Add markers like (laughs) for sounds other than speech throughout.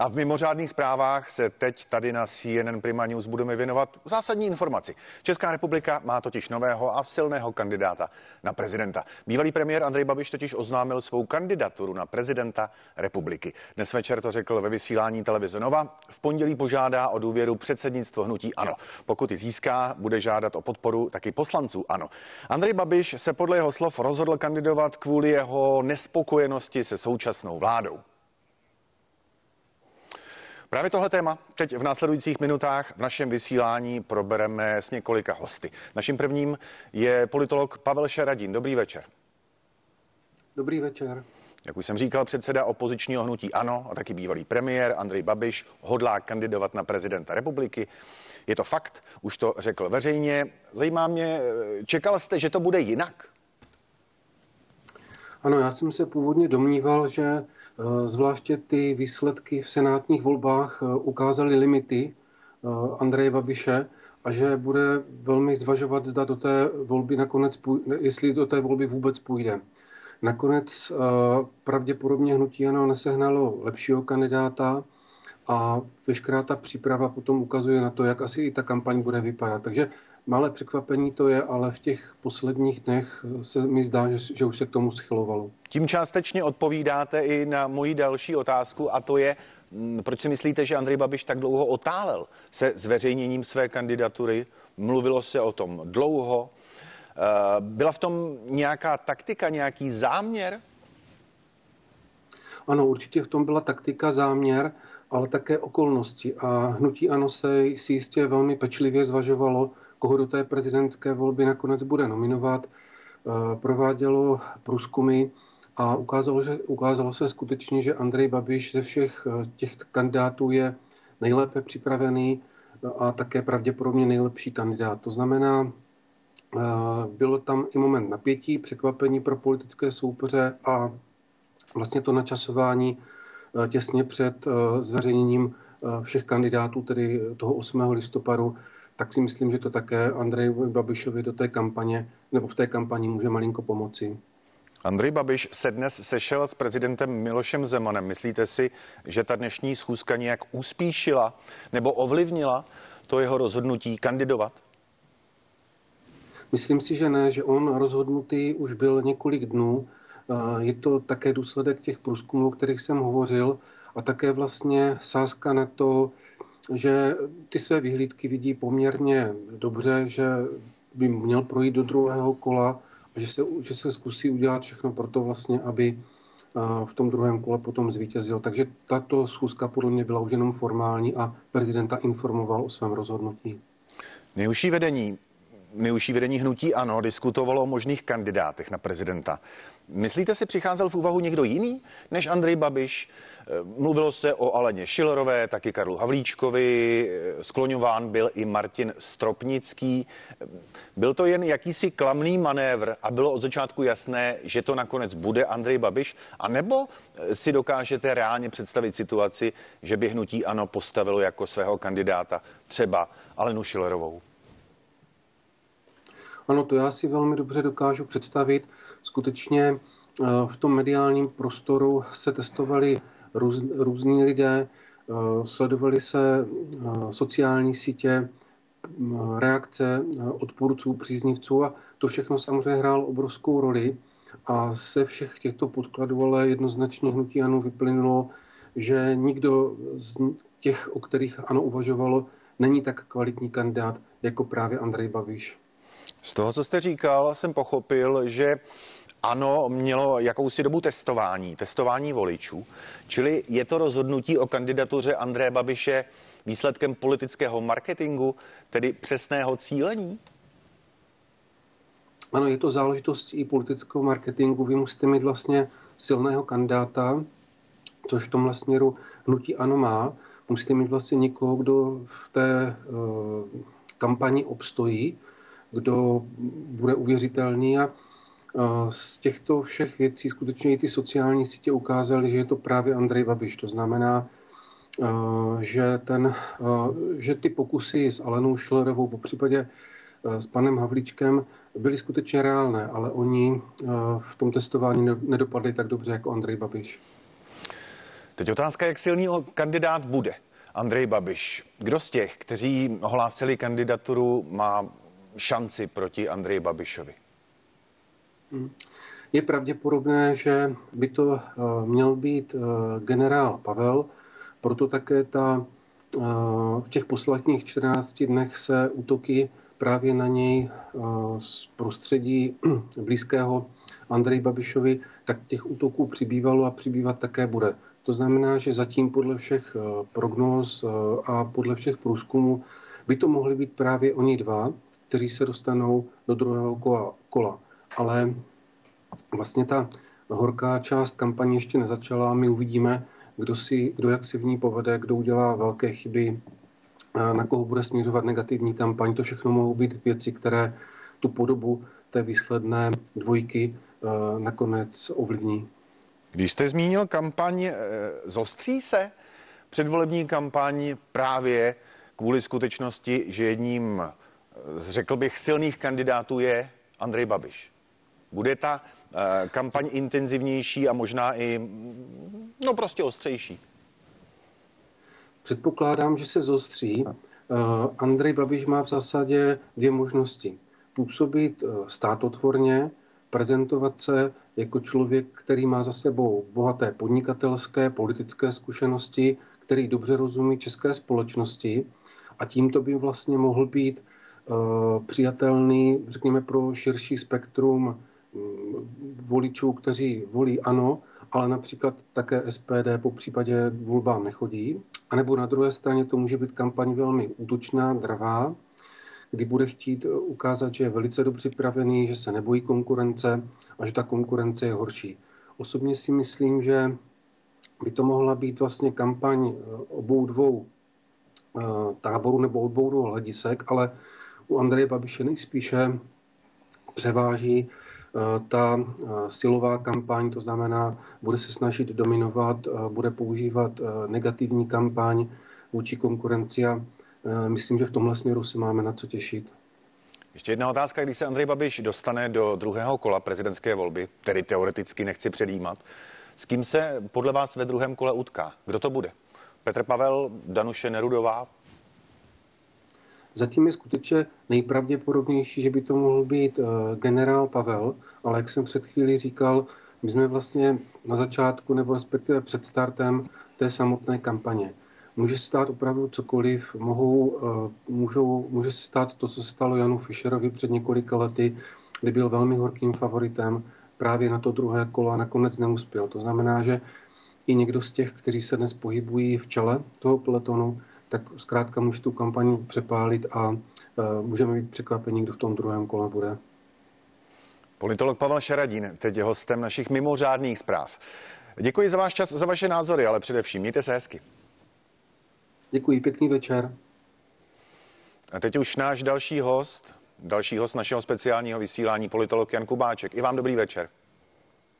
A v mimořádných zprávách se teď tady na CNN Prima News budeme věnovat zásadní informaci. Česká republika má totiž nového a silného kandidáta na prezidenta. Bývalý premiér Andrej Babiš totiž oznámil svou kandidaturu na prezidenta republiky. Dnes večer to řekl ve vysílání televize Nova. V pondělí požádá o důvěru předsednictvo hnutí ANO. Pokud ji získá, bude žádat o podporu taky poslanců ANO. Andrej Babiš se podle jeho slov rozhodl kandidovat kvůli jeho nespokojenosti se současnou vládou. Právě tohle téma teď v následujících minutách v našem vysílání probereme s několika hosty. Naším prvním je politolog Pavel Šaradín. Dobrý večer. Dobrý večer. Jak už jsem říkal, předseda opozičního hnutí ANO a taky bývalý premiér Andrej Babiš hodlá kandidovat na prezidenta republiky. Je to fakt, už to řekl veřejně. Zajímá mě, čekal jste, že to bude jinak? Ano, já jsem se původně domníval, že zvláště ty výsledky v senátních volbách eh, ukázaly limity eh, Andreje Babiše a že bude velmi zvažovat, zda do té volby nakonec, jestli do té volby vůbec půjde. Nakonec pravděpodobně hnutí ano nesehnalo lepšího kandidáta a veškerá ta příprava potom ukazuje na to, jak asi i ta kampaň bude vypadat. Takže Malé překvapení to je, ale v těch posledních dnech se mi zdá, že, že už se k tomu schylovalo. Tím částečně odpovídáte i na moji další otázku a to je, mm, proč si myslíte, že Andrej Babiš tak dlouho otálel se zveřejněním své kandidatury? Mluvilo se o tom dlouho. Eh, byla v tom nějaká taktika, nějaký záměr? Ano, určitě v tom byla taktika, záměr, ale také okolnosti. A hnutí ANO se si jistě velmi pečlivě zvažovalo, koho do té prezidentské volby nakonec bude nominovat, eh, provádělo průzkumy a ukázalo, že, ukázalo se skutečně, že Andrej Babiš ze všech eh, těch kandidátů je nejlépe připravený eh, a také pravděpodobně nejlepší kandidát. To znamená, bylo tam i moment napětí, překvapení pro politické soupeře a vlastně to načasování těsně před zveřejněním všech kandidátů, tedy toho 8. listopadu, tak si myslím, že to také Andrej Babišovi do té kampaně nebo v té kampani může malinko pomoci. Andrej Babiš se dnes sešel s prezidentem Milošem Zemanem. Myslíte si, že ta dnešní schůzka nějak uspíšila nebo ovlivnila to jeho rozhodnutí kandidovat? Myslím si, že ne, že on rozhodnutý už byl několik dnů. Je to také důsledek těch průzkumů, o kterých jsem hovořil a také vlastně sázka na to, že ty své vyhlídky vidí poměrně dobře, že by měl projít do druhého kola a že se, že se zkusí udělat všechno pro to vlastně, aby v tom druhém kole potom zvítězil. Takže tato schůzka podle mě byla už jenom formální a prezidenta informoval o svém rozhodnutí. Nejužší vedení Nejužší vedení hnutí ano diskutovalo o možných kandidátech na prezidenta. Myslíte si, přicházel v úvahu někdo jiný než Andrej Babiš? Eh, mluvilo se o Aleně Šilerové, taky Karlu Havlíčkovi, eh, skloňován byl i Martin Stropnický. Eh, byl to jen jakýsi klamný manévr a bylo od začátku jasné, že to nakonec bude Andrej Babiš? A nebo si dokážete reálně představit situaci, že by hnutí ano postavilo jako svého kandidáta třeba Alenu Šilerovou? Ano, to já si velmi dobře dokážu představit. Skutečně eh, v tom mediálním prostoru se testovali růz, různí lidé, eh, sledovali se eh, sociální sítě, reakce odpůrců, příznivců a to všechno samozřejmě hrálo obrovskou roli. A se všech těchto podkladů ale jednoznačně hnutí ANO vyplynulo, že nikdo z těch, o kterých ANO uvažovalo, není tak kvalitní kandidát jako právě Andrej Babiš. Z toho, co jste říkal, jsem pochopil, že ano, mělo jakousi dobu testování, testování voličů, čili je to rozhodnutí o kandidatuře Andreje Babiše výsledkem politického marketingu, tedy přesného cílení? Ano, je to záležitost i politického marketingu. Vy musíte mít vlastně silného kandidáta, což v tomhle směru hnutí ano má. Musíte mít vlastně někoho, kdo v té uh, kampani obstojí, kdo bude uvěřitelný a z těchto všech věcí skutečně i ty sociální sítě ukázaly, že je to právě Andrej Babiš. To znamená, že, ten, že ty pokusy s Alenou Šlerovou, po případě s panem Havlíčkem, byly skutečně reálné, ale oni v tom testování nedopadli tak dobře jako Andrej Babiš. Teď otázka, jak silný kandidát bude. Andrej Babiš. Kdo z těch, kteří ohlásili kandidaturu, má šanci proti Andreji Babišovi? Hmm. Je pravděpodobné, že by to eh, měl být eh, generál Pavel, proto také ta, eh, v těch posledních 14 dnech se útoky právě na něj z prostředí (clears throat) blízkého Andrej Babišovi, tak těch útoků přibývalo a přibývat také bude. To znamená, že zatím podle všech prognóz a podle všech průzkumů by to mohli být právě oni dva, kteří se dostanou do druhého kola. kola. Ale vlastně ta horká část kampaně ještě nezačala my uvidíme, kdo, si, kdo jak si v ní povede, kdo udělá velké chyby, na koho bude směřovat negativní kampaň. To všechno mohou být věci, které tu podobu té výsledné dvojky nakonec ovlivní. Když jste zmínil kampaň, e, zostří se předvolební kampaň právě kvůli skutečnosti, že jedním, e, řekl bych, silných kandidátů je Andrej Babiš. Bude ta Eh, kampaň intenzivnější a možná i, no prostě ostřejší? Předpokládám, že se zostří. Eh, Andrej Babiš má v zásadě dvě možnosti. Působit eh, státotvorně, prezentovat se jako člověk, který má za sebou bohaté podnikatelské, politické zkušenosti, který dobře rozumí české společnosti a tímto by vlastně mohl být přijatelný, řekněme, pro širší spektrum voličů, kteří volí ano, ale například také SPD po případě volbám nechodí. A nebo na druhé straně to může být kampaň velmi útočná, dravá, kdy bude chtít ukázat, že je velice dobře připravený, že se nebojí konkurence a že ta konkurence je horší. Osobně si myslím, že by to mohla být vlastně kampaň obou dvou eh, táborů nebo obou dvou hledisek, ale u Andreje Babiše nejspíše převáží Eh, ta eh, silová kampaň, to znamená, bude se snažit dominovat, eh, bude používat negativní kampaň vůči konkurenci a myslím, že v tomhle směru se máme na co těšit. Ještě jedna otázka, když se Andrej Babiš dostane do druhého kola prezidentské volby, tedy teoreticky nechci předjímat, s kým se podle vás ve druhém kole utká? Kdo to bude? Petr Pavel, Danuše Nerudová, Zatím je skutečně nejpravděpodobnější, že by to mohl být eh, generál Pavel, ale jak jsem před chvílí říkal, my jsme vlastně na začátku nebo respektive před startem té samotné kampaně. Může se stát opravdu cokoliv, mohou, eh, můžou, může se stát to, co se stalo Janu Fischerovi před několika lety, kdy byl velmi horkým favoritem právě na to druhé kolo a nakonec neuspěl. To znamená, že i někdo z těch, kteří se dnes pohybují v čele toho peletonu, tak zkrátka může tu kampaň přepálit a uh, můžeme být překvapení, kdo v tom druhém kole bude. Politolog Pavel Šaradín, teď je hostem našich mimořádných zpráv. Děkuji za váš čas, za vaše názory, ale především mějte se hezky. Děkuji, pěkný večer. A teď už náš další host, další host našeho speciálního vysílání, politolog Jan Kubáček. I vám dobrý večer.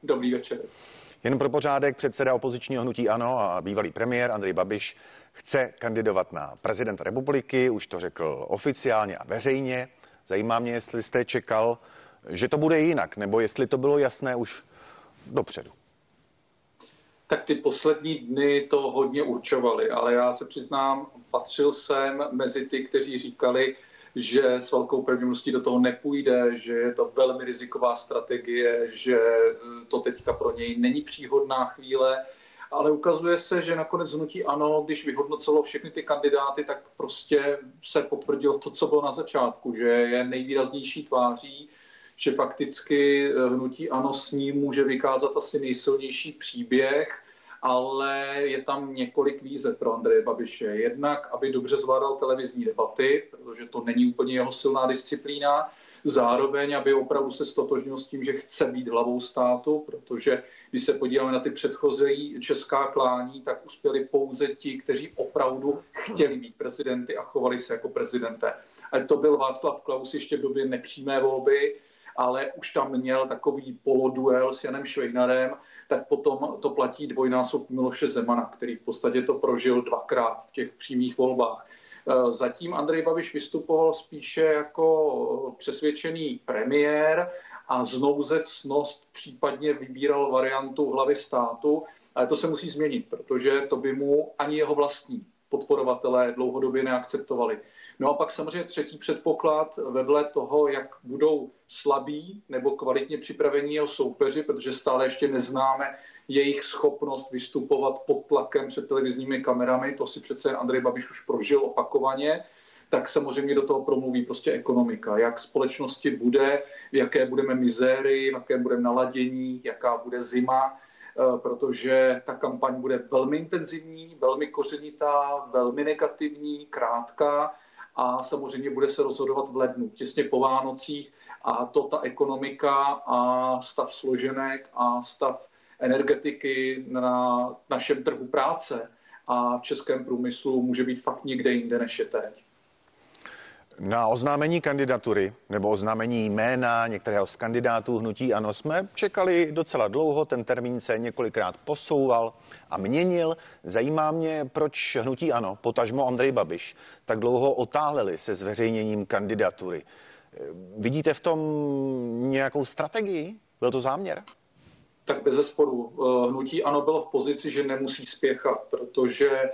Dobrý večer. Jen pro pořádek předseda opozičního hnutí ANO a bývalý premiér Andrej Babiš chce kandidovat na prezidenta republiky, už to řekl oficiálně a veřejně. Zajímá mě, jestli jste čekal, že to bude jinak, nebo jestli to bylo jasné už dopředu. Tak ty poslední dny to hodně určovaly, ale já se přiznám, patřil jsem mezi ty, kteří říkali, že s velkou pravděpodobností do toho nepůjde, že je to velmi riziková strategie, že to teďka pro něj není příhodná chvíle ale ukazuje se, že nakonec hnutí ano, když vyhodnocelo všechny ty kandidáty, tak prostě se potvrdilo to, co bylo na začátku, že je nejvýraznější tváří, že fakticky hnutí ano s ním může vykázat asi nejsilnější příběh, ale je tam několik výzev pro Andreje Babiše. Jednak, aby dobře zvládal televizní debaty, protože to není úplně jeho silná disciplína, zároveň, aby opravdu se stotožnil s tím, že chce být hlavou státu, protože když se podíváme na ty předchozí česká klání, tak uspěli pouze ti, kteří opravdu chtěli být prezidenty a chovali se jako prezidenté. A to byl Václav Klaus ještě v době nepřímé volby, ale už tam měl takový poloduel s Janem Švejnarem, tak potom to platí dvojnásob Miloše Zemana, který v podstatě to prožil dvakrát v těch přímých volbách. Eh, zatím Andrej Babiš vystupoval spíše jako přesvědčený premiér a znouzecnost případně vybíral variantu hlavy státu, ale to se musí změnit, protože to by mu ani jeho vlastní podporovatelé dlouhodobě neakceptovali. No a pak samozřejmě třetí předpoklad vedle toho, jak budou slabí nebo kvalitně připravení jeho soupeři, protože stále ještě neznáme jejich schopnost vystupovat pod tlakem před televizními kamerami, to si přece Andrej Babiš už prožil opakovaně, tak samozřejmě do toho promluví prostě ekonomika. Jak společnosti bude, v jaké budeme mizéry, v jakém budeme naladění, jaká bude zima, eh, protože ta kampaň bude velmi intenzivní, velmi kořenitá, velmi negativní, krátká a samozřejmě bude se rozhodovat v lednu, těsně po Vánocích a to ta ekonomika a stav složenek a stav energetiky na našem trhu práce a v českém průmyslu může být fakt někde jinde, než je teď. Na oznámení kandidatury nebo oznámení jména některého z kandidátů hnutí ANO jsme čekali docela dlouho, ten termín se několikrát posouval a měnil. Zajímá mě, proč hnutí ANO, potažmo Andrej Babiš, tak dlouho otáleli se zveřejněním kandidatury. Vidíte v tom nějakou strategii? Byl to záměr? Tak bez zesporu. Hnutí ANO bylo v pozici, že nemusí spěchat, protože Eh,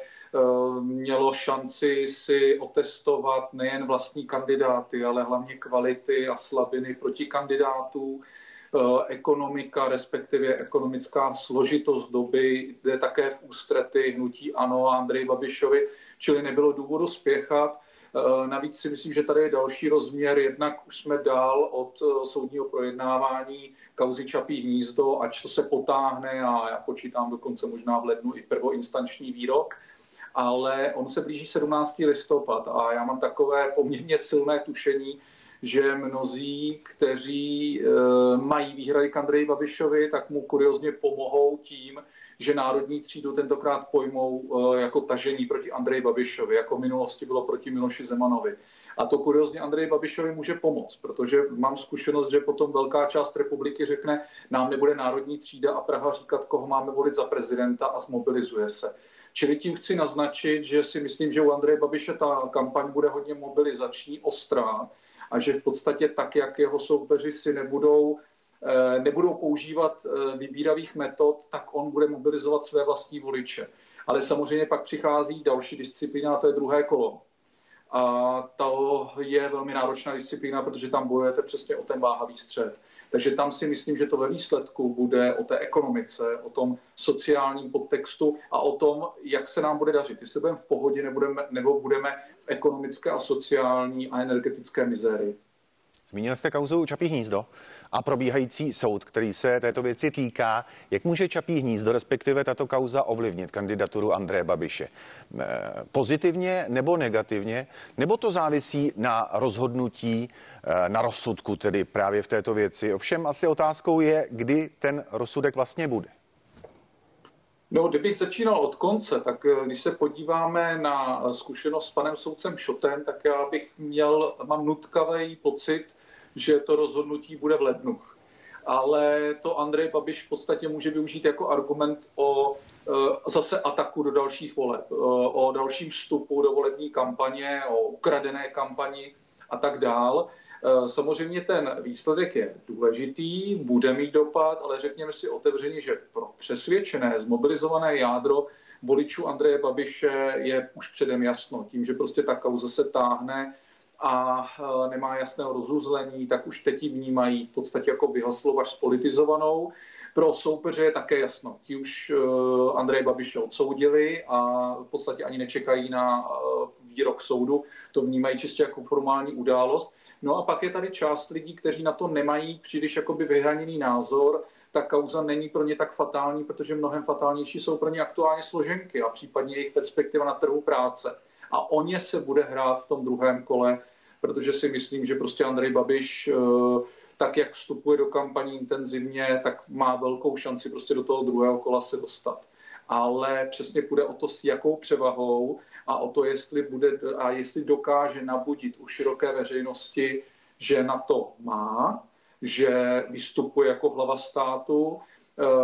mělo šanci si otestovat nejen vlastní kandidáty, ale hlavně kvality a slabiny proti kandidátů. Eh, ekonomika, respektive ekonomická složitost doby jde také v ústrety hnutí ANO a Andrej Babišovi, čili nebylo důvodu spěchat. Eh, navíc si myslím, že tady je další rozměr. Jednak už jsme dál od soudního projednávání kauzy Čapí hnízdo, ač to se potáhne a já počítám dokonce možná v lednu i prvoinstanční výrok ale on se blíží 17. listopad a já mám takové poměrně silné tušení, že mnozí, kteří e, mají výhrady k Andreji Babišovi, tak mu kuriozně pomohou tím, že národní třídu tentokrát pojmou e, jako tažení proti Andreji Babišovi, jako v minulosti bylo proti Miloši Zemanovi. A to kuriozně Andreji Babišovi může pomoct, protože mám zkušenost, že potom velká část republiky řekne, nám nebude národní třída a Praha říkat, koho máme volit za prezidenta a zmobilizuje se. Čili tím chci naznačit, že si myslím, že u Andreje Babiše ta kampaň bude hodně mobilizační, ostrá a že v podstatě tak, jak jeho soupeři si nebudou eh, nebudou používat eh, vybíravých metod, tak on bude mobilizovat své vlastní voliče. Ale samozřejmě pak přichází další disciplína, a to je druhé kolo. A to je velmi náročná disciplína, protože tam bojujete přesně o ten váhavý střed. Takže tam si myslím, že to ve výsledku bude o té ekonomice, o tom sociálním podtextu a o tom, jak se nám bude dařit. Jestli budeme v pohodě nebudeme, nebo budeme v ekonomické a sociální a energetické mizérii. Zmínil jste kauzu Čapí hnízdo a probíhající soud, který se této věci týká. Jak může Čapí hnízdo, respektive tato kauza, ovlivnit kandidaturu Andreje Babiše? Eh, pozitivně nebo negativně? Nebo to závisí na rozhodnutí, eh, na rozsudku, tedy právě v této věci? Ovšem asi otázkou je, kdy ten rozsudek vlastně bude. No, kdybych začínal od konce, tak eh, když se podíváme na zkušenost s panem soudcem Šotem, tak já bych měl, mám nutkavý pocit, že to rozhodnutí bude v lednu. Ale to Andrej Babiš v podstatě může využít jako argument o e, zase ataku do dalších voleb, e, o dalším vstupu do volební kampaně, o ukradené kampani a tak dál. E, samozřejmě ten výsledek je důležitý, bude mít dopad, ale řekněme si otevřeně, že pro přesvědčené, zmobilizované jádro voličů Andreje Babiše je už předem jasno. Tím, že prostě ta kauza se táhne, a e, nemá jasného rozuzlení, tak už teď ji vnímají v podstatě jako vyhaslo až spolitizovanou. Pro soupeře je také jasno. Ti už e, Andrej Babiše odsoudili a v podstatě ani nečekají na e, výrok soudu. To vnímají čistě jako formální událost. No a pak je tady část lidí, kteří na to nemají příliš jakoby vyhraněný názor. Ta kauza není pro ně tak fatální, protože mnohem fatálnější jsou pro ně aktuálně složenky a případně jejich perspektiva na trhu práce. A o ně se bude hrát v tom druhém kole protože si myslím, že prostě Andrej Babiš eh, tak, jak vstupuje do kampaní intenzivně, tak má velkou šanci prostě do toho druhého kola se dostat. Ale přesně půjde o to, s jakou převahou a o to, jestli, bude, a jestli dokáže nabudit u široké veřejnosti, že na to má, že vystupuje jako hlava státu,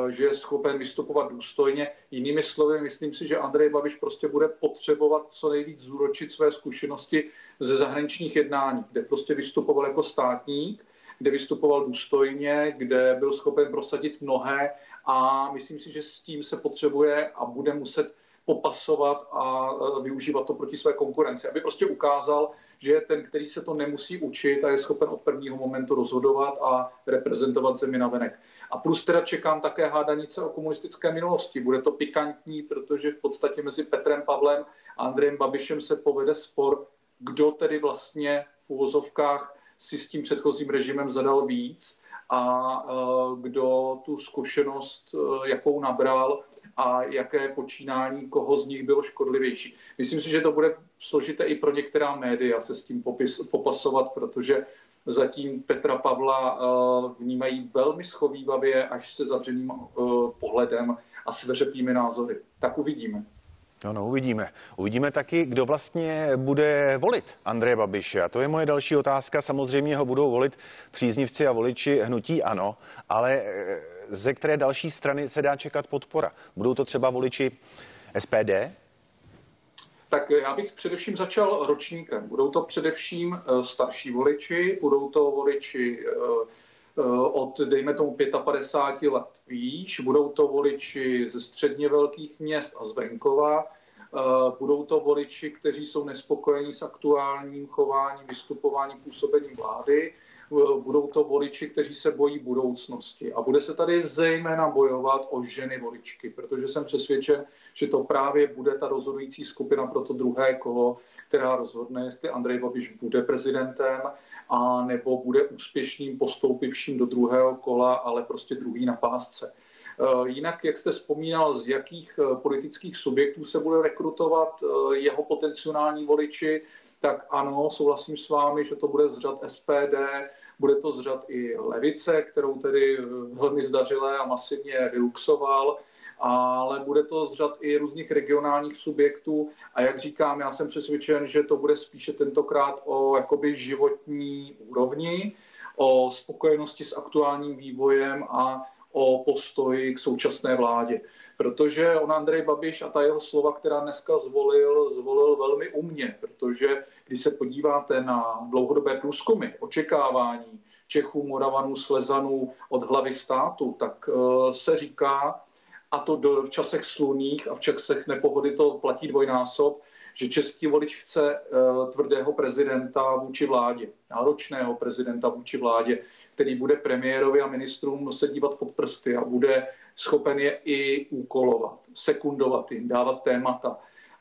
že je schopen vystupovat důstojně. Jinými slovy, myslím si, že Andrej Babiš prostě bude potřebovat co nejvíc zúročit své zkušenosti ze zahraničních jednání, kde prostě vystupoval jako státník kde vystupoval důstojně, kde byl schopen prosadit mnohé a myslím si, že s tím se potřebuje a bude muset popasovat a e, využívat to proti své konkurenci, aby prostě ukázal, že je ten, který se to nemusí učit a je schopen od prvního momentu rozhodovat a reprezentovat zemi na venek. A plus teda čekám také hádanice o komunistické minulosti. Bude to pikantní, protože v podstatě mezi Petrem Pavlem a Andrejem Babišem se povede spor, kdo tedy vlastně v uvozovkách si s tím předchozím režimem zadal víc a e, kdo tu zkušenost, e, jakou nabral a jaké počínání koho z nich bylo škodlivější. Myslím si, že to bude složité i pro některá média se s tím popis, popasovat, protože zatím Petra Pavla eh, vnímají velmi schovývavě až se zavřeným eh, pohledem a sveřepými názory. Tak uvidíme. No, no, uvidíme. Uvidíme taky, kdo vlastně bude volit Andreje Babiše. A to je moje další otázka. Samozřejmě ho budou volit příznivci a voliči hnutí ano, ale eh, ze které další strany se dá čekat podpora? Budou to třeba voliči SPD? Tak já bych především začal ročníkem. Budou to především eh, starší voliči, budou to voliči eh, eh, od, dejme tomu, 55 let výš, budou to voliči ze středně velkých měst a z venkova, budou to voliči, kteří jsou nespokojení s aktuálním chováním, vystupováním, působením vlády, budou to voliči, kteří se bojí budoucnosti. A bude se tady zejména bojovat o ženy voličky, protože jsem přesvědčen, že to právě bude ta rozhodující skupina pro to druhé kolo, která rozhodne, jestli Andrej Babiš bude prezidentem a nebo bude úspěšným postoupivším do druhého kola, ale prostě druhý na pásce. Eh, jinak, jak jste vzpomínal, z jakých eh, politických subjektů se bude rekrutovat eh, jeho potenciální voliči, tak ano, souhlasím s vámi, že to bude z řad SPD, bude to z řad i Levice, kterou tedy velmi zdařile a masivně vyluxoval, ale bude to z řad i různých regionálních subjektů. A jak říkám, já jsem přesvědčen, že to bude spíše tentokrát o jakoby životní úrovni, o spokojenosti s aktuálním vývojem a o postoji k současné vládě. Protože on Andrej Babiš a ta jeho slova, která dneska zvolil, zvolil velmi umně, protože když se podíváte na dlouhodobé průzkumy, očekávání Čechů, Moravanů, Slezanů od hlavy státu, tak eh, se říká, a to do, v časech sluných a v časech nepohody to platí dvojnásob, že český volič chce uh, tvrdého prezidenta vůči vládě, náročného prezidenta vůči vládě, který bude premiérovi a ministrům se dívat pod prsty a bude schopen je i úkolovat, sekundovat jim, dávat témata.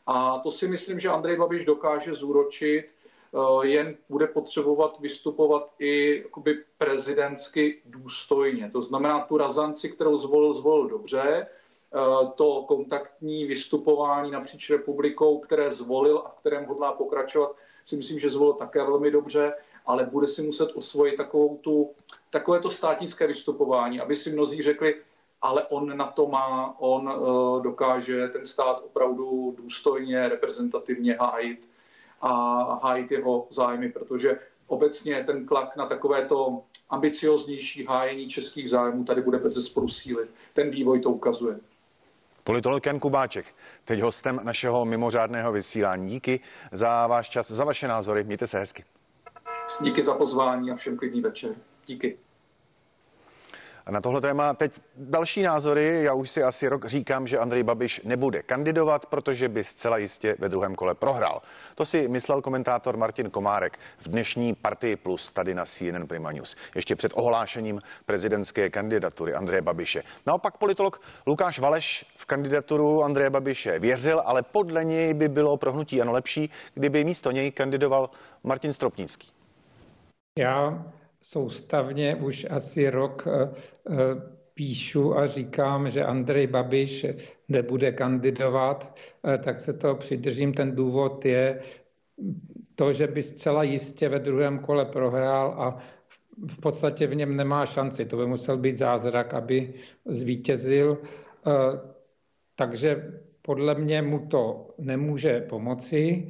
A to si myslím, že Andrej Babiš dokáže zúročit, eh, jen bude potřebovat vystupovat i jakoby prezidentsky důstojně. To znamená tu razanci, kterou zvolil, zvolil dobře, Eh, to kontaktní vystupování napříč republikou, které zvolil a v kterém hodlá pokračovat, si myslím, že zvolil také velmi dobře, ale bude si muset osvojit takovou tu, takové to státnické vystupování, aby si mnozí řekli, ale on na to má, on uh, dokáže ten stát opravdu důstojně, reprezentativně hájit a hájit jeho zájmy, protože obecně ten tlak na takovéto ambicioznější hájení českých zájmů tady bude bez zesporu sílit. Ten vývoj to ukazuje. Politolog Jan Kubáček, teď hostem našeho mimořádného vysílání. Díky za váš čas, za vaše názory. Mějte se hezky. Díky za pozvání a všem klidný večer. Díky. Na tohle téma teď další názory. Já už si asi rok říkám, že Andrej Babiš nebude kandidovat, protože by zcela jistě ve druhém kole prohrál. To si myslel komentátor Martin Komárek v dnešní Partii Plus tady na CNN Prima News. Ještě před ohlášením prezidentské kandidatury Andreje Babiše. Naopak politolog Lukáš Valeš v kandidaturu Andreje Babiše věřil, ale podle něj by bylo pro hnutí ano lepší, kdyby místo něj kandidoval Martin Stropnický. Já soustavně už asi rok eh, eh, píšu a říkám, že Andrej Babiš nebude kandidovat, eh, tak se to přidržím. Ten důvod je to, že by zcela jistě ve druhém kole prohrál a v podstatě v něm nemá šanci. To by musel být zázrak, aby zvítězil. Takže podle mě mu to nemůže pomoci,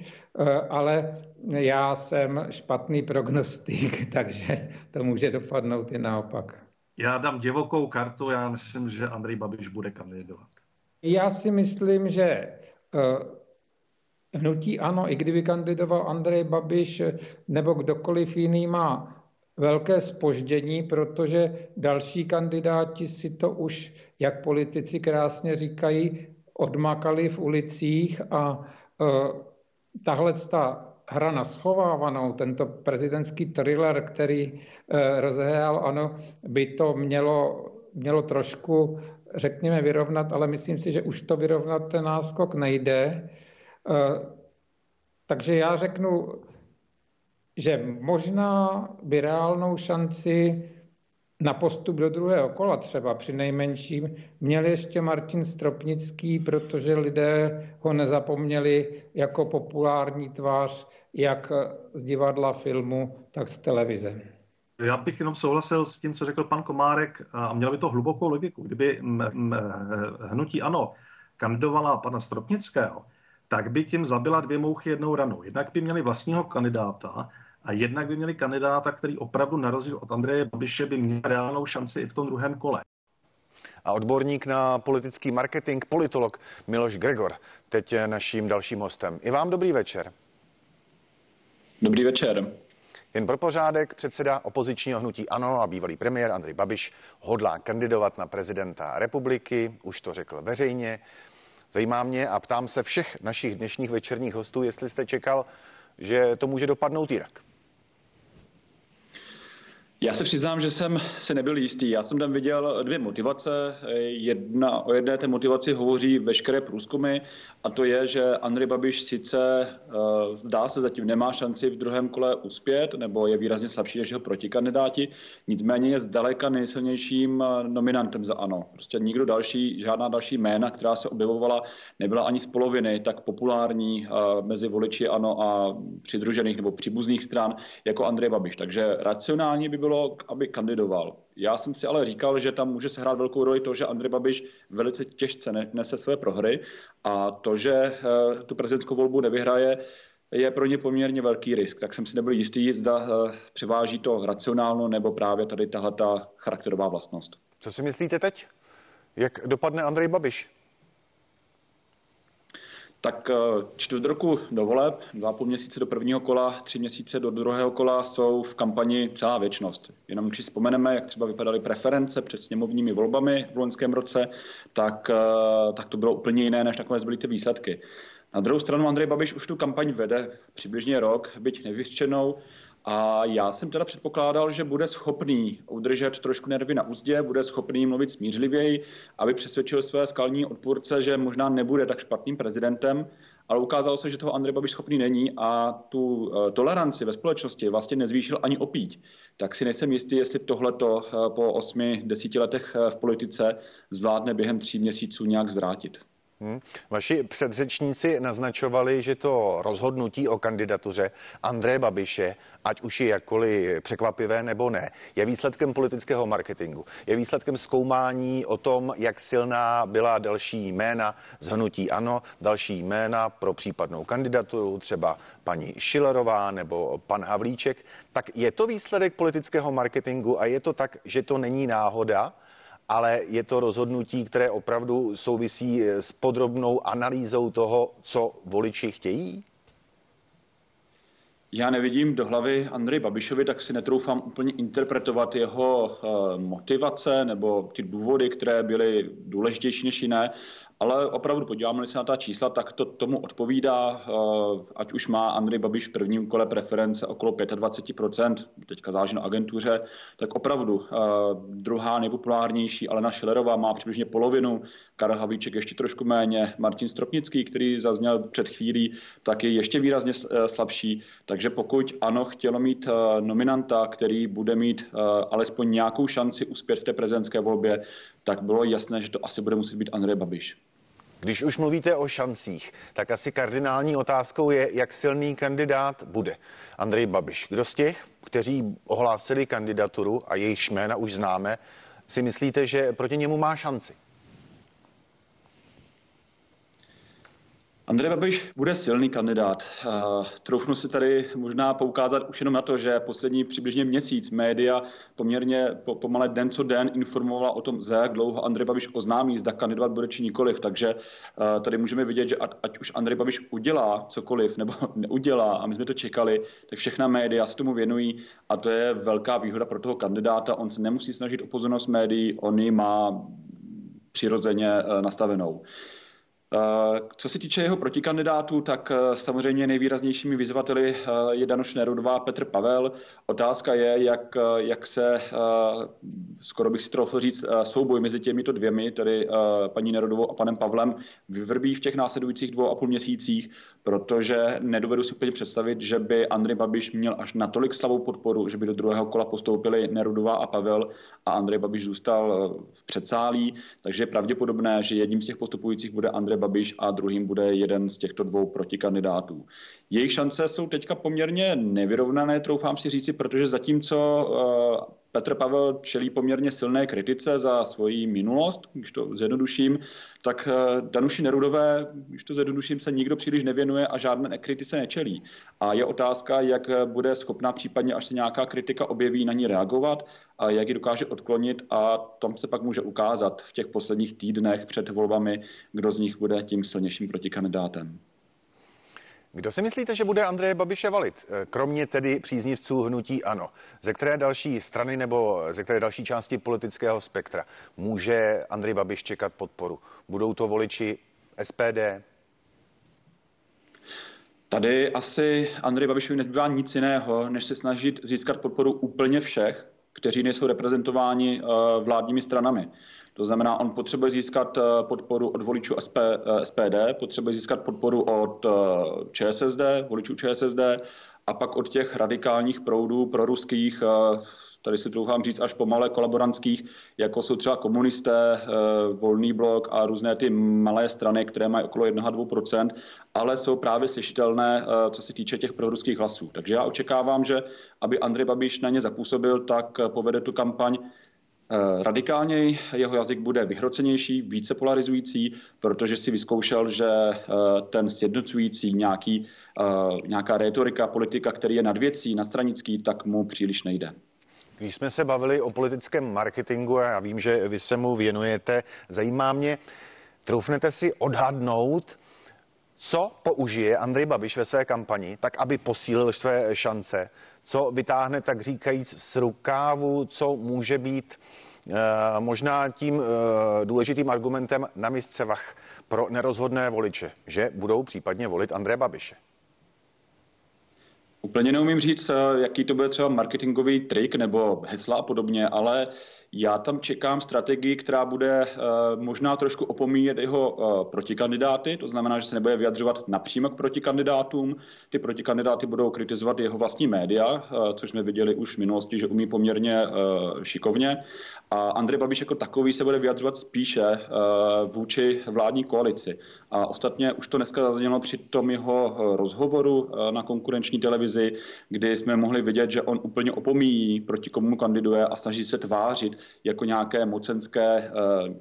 ale já jsem špatný prognostik, (laughs) takže to může dopadnout i naopak. Já dám divokou kartu, já myslím, že Andrej Babiš bude kandidovat. Já si myslím, že uh, hnutí ano, i kdyby kandidoval Andrej Babiš nebo kdokoliv jiný má velké spoždění, protože další kandidáti si to už, jak politici krásně říkají, odmakali v ulicích a tahle ta hra na schovávanou, tento prezidentský thriller, který rozhrál, ano, by to mělo, mělo trošku, řekněme, vyrovnat, ale myslím si, že už to vyrovnat ten náskok nejde. Takže já řeknu, že možná by reálnou šanci na postup do druhého kola třeba při nejmenším měl ještě Martin Stropnický, protože lidé ho nezapomněli jako populární tvář jak z divadla, filmu, tak z televize. Já bych jenom souhlasil s tím, co řekl pan Komárek a mělo by to hlubokou logiku. Kdyby hnutí ANO kandidovala pana Stropnického, tak by tím zabila dvě mouchy jednou ranou. Jednak by měli vlastního kandidáta a jednak by měli kandidáta, který opravdu na rozdíl od Andreje Babiše by měl reálnou šanci i v tom druhém kole. A odborník na politický marketing, politolog Miloš Gregor, teď je naším dalším hostem. I vám dobrý večer. Dobrý večer. Jen pro pořádek, předseda opozičního hnutí ANO a bývalý premiér Andrej Babiš hodlá kandidovat na prezidenta republiky, už to řekl veřejně. Zajímá mě a ptám se všech našich dnešních večerních hostů, jestli jste čekal, že to může dopadnout jinak. Já se přiznám, že jsem se nebyl jistý. Já jsem tam viděl dvě motivace. Jedna, o jedné té motivaci hovoří veškeré průzkumy a to je, že Andrej Babiš sice uh, zdá se zatím nemá šanci v druhém kole uspět, nebo je výrazně slabší než jeho protikandidáti, nicméně je zdaleka nejsilnějším eh, nominantem za ANO. Prostě nikdo další, žádná další jména, která se objevovala, nebyla ani z poloviny tak populární uh, mezi voliči ANO a přidružených nebo příbuzných stran jako Andrej Babiš. Takže racionální by bylo, aby kandidoval. Já jsem si ale říkal, že tam může se hrát velkou roli to, že Andrej Babiš velice těžce nese své prohry a to, že eh, tu prezidentskou volbu nevyhraje, je pro ně poměrně velký risk. Tak jsem si nebyl jistý, zda eh, převáží to racionálno nebo právě tady tahle ta charakterová vlastnost. Co si myslíte teď? Jak dopadne Andrej Babiš? Tak eh, čtvrt roku do voleb, dva půl měsíce do prvního kola, tři měsíce do druhého kola jsou v kampani celá věčnost. Jenom když vzpomeneme, jak třeba vypadaly preference před sněmovními volbami v loňském roce, tak, eh, tak to bylo úplně jiné, než takové byly ty výsledky. Na druhou stranu Andrej Babiš už tu kampaň vede přibližně rok, byť nevyřčenou, a já jsem teda předpokládal, že bude schopný udržet trošku nervy na úzdě, bude schopný mluvit smířlivěji, aby přesvědčil své skalní odpůrce, že možná nebude tak špatným prezidentem, ale ukázalo se, že toho Andrej Babiš schopný není a tu eh, toleranci ve společnosti vlastně nezvýšil ani opít. Tak si nejsem jistý, jestli tohleto eh, po osmi, desíti letech eh, v politice zvládne během tří měsíců nějak zvrátit. Hmm. Vaši předřečníci naznačovali, že to rozhodnutí o kandidatuře Andreje Babiše, ať už je jakkoliv překvapivé nebo ne, je výsledkem politického marketingu. Je výsledkem zkoumání o tom, jak silná byla další jména z hnutí ANO, další jména pro případnou kandidaturu, třeba paní Šilerová nebo pan Havlíček. Tak je to výsledek politického marketingu a je to tak, že to není náhoda, ale je to rozhodnutí, které opravdu souvisí s podrobnou analýzou toho, co voliči chtějí? Já nevidím do hlavy Andrej Babišovi, tak si netroufám úplně interpretovat jeho eh, motivace nebo ty důvody, které byly důležitější než jiné. Ale opravdu podíváme se na ta čísla, tak to tomu odpovídá, eh, ať už má Andrej Babiš v prvním kole preference okolo 25%, teďka záleží na agentuře, tak opravdu eh, druhá nejpopulárnější, Alena Šilerová má přibližně polovinu, Karel Havlíček ještě trošku méně, Martin Stropnický, který zazněl před chvílí, tak je ještě výrazně eh, slabší. Takže pokud ano chtělo mít nominanta, který bude mít alespoň nějakou šanci uspět v té prezidentské volbě, tak bylo jasné, že to asi bude muset být Andrej Babiš. Když už mluvíte o šancích, tak asi kardinální otázkou je, jak silný kandidát bude. Andrej Babiš, kdo z těch, kteří ohlásili kandidaturu a jejich jména už známe, si myslíte, že proti němu má šanci? Andrej Babiš bude silný kandidát. Troufnu si tady možná poukázat už jenom na to, že poslední přibližně měsíc média poměrně po, pomale den co den informovala o tom, za jak dlouho Andrej Babiš oznámí, zda kandidovat bude či nikoliv. Takže tady můžeme vidět, že ať už Andrej Babiš udělá cokoliv nebo (laughs) neudělá, a my jsme to čekali, tak všechna média se tomu věnují a to je velká výhoda pro toho kandidáta. On se nemusí snažit o pozornost médií, on ji má přirozeně e, nastavenou. Eh, co se týče jeho protikandidátů, tak eh, samozřejmě nejvýraznějšími vyzvateli eh, je Danoš Nerudová a Petr Pavel. Otázka je, jak, jak se, skoro bych si trochu říct, souboj mezi těmito dvěmi, tedy paní Nerudovou a panem Pavlem, vyvrbí v těch následujících dvou a půl měsících, protože nedovedu si úplně představit, že by Andrej Babiš měl až natolik slabou podporu, že by do druhého kola postoupili Nerudová a Pavel a Andrej Babiš zůstal v předsálí, takže je pravděpodobné, že jedním z těch postupujících bude Andrej Babiš a druhým bude jeden z těchto dvou protikandidátů. Jejich šance jsou teďka poměrně nevyrovnané, troufám si říci, protože zatímco eh, Petr Pavel čelí poměrně silné kritice za svoji minulost, když to zjednoduším, tak eh, Danuši Nerudové, když to zjednoduším, se nikdo příliš nevěnuje a žádné kritice nečelí. A je otázka, jak bude schopná případně, až se nějaká kritika objeví, na ní reagovat a jak ji dokáže odklonit a tom se pak může ukázat v těch posledních týdnech před volbami, kdo z nich bude tím silnějším protikandidátem. Kdo si myslíte, že bude Andreje Babiše valit? Eh, kromě tedy příznivců hnutí ANO. Ze které další strany nebo ze které další části politického spektra může Andrej Babiš čekat podporu? Budou to voliči SPD? Tady asi Andrej Babišovi nezbývá nic jiného, než se snažit získat podporu úplně všech, kteří nejsou reprezentováni eh, vládními stranami. To znamená, on potřebuje získat eh, podporu od voličů SPD, eh, potřebuje získat podporu od eh, ČSSD, voličů ČSSD a pak od těch radikálních proudů proruských, tady si troufám říct až pomalé kolaborantských, jako jsou třeba komunisté, volný blok a různé ty malé strany, které mají okolo 1-2%, ale jsou právě slyšitelné, co se týče těch proruských hlasů. Takže já očekávám, že aby Andrej Babiš na ně zapůsobil, tak povede tu kampaň radikálněji, jeho jazyk bude vyhrocenější, více polarizující, protože si vyzkoušel, že eh, ten sjednocující nějaký, eh, nějaká retorika, politika, který je nad věcí, nadstranický, tak mu příliš nejde. Když jsme se bavili o politickém marketingu, a já vím, že vy se mu věnujete, zajímá mě, troufnete si odhadnout, co použije Andrej Babiš ve své kampani, tak aby posílil své šance co vytáhne, tak říkajíc, z rukávu, co může být eh, možná tím eh, důležitým argumentem na misce vach pro nerozhodné voliče, že budou případně volit André Babiše. Úplně neumím říct, eh, jaký to bude třeba marketingový trik nebo hesla a podobně, ale já tam čekám strategii, která bude uh, možná trošku opomíjet jeho uh, protikandidáty, to znamená, že se nebude vyjadřovat napřímo k protikandidátům. Ty protikandidáty budou kritizovat jeho vlastní média, uh, což jsme viděli už v minulosti, že umí poměrně šikovně. A Andrej Babiš jako takový se bude vyjadřovat spíše vůči vládní koalici. A ostatně už to dneska zaznělo při tom jeho rozhovoru na konkurenční televizi, kdy jsme mohli vidět, že on úplně opomíjí, proti komu kandiduje a snaží se tvářit, jako nějaké mocenské, eh,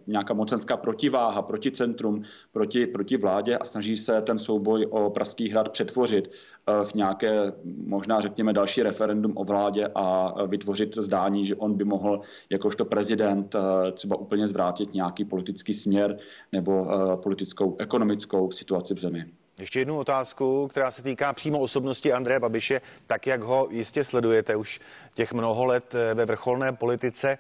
nějaká mocenská protiváha proti centrum, proti, proti vládě a snaží se ten souboj o Pražský hrad přetvořit eh, v nějaké, možná řekněme, další referendum o vládě a vytvořit zdání, že on by mohl jakožto prezident eh, třeba úplně zvrátit nějaký politický směr nebo politickou, ekonomickou situaci v zemi. Ještě jednu otázku, která se týká přímo osobnosti Andreje Babiše, tak jak ho jistě sledujete už těch mnoho let ve vrcholné politice.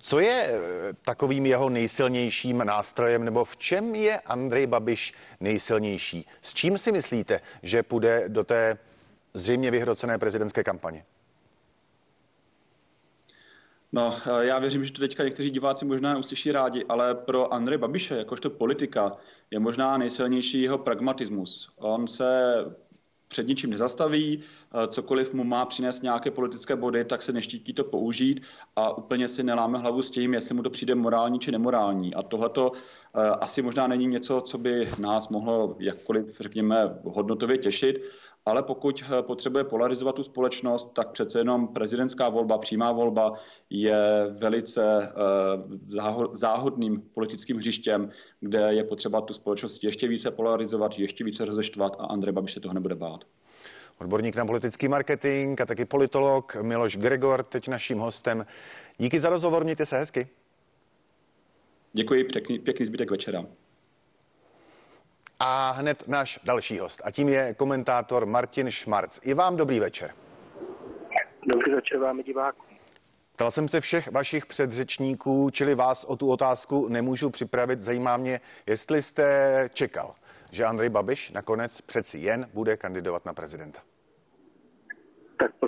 Co je eh, takovým jeho nejsilnějším nástrojem, nebo v čem je Andrej Babiš nejsilnější? S čím si myslíte, že půjde do té zřejmě vyhrocené prezidentské kampaně? No, eh, já věřím, že to teďka někteří diváci možná uslyší rádi, ale pro Andrej Babiše, jakožto politika, je možná nejsilnější jeho pragmatismus. On se před ničím nezastaví, cokoliv mu má přinést nějaké politické body, tak se neštítí to použít a úplně si neláme hlavu s tím, jestli mu to přijde morální či nemorální. A tohleto eh, asi možná není něco, co by nás mohlo jakkoliv, řekněme, hodnotově těšit, ale pokud eh, potřebuje polarizovat tu společnost, tak přece jenom prezidentská volba, přímá volba je velice eh, záhodným politickým hřištěm, kde je potřeba tu společnost ještě více polarizovat, ještě více rozeštvat a Andrej Babiš se toho nebude bát. Odborník na politický marketing a taky politolog Miloš Gregor, teď naším hostem. Díky za rozhovor, mějte se hezky. Děkuji, pěkný, pěkný zbytek večera. A hned náš další host. A tím je komentátor Martin Šmarc. I vám dobrý večer. Dobrý večer vám divákům. Ptal jsem se všech vašich předřečníků, čili vás o tu otázku nemůžu připravit. Zajímá mě, jestli jste čekal, že Andrej Babiš nakonec přeci jen bude kandidovat na prezidenta.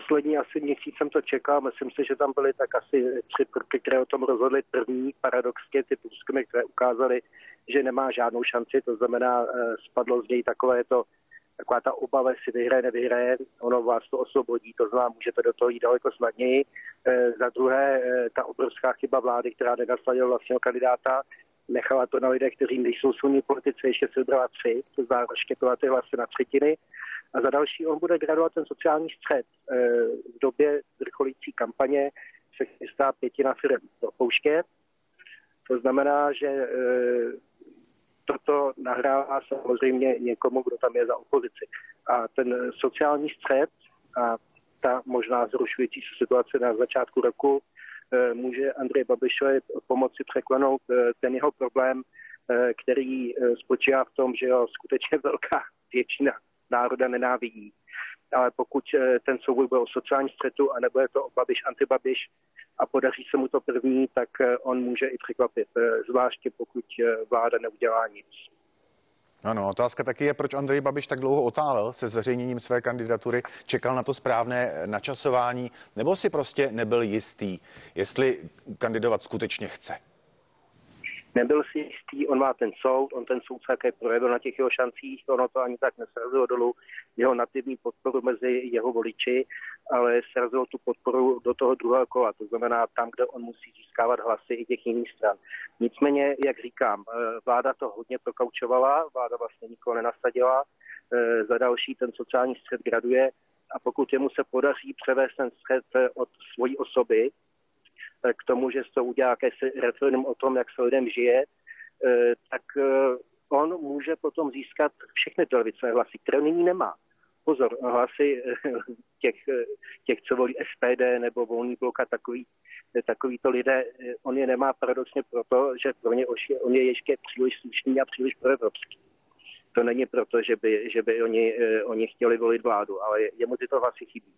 Poslední asi měsíc jsem to čekal. Myslím si, že tam byly tak asi tři prvky, které o tom rozhodly. První, paradoxně, ty průzkumy, které ukázaly, že nemá žádnou šanci, to znamená, eh, spadlo z něj takové to, taková ta obava, jestli vyhraje, nevyhraje, ono vás to osvobodí, to znamená, můžete do toho jít daleko snadněji. E, za druhé, e, ta obrovská chyba vlády, která nenasadila vlastního kandidáta, nechala to na lidech, kteří nejsou silní politici, ještě se vybrala tři, to znamená rozštěpila ty hlasy na třetiny. A za další on bude gradovat ten sociální střed. E, v době vrcholící kampaně se chystá pětina firm do pouště. To znamená, že toto nahrává samozřejmě někomu, kdo tam je za opozici. A ten sociální střed a ta možná zrušující se situace na začátku roku eh, může Andrej Babišovi pomoci překlenout eh, ten jeho problém, eh, který spočívá v tom, že ho skutečně velká (laughs) většina národa nenávidí. Ale pokud ten souboj bude o sociální střetu a nebude to o Babiš, antibabiš, a podaří se mu to první, tak eh, on může i překvapit, eh, zvláště pokud eh, vláda neudělá nic. Ano, otázka taky je, proč Andrej Babiš tak dlouho otálel se zveřejněním své kandidatury, čekal na to správné načasování, nebo si prostě nebyl jistý, jestli kandidovat skutečně chce? Nebyl si jistý, on má ten soud, on ten soud také projevil na těch jeho šancích, ono to ani tak nesrazilo dolů jeho nativní podporu mezi jeho voliči, ale srazilo tu podporu do toho druhého kola, to znamená tam, kde on musí získávat hlasy i těch jiných stran. Nicméně, jak říkám, eh, vláda to hodně prokaučovala, vláda vlastně nikoho nenasadila, eh, za další ten sociální střed graduje a pokud jemu se podaří převést ten střed eh, od svojí osoby, k tomu, že se udělá jakési referendum o tom, jak se lidem žije, eh, tak eh, on může potom získat všechny ty levicové hlasy, které nyní nemá. Pozor, hlasy eh, těch, těch co volí SPD nebo volný blok a takový, takovýto lidé, on je nemá paradoxně proto, že pro ně on je ještě příliš slušný a příliš proevropský. To není proto, že by, že by oni, oni chtěli volit vládu, ale jemu tyto hlasy chybí.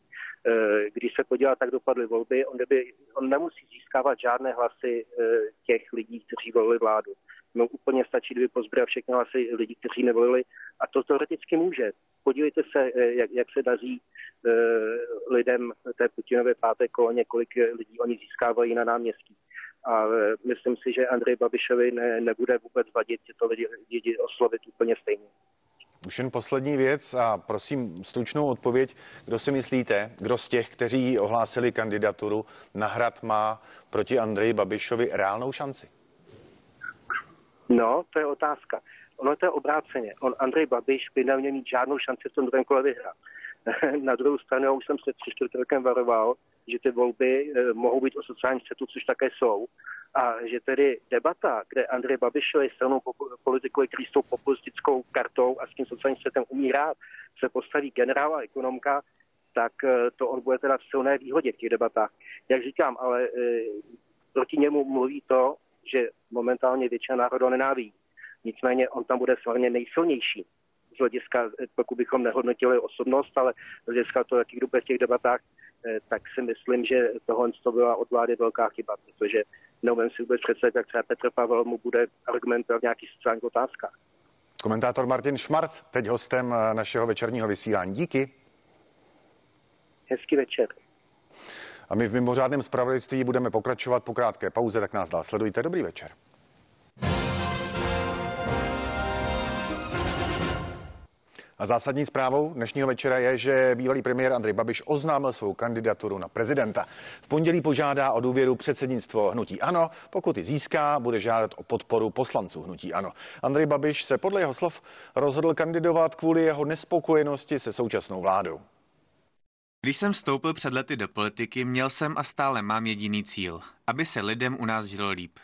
Eh, když se podívá, tak dopadly volby, on, neby, on nemusí získávat žádné hlasy eh, těch lidí, kteří volili vládu. No úplně stačí, kdyby pozbíral všechny hlasy lidí, kteří nevolili a to teoreticky může. Podívejte se, eh, jak, jak se daří lidem té Putinové páté koloně, kolik lidí oni získávají na náměstí. A myslím si, že Andrej Babišovi ne, nebude vůbec vadit tyto lidi, lidi oslovit úplně stejně. Už jen poslední věc a prosím stručnou odpověď. Kdo si myslíte, kdo z těch, kteří ohlásili kandidaturu na hrad má proti Andreji Babišovi reálnou šanci? No, to je otázka. Ono to je obráceně. On, Andrej Babiš by neměl mít žádnou šanci v tom druhém kole vyhrát. (laughs) na druhou stranu už jsem se tři čtvrtě rokem varoval, že ty volby eh, mohou být o sociálním střetu, což také jsou. A že tedy debata, kde Andrej Babiš je stranou politikovi, který s tou populistickou kartou a s tím sociálním střetem umí rád, se postaví generál a ekonomka, tak eh, to on bude teda v silné výhodě v těch debatách. Jak říkám, ale e, proti němu mluví to, že momentálně většina národa nenávidí. Nicméně on tam bude samozřejmě nejsilnější z hlediska, pokud bychom nehodnotili osobnost, ale z hlediska toho, jaký kdo v těch debatách, Eh, tak si myslím, že tohle to byla od vlády velká chyba, protože neumím si vůbec představit, jak třeba Petr Pavel mu bude argumentovat v nějakých sociálních otázkách. Komentátor Martin Šmarc, teď hostem eh, našeho večerního vysílání. Díky. Hezký večer. A my v mimořádném zpravodajství budeme pokračovat po krátké pauze, tak nás dál sledujte. Dobrý večer. A zásadní zprávou dnešního večera je, že bývalý premiér Andrej Babiš oznámil svou kandidaturu na prezidenta. V pondělí požádá o důvěru předsednictvo Hnutí Ano. Pokud ji získá, bude žádat o podporu poslanců Hnutí Ano. Andrej Babiš se podle jeho slov rozhodl kandidovat kvůli jeho nespokojenosti se současnou vládou. Když jsem vstoupil před lety do politiky, měl jsem a stále mám jediný cíl, aby se lidem u nás žilo líp.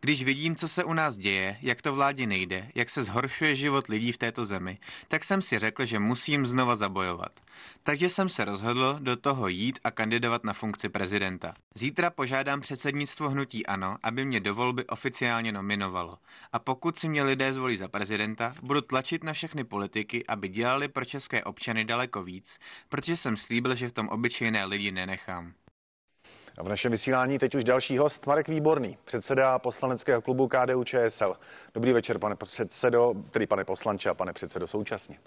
Když vidím, co se u nás děje, jak to vládě nejde, jak se zhoršuje život lidí v této zemi, tak jsem si řekl, že musím znova zabojovat. Takže jsem se rozhodl do toho jít a kandidovat na funkci prezidenta. Zítra požádám předsednictvo hnutí ANO, aby mě do volby oficiálně nominovalo. A pokud si mě lidé zvolí za prezidenta, budu tlačit na všechny politiky, aby dělali pro české občany daleko víc, protože jsem slíbil, že v tom obyčejné lidi nenechám. A v našem vysílání teď už další host, Marek Výborný, předseda poslaneckého klubu KDU ČSL. Dobrý večer, pane předsedo, tedy pane poslanče a pane předsedo současně.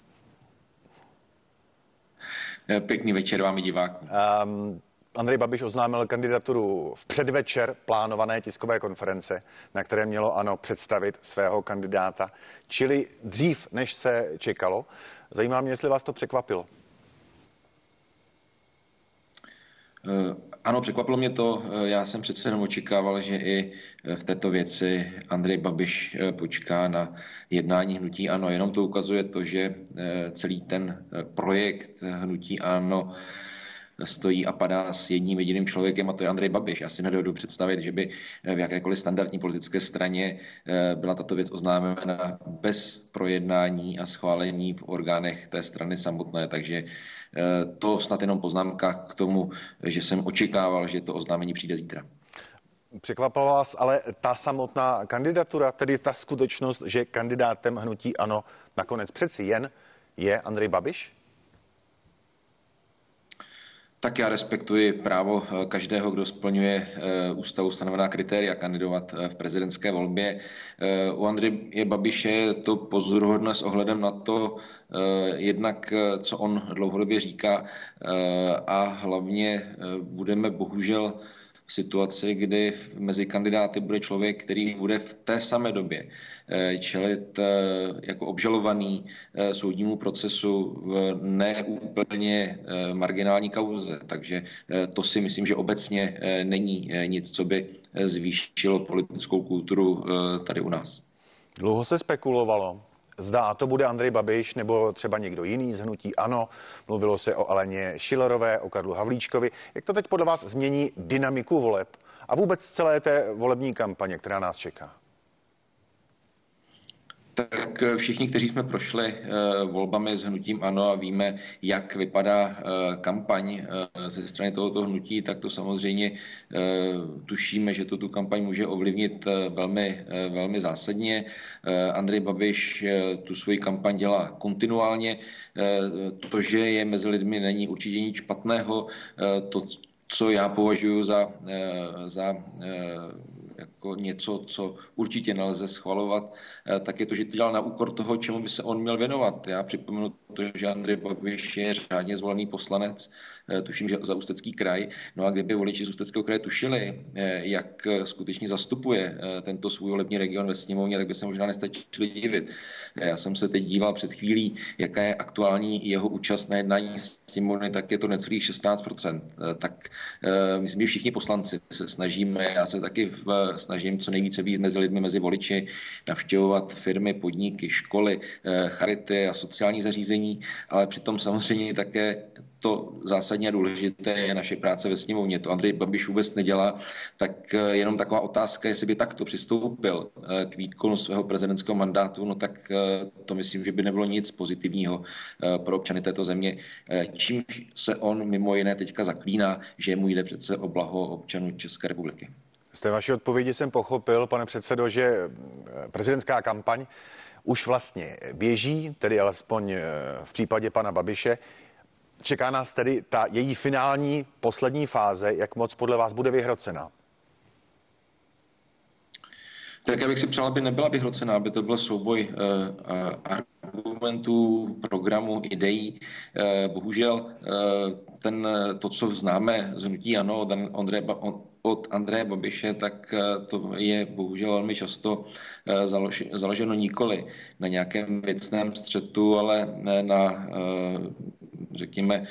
Eh, pěkný večer vám i divákům. Um, Andrej Babiš oznámil kandidaturu v předvečer plánované tiskové konference, na které mělo ano představit svého kandidáta, čili dřív, než se čekalo. Zajímá mě, jestli vás to překvapilo. Eh, ano, překvapilo mě to. Eh, já jsem přece jenom očekával, že i eh, v této věci Andrej Babiš počká na jednání hnutí ANO. Jenom to ukazuje to, že celý ten projekt hnutí ANO stojí a padá s jedním jediným člověkem a to je Andrej Babiš. Já si nedovedu představit, že by v jakékoliv standardní politické straně eh, byla tato věc oznámena bez projednání a schválení v orgánech té strany samotné. Takže eh, to snad jenom poznámka k tomu, že jsem očekával, že to oznámení přijde zítra. Překvapila vás ale ta samotná kandidatura, tedy ta skutečnost, že kandidátem hnutí ano nakonec přeci jen je Andrej Babiš? Tak já respektuji právo eh, každého, kdo splňuje eh, ústavu stanovená kritéria kandidovat eh, v prezidentské volbě. U Andreje Babiše je to pozoruhodné s ohledem na to, jednak co on dlouhodobě říká a hlavně budeme bohužel situaci, kdy mezi kandidáty bude člověk, který bude v té samé době eh, čelit eh, jako obžalovaný eh, soudnímu procesu v neúplně marginální kauze. Takže to si myslím, že obecně není nic, co by zvýšilo politickou kulturu tady u nás. Dlouho se spekulovalo, Zdá, to bude Andrej Babiš nebo třeba někdo jiný z hnutí ANO. Mluvilo se o Aleně Šilerové, o Karlu Havlíčkovi. Jak to teď podle vás změní dynamiku voleb a vůbec celé té volební kampaně, která nás čeká? Tak eh, všichni, kteří jsme prošli eh, volbami s hnutím ANO a víme, jak vypadá eh, kampaň ze strany tohoto hnutí, tak to samozřejmě tušíme, že to tu kampaň může ovlivnit velmi, velmi zásadně. Andrej Babiš tu svoji kampaň dělá kontinuálně. To, že je mezi lidmi, není určitě nic špatného. To, co já považuji za, za jako něco, co určitě nelze schvalovat, eh, tak je to, že to dělal na úkor toho, čemu by se on měl věnovat. Já připomenu to, že Andrej Babiš je řádně zvolený poslanec, eh, tuším, že za Ústecký kraj. No a kdyby voliči z Ústeckého kraje tušili, eh, jak skutečně zastupuje tento svůj volební region ve sněmovně, tak by se možná nestačili divit. Já jsem se teď díval před chvílí, jaká je aktuální jeho účast na jednání sněmovny, tak je to necelých 16%. Tak myslím, že všichni poslanci se snažíme, já se taky v, snažím co nejvíce být mezi lidmi, mezi voliči, navštěvovat firmy, podniky, školy, eh, charity a sociální zařízení, ale přitom samozřejmě také to zásadně důležité je naše práce ve sněmovně. To Andrej Babiš vůbec nedělá, tak eh, jenom taková otázka, jestli by takto přistoupil eh, k výkonu svého prezidentského mandátu, no tak to myslím, že by nebylo nic pozitivního pro občany této země. Čím se on mimo jiné teďka zaklíná, že mu jde přece o blaho občanů České republiky. Z té vaší odpovědi jsem pochopil, pane předsedo, že eh, prezidentská kampaň už vlastně běží, tedy alespoň eh, v případě pana Babiše. Čeká nás tedy ta její finální poslední fáze, jak moc podle vás bude vyhrocená? Tak já bych si přál, aby nebyla vyhrocená, aby to byl souboj uh, argumentů, programů, ideí. Bohužel ten, to, co známe z hnutí ANO od Andreje, od Andreje Babiše, tak to je bohužel velmi často založeno nikoli na nějakém věcném střetu, ale na, řekněme,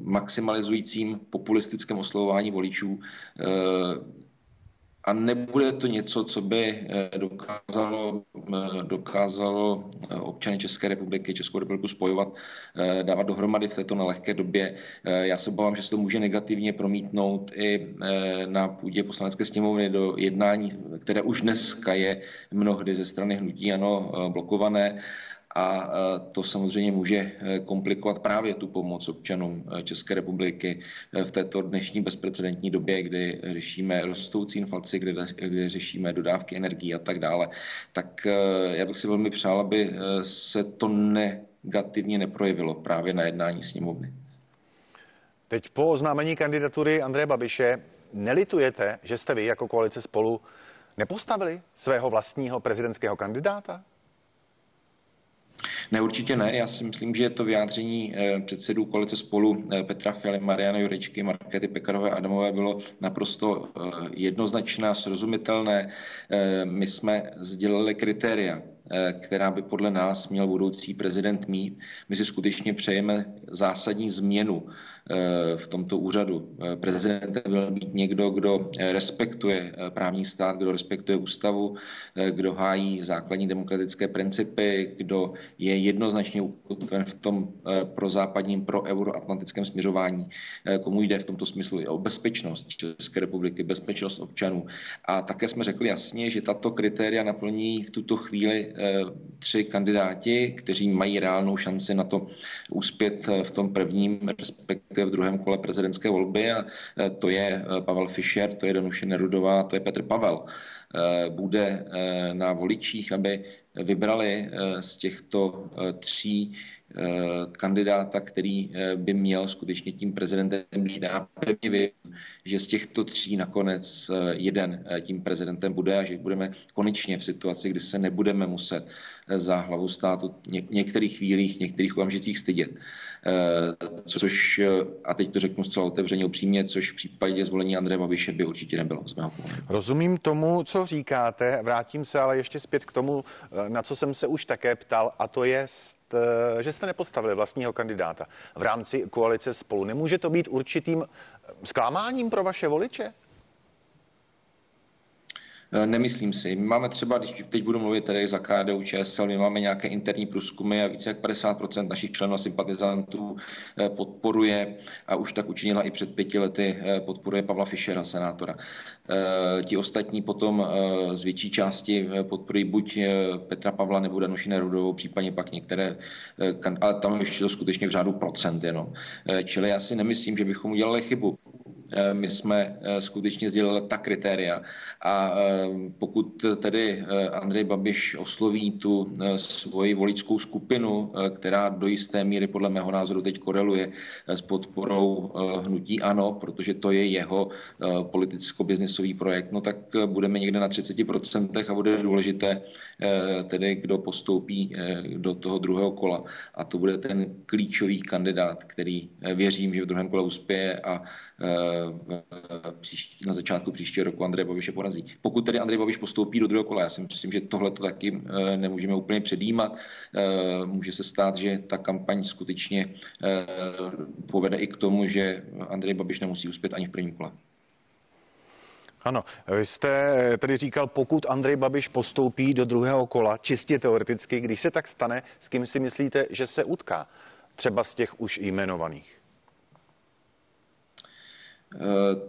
maximalizujícím populistickém oslovování voličů a nebude to něco, co by eh, dokázalo, eh, dokázalo eh, občany České republiky, Českou republiku spojovat, dávat dohromady v této nelehké době. Já se obávám, že se to může negativně promítnout i na půdě poslanecké sněmovny do jednání, které už dneska je mnohdy ze strany hnutí ano blokované a to samozřejmě může e, komplikovat právě tu pomoc občanům e, České republiky e, v této dnešní bezprecedentní době, kdy řešíme rostoucí inflaci, kdy, kdy řešíme dodávky energií a tak dále. Tak já bych si velmi přál, aby se to negativně neprojevilo právě na jednání sněmovny. Teď po oznámení kandidatury Andreje Babiše nelitujete, že jste vy jako koalice spolu nepostavili svého vlastního prezidentského kandidáta? Ne, určitě ne. Já si myslím, že to vyjádření eh, předsedů koalice spolu eh, Petra Fialy, Mariana Jurečky, Markety Pekarové a Adamové bylo naprosto eh, jednoznačné a srozumitelné. My jsme sdělili kritéria, která by podle nás měl budoucí prezident mít. My si skutečně přejeme zásadní změnu v tomto úřadu. Prezidentem byl být někdo, kdo respektuje právní stát, kdo respektuje ústavu, kdo hájí základní demokratické principy, kdo je jednoznačně ukotven v tom prozápadním, pro euroatlantickém směřování, komu jde v tomto smyslu i o bezpečnost České republiky, bezpečnost občanů. A také jsme řekli jasně, že tato kritéria naplní v tuto chvíli tři kandidáti, kteří mají reálnou šanci na to uspět v tom prvním, respektive v druhém kole prezidentské volby a e, to je Pavel Fischer, to je Danuše Nerudová, to je Petr Pavel. E, bude na voličích, aby vybrali z těchto tří kandidáta, který by měl skutečně tím prezidentem být. Já pevně vím, že z těchto tří nakonec jeden tím prezidentem bude a že budeme konečně v situaci, kdy se nebudeme muset za hlavu státu v některých chvílích, některých okamžicích stydět. Eh, což, a teď to řeknu zcela otevřeně upřímně, což v případě zvolení Andreje Babiše by určitě nebylo z mého pohledu. Rozumím tomu, co říkáte, vrátím se ale ještě zpět k tomu, eh, na co jsem se už také ptal, a to je, eh, že jste nepostavili vlastního kandidáta v rámci koalice spolu. Nemůže to být určitým zklamáním pro vaše voliče? Eh, nemyslím si. My máme třeba, když teď budu mluvit tady za KDU ČSL, my máme nějaké interní průzkumy a více jak 50% našich členů a sympatizantů eh, podporuje a už tak učinila i před pěti lety eh, podporuje Pavla Fischera, senátora. Ti ostatní potom z větší části podporují buď Petra Pavla nebo Danuši Nerudovou, případně pak některé, ale tam ještě to skutečně v řádu procent jenom. Čili já si nemyslím, že bychom udělali chybu. Eh, my jsme eh, skutečně sdělili ta kritéria. A eh, pokud tedy Andrej Babiš osloví tu svoji voličskou skupinu, která do jisté míry podle mého názoru teď koreluje s podporou hnutí ANO, protože to je jeho politicko-biznisový projekt, no tak budeme někde na 30% a bude důležité tedy, kdo postoupí do toho druhého kola. A to bude ten klíčový kandidát, který věřím, že v druhém kole uspěje a na začátku příštího roku Andrej Babiše porazí. Pokud tedy Andrej Babiš postoupí do druhého kola, já si myslím, že tohle to taky eh, nemůžeme úplně předjímat. Eh, může se stát, že ta kampaň skutečně eh, povede i k tomu, že Andrej Babiš nemusí uspět ani v prvním kole. Ano, vy jste tedy říkal, pokud Andrej Babiš postoupí do druhého kola, čistě teoreticky, když se tak stane, s kým si myslíte, že se utká? Třeba z těch už jmenovaných. Eh,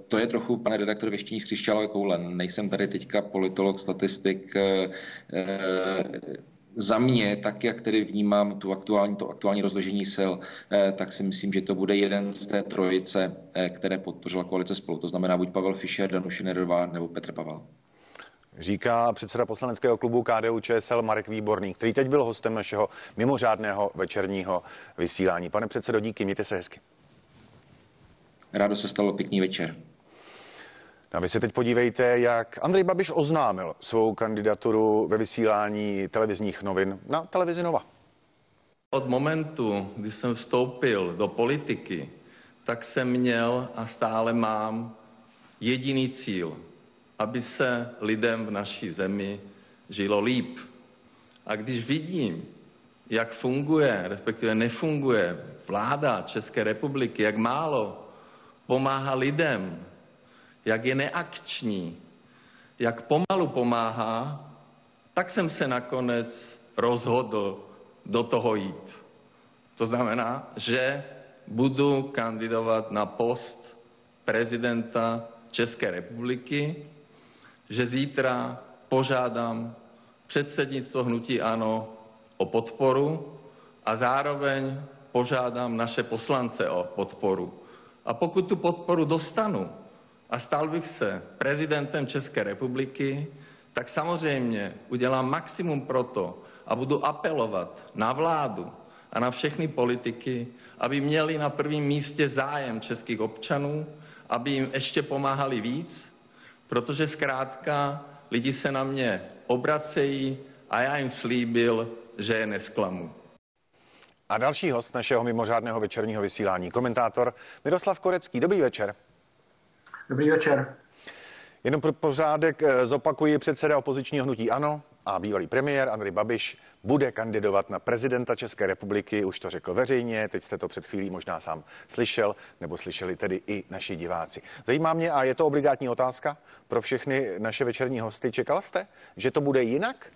to je trochu, pane redaktor, věštění z křišťálové koule. Nejsem tady teďka politolog, statistik. Eh, eh, za mě, tak jak tedy vnímám tu aktuální, to aktuální rozložení sil, tak si myslím, že to bude jeden z té trojice, které podpořila koalice spolu. To znamená buď Pavel Fischer, Danuše Nerová nebo Petr Pavel. Říká předseda poslaneckého klubu KDU ČSL Marek Výborný, který teď byl hostem našeho mimořádného večerního vysílání. Pane předsedo, díky, mějte se hezky. Rádo se stalo pěkný večer. A vy se teď podívejte, jak Andrej Babiš oznámil svou kandidaturu ve vysílání televizních novin na televizi Nova. Od momentu, kdy jsem vstoupil do politiky, tak jsem měl a stále mám jediný cíl, aby se lidem v naší zemi žilo líp. A když vidím, jak funguje, respektive nefunguje vláda České republiky, jak málo pomáhá lidem, jak je neakční, jak pomalu pomáhá, tak jsem se nakonec rozhodl do toho jít. To znamená, že budu kandidovat na post prezidenta České republiky, že zítra požádám předsednictvo hnutí ANO o podporu a zároveň požádám naše poslance o podporu. A pokud tu podporu dostanu a stal bych se prezidentem České republiky, tak samozřejmě udělám maximum pro to a budu apelovat na vládu a na všechny politiky, aby měli na prvním místě zájem českých občanů, aby jim ještě pomáhali víc, protože zkrátka lidi se na mě obracejí a já jim slíbil, že je nesklamu. A další host našeho mimořádného večerního vysílání, komentátor Miroslav Korecký. Dobrý večer. Dobrý večer. Jenom pro pořádek eh, zopakuji předseda opozičního hnutí ANO a bývalý premiér Andrej Babiš bude kandidovat na prezidenta České republiky, už to řekl veřejně, teď jste to před chvílí možná sám slyšel, nebo slyšeli tedy i naši diváci. Zajímá mě, a je to obligátní otázka pro všechny naše večerní hosty, čekal jste, že to bude jinak?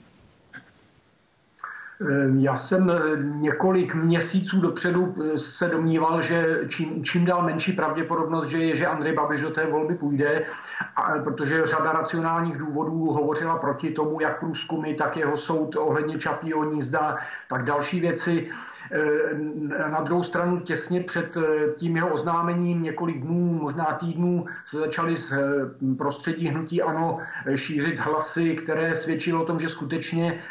Ehm, já jsem eh, několik měsíců dopředu eh, se domníval, že čím, čím dál menší pravděpodobnost, že je, že Andrej Babiš do té volby půjde, a, protože řada racionálních důvodů hovořila proti tomu, jak průzkumy, tak jeho soud ohledně Čapího nízda, tak další věci. Eh, na druhou stranu těsně před eh, tím jeho oznámením několik dnů, možná týdnů se začaly z eh, prostředí hnutí ANO šířit hlasy, které svědčilo o tom, že skutečně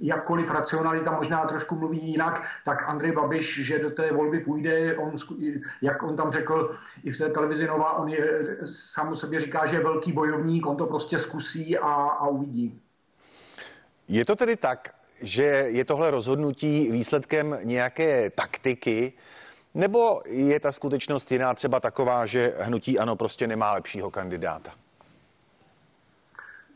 jakkoliv racionalita možná trošku mluví jinak, tak Andrej Babiš, že do té volby půjde, on, jak on tam řekl i v té televizi Nova, on je, sám o sobě říká, že je velký bojovník, on to prostě zkusí a, a uvidí. Je to tedy tak, že je tohle rozhodnutí výsledkem nějaké taktiky, nebo je ta skutečnost jiná třeba taková, že hnutí ano prostě nemá lepšího kandidáta?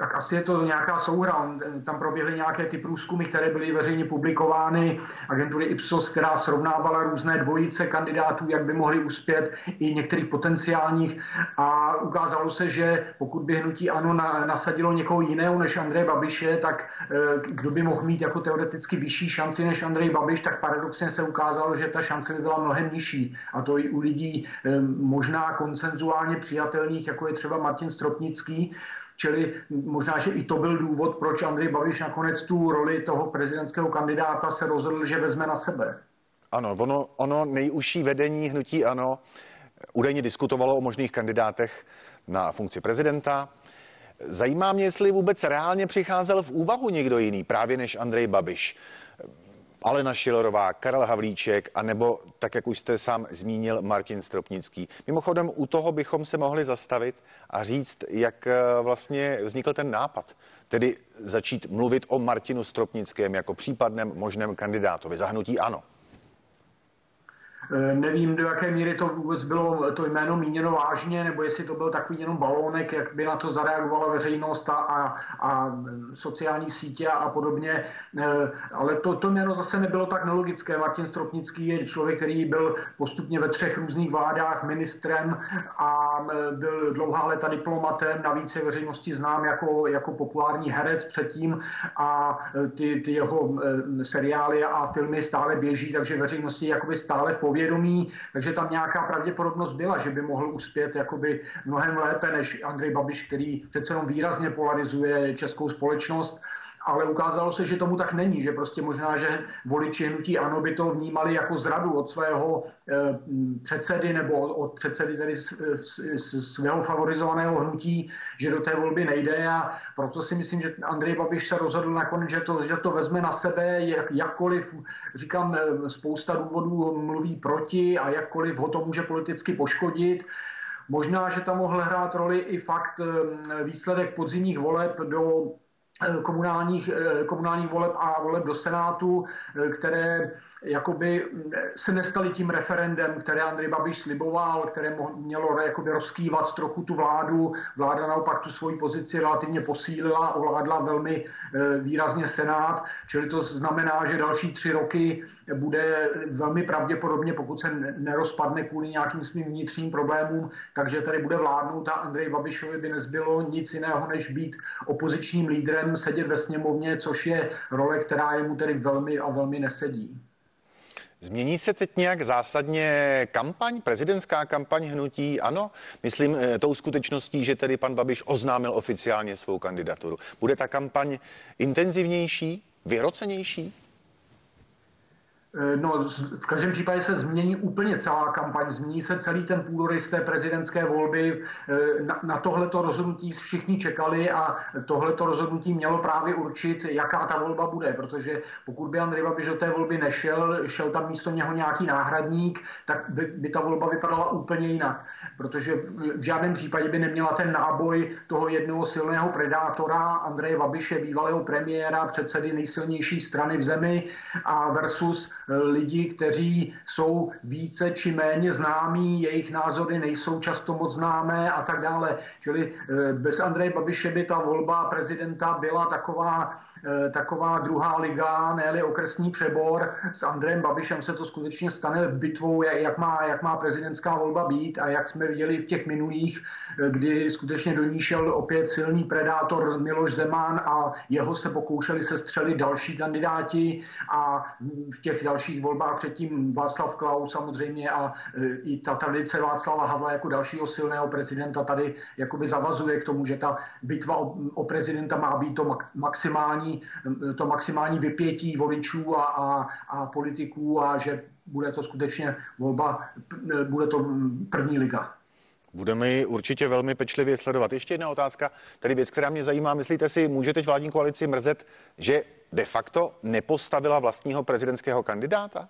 Tak asi je to nějaká souhra. Tam proběhly nějaké ty průzkumy, které byly veřejně publikovány agentury Ipsos, která srovnávala různé dvojice kandidátů, jak by mohli uspět i některých potenciálních a ukázalo se, že pokud by hnutí ANO nasadilo někoho jiného než Andrej Babiše, tak eh, kdo by mohl mít jako teoreticky vyšší šanci než Andrej Babiš, tak paradoxně se ukázalo, že ta šance by byla mnohem nižší. A to i u lidí eh, možná koncenzuálně přijatelných, jako je třeba Martin Stropnický, Čili možná, že i to byl důvod, proč Andrej Babiš nakonec tu roli toho prezidentského kandidáta se rozhodl, že vezme na sebe. Ano, ono, ono nejužší vedení hnutí ano údajně diskutovalo o možných kandidátech na funkci prezidenta. Zajímá mě, jestli vůbec reálně přicházel v úvahu někdo jiný, právě než Andrej Babiš. Alena Šilerová, Karel Havlíček a nebo, tak jak už jste sám zmínil, Martin Stropnický. Mimochodem, u toho bychom se mohli zastavit a říct, jak eh, vlastně vznikl ten nápad. Tedy začít mluvit o Martinu Stropnickém jako případném možném kandidátovi. Zahnutí ano. Eh, nevím, do jaké míry to vůbec bylo to jméno míněno vážně, nebo jestli to byl takový jenom balónek, jak by na to zareagovala veřejnost a, a, a sociální sítě a podobně. Eh, ale to, to jméno zase nebylo tak nelogické. Martin Stropnický je člověk, který byl postupně ve třech různých vládách ministrem a eh, byl dlouhá léta diplomatem, navíc je veřejnosti znám jako, jako populární herec předtím a ty, ty jeho seriály a filmy stále běží, takže veřejnosti jakoby stále v povědomí, takže tam nějaká pravděpodobnost byla, že by mohl uspět jakoby mnohem lépe než Andrej Babiš, který přece jenom výrazně polarizuje českou společnost ale ukázalo se, že tomu tak není, že prostě možná, že voliči hnutí ANO by to vnímali jako zradu od svého eh, předsedy nebo od předsedy tedy svého favorizovaného hnutí, že do té volby nejde. A proto si myslím, že Andrej Babiš se rozhodl nakonec, že to, že to vezme na sebe, jak, jakkoliv, říkám, eh, spousta důvodů mluví proti a jakkoliv ho to může politicky poškodit, Možná, že tam mohl hrát roli i fakt eh, výsledek podzimních voleb do komunálních, komunálních voleb a voleb do Senátu, které jakoby se nestali tím referendem, které Andrej Babiš sliboval, které mělo jakoby rozkývat trochu tu vládu. Vláda naopak tu svoji pozici relativně posílila, ovládla velmi e, výrazně Senát, čili to znamená, že další tři roky bude velmi pravděpodobně, pokud se nerozpadne kvůli nějakým svým vnitřním problémům, takže tady bude vládnout a Andrej Babišovi by nezbylo nic jiného, než být opozičním lídrem, sedět ve sněmovně, což je role, která jemu tedy velmi a velmi nesedí. Změní se teď nějak zásadně kampaň, prezidentská kampaň hnutí? Ano, myslím eh, tou skutečností, že tedy pan Babiš oznámil oficiálně svou kandidaturu. Bude ta kampaň intenzivnější, vyrocenější? Eh, no, v každém případě se změní úplně celá kampaň, změní se celý ten půdorys té prezidentské volby. Eh, na, na tohleto rozhodnutí všichni čekali a tohleto rozhodnutí mělo právě určit, jaká ta volba bude, protože pokud by Andrej Babiš do té volby nešel, šel tam místo něho nějaký náhradník, tak by, by ta volba vypadala úplně jinak, protože v žádném případě by neměla ten náboj toho jednoho silného predátora, Andreje Babiše, bývalého premiéra, předsedy nejsilnější strany v zemi a versus lidi, kteří jsou více či méně známí, jejich názory nejsou často moc známé a tak dále. Čili eh, bez Andreje Babiše by ta volba prezidenta byla taková Eh, taková druhá liga, ne okresní přebor. S Andrejem Babišem se to skutečně stane bitvou, jak má, jak má prezidentská volba být a jak jsme viděli v těch minulých, eh, kdy skutečně do ní šel opět silný predátor Miloš Zeman a jeho se pokoušeli se střelit další kandidáti a v těch dalších volbách předtím Václav Klaus samozřejmě a eh, i ta tradice Václava Havla jako dalšího silného prezidenta tady jakoby zavazuje k tomu, že ta bitva o, o prezidenta má být to maximální to maximální vypětí voličů a, a, a politiků a že bude to skutečně volba, bude to první liga. Budeme ji určitě velmi pečlivě sledovat. Ještě jedna otázka, tedy věc, která mě zajímá. Myslíte si, může teď vládní koalici mrzet, že de facto nepostavila vlastního prezidentského kandidáta?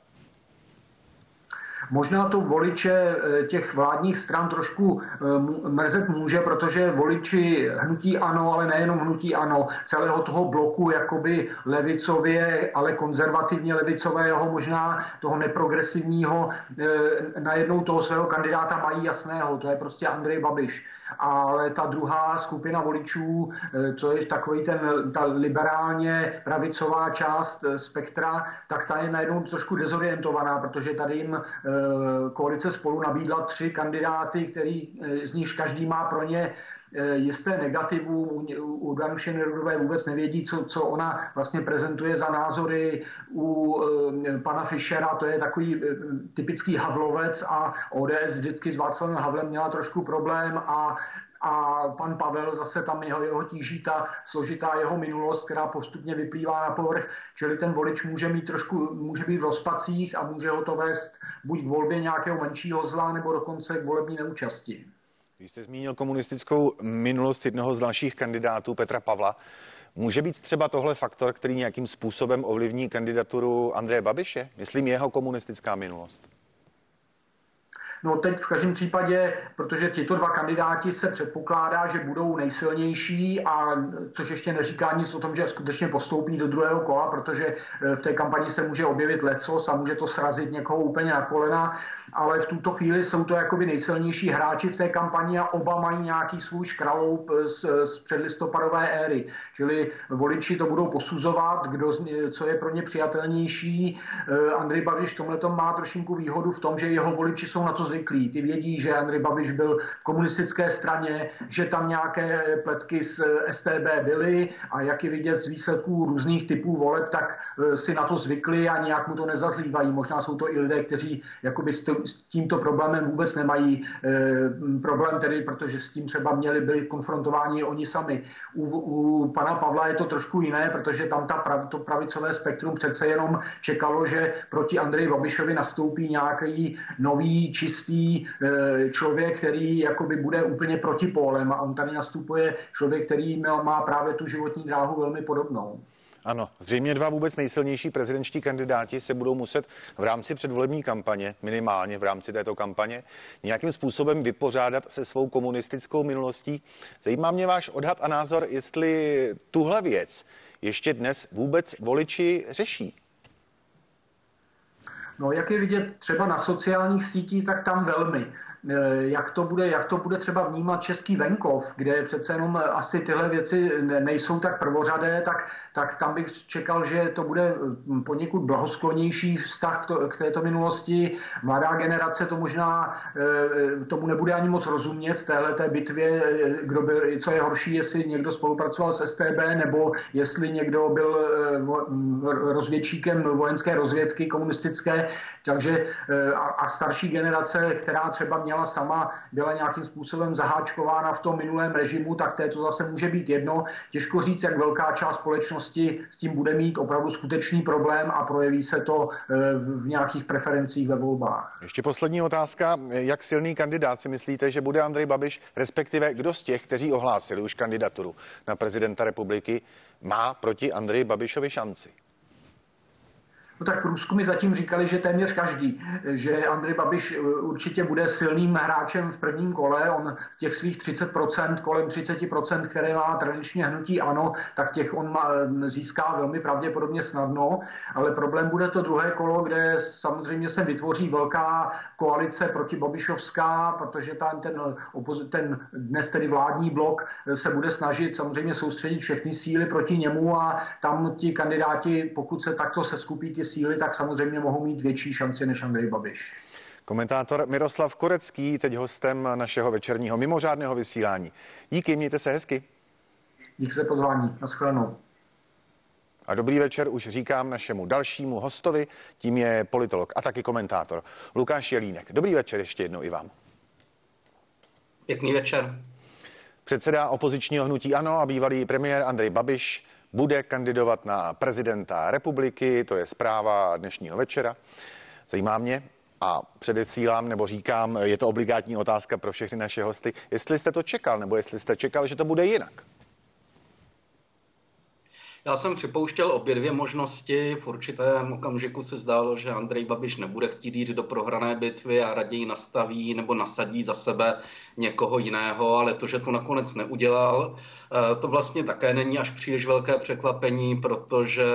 Možná to voliče eh, těch vládních stran trošku eh, mrzet může, protože voliči hnutí ano, ale nejenom hnutí ano, celého toho bloku jakoby levicově, ale konzervativně levicového, možná toho neprogresivního, eh, najednou toho svého kandidáta mají jasného, to je prostě Andrej Babiš ale ta druhá skupina voličů, eh, co je takový ten, ta liberálně pravicová část eh, spektra, tak ta je najednou trošku dezorientovaná, protože tady jim eh, koalice spolu nabídla tři kandidáty, který z nich každý má pro ně jisté negativu. U Danuše Nerudové vůbec nevědí, co, co ona vlastně prezentuje za názory. U pana Fischera to je takový typický Havlovec a ODS vždycky s Václavem Havlem měla trošku problém a a pan Pavel zase tam jeho, jeho tíží ta složitá jeho minulost, která postupně vyplývá na povrch, čili ten volič může mít trošku, může být v rozpacích a může ho to vést buď k volbě nějakého menšího zla, nebo dokonce k volební neúčasti. Když jste zmínil komunistickou minulost jednoho z dalších kandidátů, Petra Pavla, může být třeba tohle faktor, který nějakým způsobem ovlivní kandidaturu Andreje Babiše? Myslím jeho komunistická minulost. No teď v každém případě, protože tyto dva kandidáti se předpokládá, že budou nejsilnější, a což ještě neříká nic o tom, že skutečně postoupí do druhého kola, protože eh, v té kampani se může objevit lecos a může to srazit někoho úplně na kolena, ale v tuto chvíli jsou to jakoby nejsilnější hráči v té kampani a oba mají nějaký svůj škraloup z, z předlistopadové éry. Čili voliči to budou posuzovat, kdo, co je pro ně přijatelnější. Eh, Andrej Babiš v tomhle má trošinku výhodu v tom, že jeho voliči jsou na to zvyklí. Ty vědí, že Andrej Babiš byl v komunistické straně, že tam nějaké pletky z STB byly a jak je vidět z výsledků různých typů voleb, tak eh, si na to zvykli a nějak mu to nezazlívají. Možná jsou to i lidé, kteří jakoby s tímto problémem vůbec nemají eh, problém, tedy protože s tím třeba měli byli konfrontováni oni sami. U, u pana Pavla je to trošku jiné, protože tam ta prav, to pravicové spektrum přece jenom čekalo, že proti Andreji Babišovi nastoupí nějaký nový, čistý jistý eh, člověk, který jakoby bude úplně protipólem a on tady nastupuje člověk, který má právě tu životní dráhu velmi podobnou. Ano, zřejmě dva vůbec nejsilnější prezidentští kandidáti se budou muset v rámci předvolební kampaně, minimálně v rámci této kampaně, nějakým způsobem vypořádat se svou komunistickou minulostí. Zajímá mě váš odhad a názor, jestli tuhle věc ještě dnes vůbec voliči řeší. No, jak je vidět třeba na sociálních sítích, tak tam velmi. Eh, jak to bude, jak to bude třeba vnímat český venkov, kde přece jenom asi tyhle věci nejsou tak prvořadé, tak, tak tam bych čekal, že to bude hm, poněkud blahosklonější vztah k, to, k této minulosti. Mladá generace to možná eh, tomu nebude ani moc rozumět, téhle té bitvě, eh, kdo byl, co je horší, jestli někdo spolupracoval s STB, nebo jestli někdo byl hm, rozvědčíkem vojenské rozvědky komunistické, takže a, a starší generace, která třeba měla sama, byla nějakým způsobem zaháčkována v tom minulém režimu, tak této zase může být jedno. Těžko říct, jak velká část společnosti s tím bude mít opravdu skutečný problém a projeví se to eh, v nějakých preferencích ve volbách. Ještě poslední otázka. Jak silný kandidát si myslíte, že bude Andrej Babiš, respektive kdo z těch, kteří ohlásili už kandidaturu na prezidenta republiky, má proti Andreji Babišovi šanci? No tak průzkumy zatím říkali, že téměř každý, že Andrej Babiš eh, určitě bude silným hráčem v prvním kole. On těch svých 30%, kolem 30%, které má tradičně hnutí ano, tak těch on má, eh, získá velmi pravděpodobně snadno, ale problém bude to druhé kolo, kde samozřejmě se vytvoří velká koalice proti Babišovská, protože tam ten, ten dnes tedy vládní blok eh, se bude snažit samozřejmě soustředit všechny síly proti němu a tam ti kandidáti, pokud se takto se skupí ty síly, tak samozřejmě mohou mít větší šanci než Andrej Babiš. Komentátor Miroslav Korecký, teď hostem našeho večerního mimořádného vysílání. Díky, mějte se hezky. Díky za pozvání. Naschledanou. A dobrý večer už říkám našemu dalšímu hostovi, tím je politolog a taky komentátor Lukáš Jelínek. Dobrý večer ještě jednou i vám. Pěkný večer. Předseda opozičního hnutí ANO a bývalý premiér Andrej Babiš bude kandidovat na prezidenta republiky, to je zpráva dnešního večera. Zajímá mě a předesílám nebo říkám, je to obligátní otázka pro všechny naše hosty, jestli jste to čekal nebo jestli jste čekal, že to bude jinak. Já jsem připouštěl obě dvě možnosti. V určitém okamžiku se zdálo, že Andrej Babiš nebude chtít jít do prohrané bitvy a raději nastaví nebo nasadí za sebe někoho jiného, ale to, že to nakonec neudělal, eh, to vlastně také není až příliš velké překvapení, protože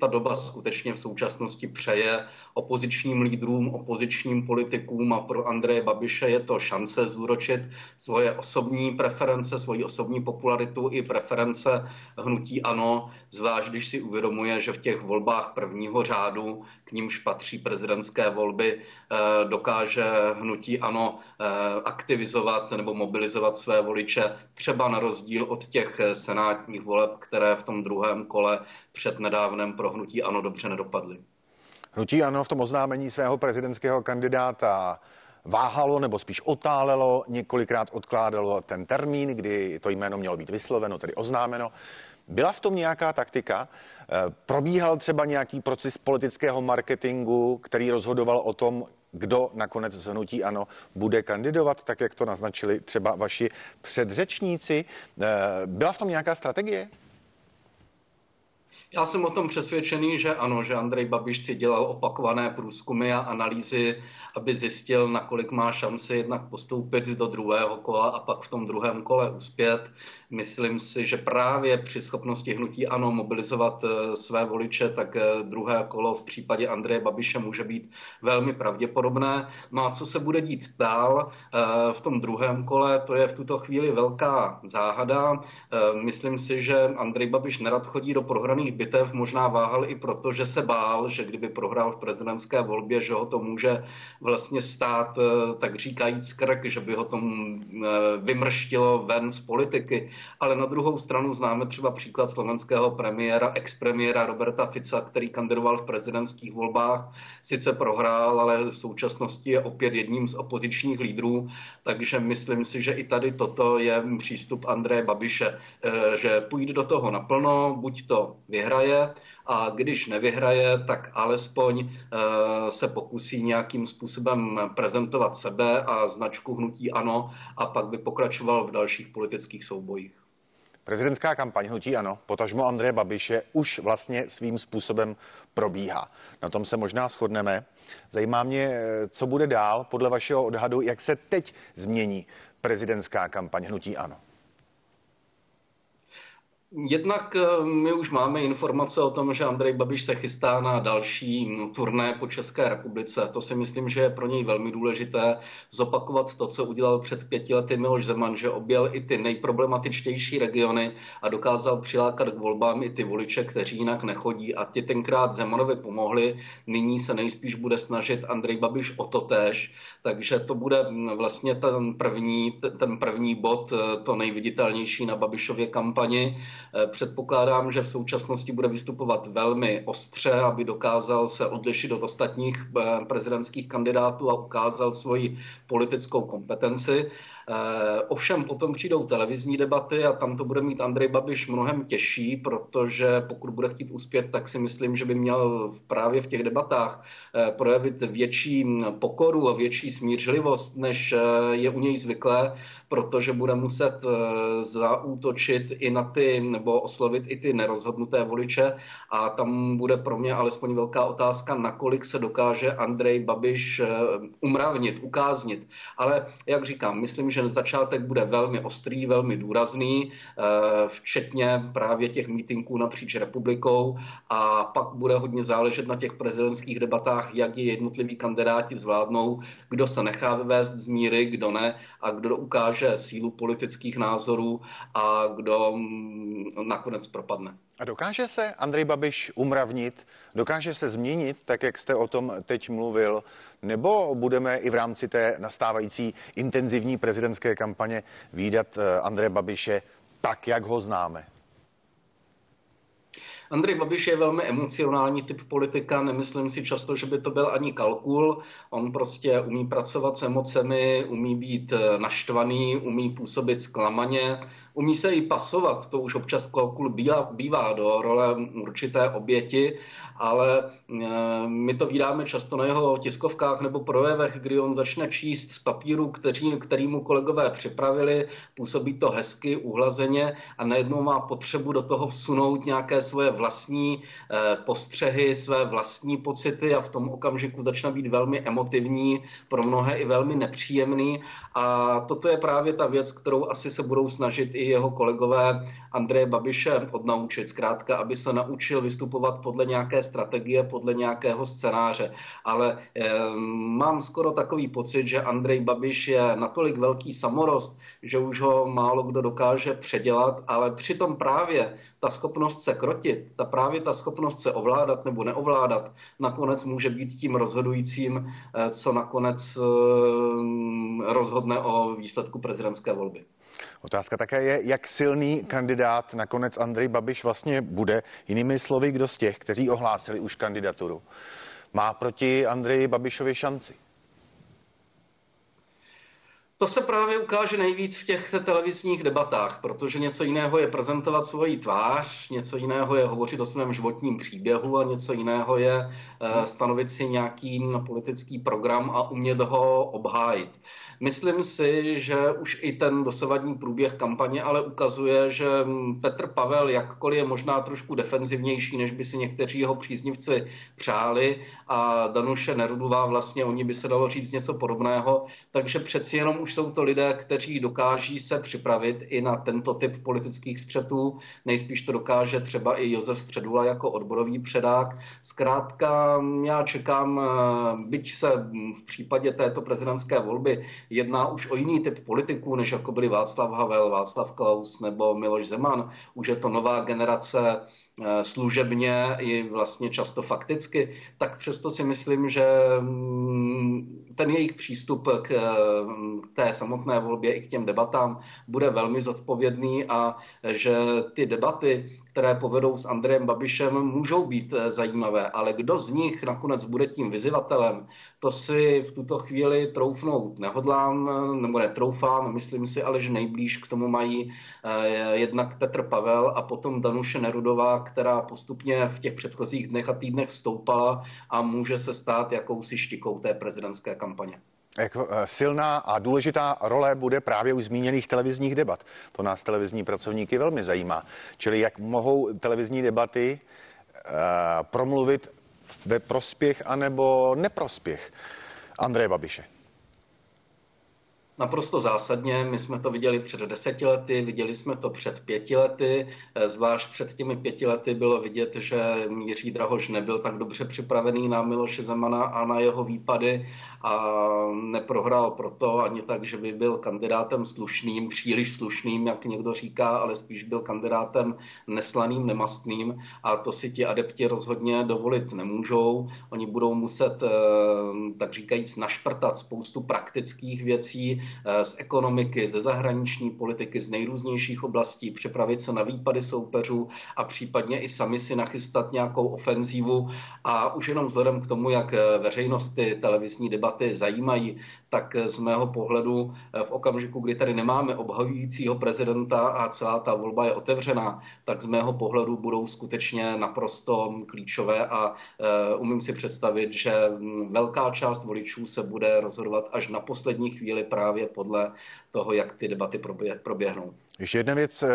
ta doba skutečně v současnosti přeje opozičním lídrům, opozičním politikům a pro Andreje Babiše je to šance zúročit svoje osobní preference, svoji osobní popularitu i preference hnutí ANO zvlášť když si uvědomuje, že v těch volbách prvního řádu, k nímž patří prezidentské volby, eh, dokáže hnutí ano eh, aktivizovat nebo mobilizovat své voliče, třeba na rozdíl od těch senátních voleb, které v tom druhém kole před nedávnem pro hnutí ano dobře nedopadly. Hnutí ano v tom oznámení svého prezidentského kandidáta váhalo nebo spíš otálelo, několikrát odkládalo ten termín, kdy to jméno mělo být vysloveno, tedy oznámeno. Byla v tom nějaká taktika? Eh, probíhal třeba nějaký proces politického marketingu, který rozhodoval o tom, kdo nakonec z hnutí ano bude kandidovat, tak jak to naznačili třeba vaši předřečníci. Eh, byla v tom nějaká strategie? Já jsem o tom přesvědčený, že ano, že Andrej Babiš si dělal opakované průzkumy a analýzy, aby zjistil, nakolik má šanci jednak postoupit do druhého kola a pak v tom druhém kole uspět. Myslím si, že právě při schopnosti hnutí ANO mobilizovat eh, své voliče, tak eh, druhé kolo v případě Andreje Babiše může být velmi pravděpodobné. No a co se bude dít dál eh, v tom druhém kole, to je v tuto chvíli velká záhada. Myslím si, že Andrej Babiš nerad chodí do prohraných bitev, možná váhal i proto, že se bál, že kdyby prohrál v prezidentské volbě, že ho to může vlastně stát, tak říkajíc krk, že by ho to vymrštilo ven z politiky. Ale na druhou stranu známe třeba příklad slovenského premiéra, expremiéra Roberta Fica, který kandidoval v prezidentských volbách, sice prohrál, ale v současnosti je opět jedním z opozičních lídrů, takže myslím si, že i tady toto je přístup Andreje Babiše, eh, že půjde do toho naplno, buď to vyhraje, a když nevyhraje, tak alespoň eh, se pokusí nějakým způsobem prezentovat sebe a značku hnutí ANO a pak by pokračoval v dalších politických soubojích. Prezidentská kampaň hnutí ano, potažmo Andreje Babiše už vlastně svým způsobem probíhá. Na tom se možná shodneme. Zajímá mě, co bude dál podle vašeho odhadu, jak se teď změní prezidentská kampaň hnutí ano. Jednak eh, my už máme informace o tom, že Andrej Babiš se chystá na další turné po České republice. To si myslím, že je pro něj velmi důležité zopakovat to, co udělal před pěti lety Miloš Zeman, že objel i ty nejproblematičtější regiony a dokázal přilákat k volbám i ty voliče, kteří jinak nechodí. A ti tenkrát Zemanovi pomohli. Nyní se nejspíš bude snažit Andrej Babiš o to tež. Takže to bude vlastně ten první, ten první bod, eh, to nejviditelnější na Babišově kampani. Eh, předpokládám, že v současnosti bude vystupovat velmi ostře, aby dokázal se odlišit od ostatních eh, prezidentských kandidátů a ukázal svoji politickou kompetenci. Eh, ovšem potom přijdou televizní debaty a tam to bude mít Andrej Babiš mnohem těžší, protože pokud bude chtít uspět, tak si myslím, že by měl právě v těch debatách eh, projevit větší pokoru a větší smířlivost, než eh, je u něj zvyklé, protože bude muset zaútočit i na ty, nebo oslovit i ty nerozhodnuté voliče a tam bude pro mě alespoň velká otázka, nakolik se dokáže Andrej Babiš umravnit, ukáznit. Ale jak říkám, myslím, že že začátek bude velmi ostrý, velmi důrazný, eh, včetně právě těch mítinků napříč republikou a pak bude hodně záležet na těch prezidentských debatách, jak je jednotliví kandidáti zvládnou, kdo se nechá vyvést z míry, kdo ne a kdo ukáže sílu politických názorů a kdo mm, nakonec propadne. A dokáže se Andrej Babiš umravnit, dokáže se změnit, tak jak jste o tom teď mluvil, nebo budeme i v rámci té nastávající intenzivní prezidentské kampaně výdat eh, Andreje Babiše tak, jak ho známe? Andrej Babiš je velmi emocionální typ politika, nemyslím si často, že by to byl ani kalkul. On prostě umí pracovat s emocemi, umí být eh, naštvaný, umí působit zklamaně, umí se i pasovat, to už občas kalkul bývá, bývá do role určité oběti, ale eh, my to vydáme často na jeho tiskovkách nebo projevech, kdy on začne číst z papíru, který, který mu kolegové připravili, působí to hezky, uhlazeně a najednou má potřebu do toho vsunout nějaké svoje vlastní eh, postřehy, své vlastní pocity a v tom okamžiku začne být velmi emotivní, pro mnohé i velmi nepříjemný. A toto je právě ta věc, kterou asi se budou snažit i jeho kolegové Andreje Babiše odnaučit. Zkrátka, aby se naučil vystupovat podle nějaké strategie, podle nějakého scénáře. Ale eh, mám skoro takový pocit, že Andrej Babiš je natolik velký samorost, že už ho málo kdo dokáže předělat, ale přitom právě ta schopnost se krotit, ta právě ta schopnost se ovládat nebo neovládat, nakonec může být tím rozhodujícím, eh, co nakonec eh, rozhodne o výsledku prezidentské volby. Otázka také je, jak silný kandidát nakonec Andrej Babiš vlastně bude. Jinými slovy, kdo z těch, kteří ohlásili už kandidaturu, má proti Andreji Babišovi šanci? To se právě ukáže nejvíc v těch televizních debatách, protože něco jiného je prezentovat svoji tvář, něco jiného je hovořit o svém životním příběhu a něco jiného je eh, stanovit si nějaký politický program a umět ho obhájit. Myslím si, že už i ten dosavadní průběh kampaně ale ukazuje, že Petr Pavel jakkoliv je možná trošku defenzivnější, než by si někteří jeho příznivci přáli a Danuše Nerudová vlastně, oni by se dalo říct něco podobného, takže přeci jenom už jsou to lidé, kteří dokáží se připravit i na tento typ politických střetů. Nejspíš to dokáže třeba i Josef Středula jako odborový předák. Zkrátka já čekám, eh, byť se v případě této prezidentské volby jedná už o jiný typ politiků, než jako byli Václav Havel, Václav Klaus nebo Miloš Zeman. Už je to nová generace služebně i vlastně často fakticky, tak přesto si myslím, že mm, ten jejich přístup k eh, té samotné volbě i k těm debatám bude velmi zodpovědný a že ty debaty, které povedou s Andrejem Babišem, můžou být eh, zajímavé, ale kdo z nich nakonec bude tím vyzivatelem, to si v tuto chvíli troufnout nehodlám, nebo netroufám, myslím si ale, že nejblíž k tomu mají eh, jednak Petr Pavel a potom Danuše Nerudová, která postupně v těch předchozích dnech a týdnech stoupala a může se stát jakousi štikou té prezidentské kampaně. Jak eh, silná a důležitá role bude právě u zmíněných televizních debat. To nás televizní pracovníky velmi zajímá. Čili jak mohou televizní debaty uh, promluvit ve prospěch anebo neprospěch Andreje Babiše. Naprosto zásadně. My jsme to viděli před deseti lety, viděli jsme to před pěti lety. Eh, zvlášť před těmi pěti lety bylo vidět, že Jiří Drahoš nebyl tak dobře připravený na Miloše Zemana a na jeho výpady a neprohrál proto ani tak, že by byl kandidátem slušným, příliš slušným, jak někdo říká, ale spíš byl kandidátem neslaným, nemastným a to si ti adepti rozhodně dovolit nemůžou. Oni budou muset, eh, tak říkajíc, našprtat spoustu praktických věcí, z ekonomiky, ze zahraniční politiky, z nejrůznějších oblastí, připravit se na výpady soupeřů a případně i sami si nachystat nějakou ofenzívu. A už jenom vzhledem k tomu, jak eh, veřejnost ty televizní debaty zajímají, tak eh, z mého pohledu v okamžiku, kdy tady nemáme obhajujícího prezidenta a celá ta volba je otevřená, tak z mého pohledu budou skutečně naprosto klíčové a umím si představit, že hm, velká část voličů se bude rozhodovat až na poslední chvíli právě právě podle toho, jak ty debaty proběhnou. Ještě jedna věc, eh,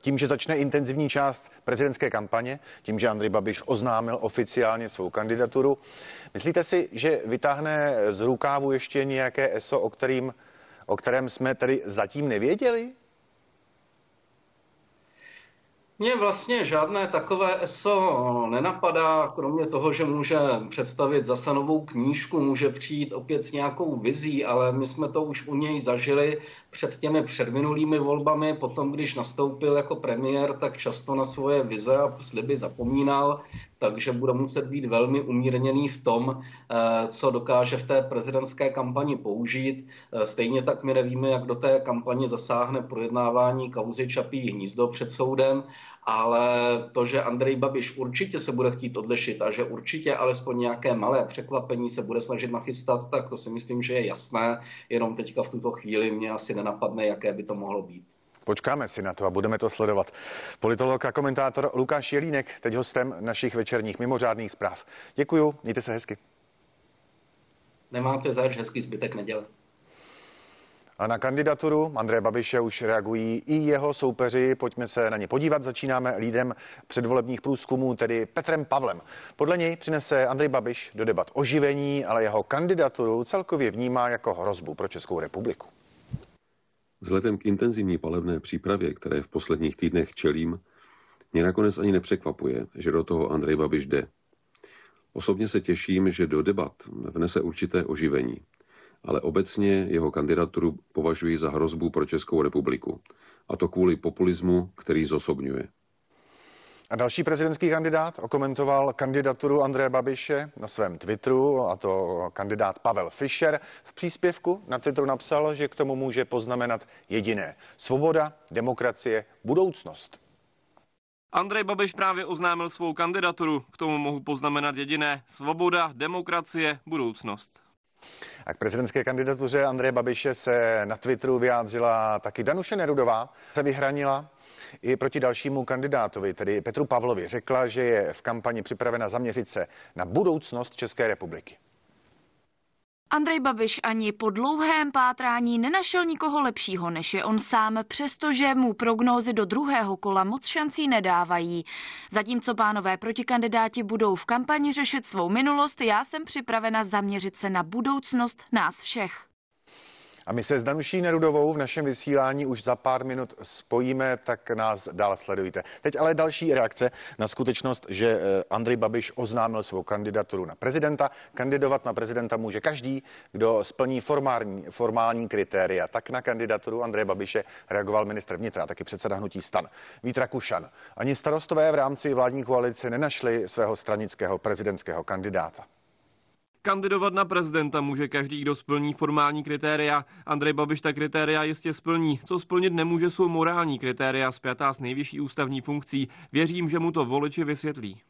tím, že začne intenzivní část prezidentské kampaně, tím, že Andrej Babiš oznámil oficiálně svou kandidaturu, myslíte si, že vytáhne z rukávu ještě nějaké ESO, o, kterým, o kterém jsme tedy zatím nevěděli? Mně vlastně žádné takové ESO nenapadá, kromě toho, že může představit zase novou knížku, může přijít opět s nějakou vizí, ale my jsme to už u něj zažili před těmi předminulými volbami. Potom, když nastoupil jako premiér, tak často na svoje vize a sliby zapomínal takže bude muset být velmi umírněný v tom, eh, co dokáže v té prezidentské kampani použít. Eh, stejně tak my nevíme, jak do té kampaně zasáhne projednávání kauzy Čapí hnízdo před soudem, ale to, že Andrej Babiš určitě se bude chtít odlišit a že určitě alespoň nějaké malé překvapení se bude snažit nachystat, tak to si myslím, že je jasné, jenom teďka v tuto chvíli mě asi nenapadne, jaké by to mohlo být. Počkáme si na to a budeme to sledovat. Politolog a komentátor Lukáš Jelínek, teď hostem našich večerních mimořádných zpráv. Děkuju, mějte se hezky. Nemáte zač hezký zbytek neděle. A na kandidaturu Andreje Babiše už reagují i jeho soupeři. Pojďme se na ně podívat. Začínáme lídrem předvolebních průzkumů, tedy Petrem Pavlem. Podle něj přinese Andrej Babiš do debat oživení, ale jeho kandidaturu celkově vnímá jako hrozbu pro Českou republiku. Vzhledem k intenzivní palebné přípravě, které v posledních týdnech čelím, mě nakonec ani nepřekvapuje, že do toho Andrej Babiš jde. Osobně se těším, že do debat vnese určité oživení, ale obecně jeho kandidaturu považuji za hrozbu pro Českou republiku. A to kvůli populismu, který zosobňuje. A další prezidentský kandidát okomentoval kandidaturu Andreje Babiše na svém Twitteru, a to kandidát Pavel Fischer. V příspěvku na Twitteru napsal, že k tomu může poznamenat jediné. Svoboda, demokracie, budoucnost. Andrej Babiš právě oznámil svou kandidaturu. K tomu mohu poznamenat jediné. Svoboda, demokracie, budoucnost. A k prezidentské kandidatuře Andreje Babiše se na Twitteru vyjádřila taky Danuše Nerudová. Se vyhranila i proti dalšímu kandidátovi, tedy Petru Pavlovi. Řekla, že je v kampani připravena zaměřit se na budoucnost České republiky. Andrej Babiš ani po dlouhém pátrání nenašel nikoho lepšího, než je on sám, přestože mu prognózy do druhého kola moc šancí nedávají. Zatímco pánové protikandidáti budou v kampani řešit svou minulost, já jsem připravena zaměřit se na budoucnost nás všech. A my se s Danuší Nerudovou v našem vysílání už za pár minut spojíme, tak nás dál sledujte. Teď ale další reakce na skutečnost, že eh, Andrej Babiš oznámil svou kandidaturu na prezidenta. Kandidovat na prezidenta může každý, kdo splní formální, formální kritéria. Tak na kandidaturu Andreje Babiše reagoval ministr vnitra, taky předseda hnutí stan Vít Rakušan. Ani starostové v rámci vládní koalice nenašli svého stranického prezidentského kandidáta. Kandidovat na prezidenta může každý, kdo splní formální kritéria. Andrej Babiš ta kritéria jistě splní. Co splnit nemůže, jsou morální kritéria zpětá s nejvyšší ústavní funkcí. Věřím, že mu to voliči vysvětlí.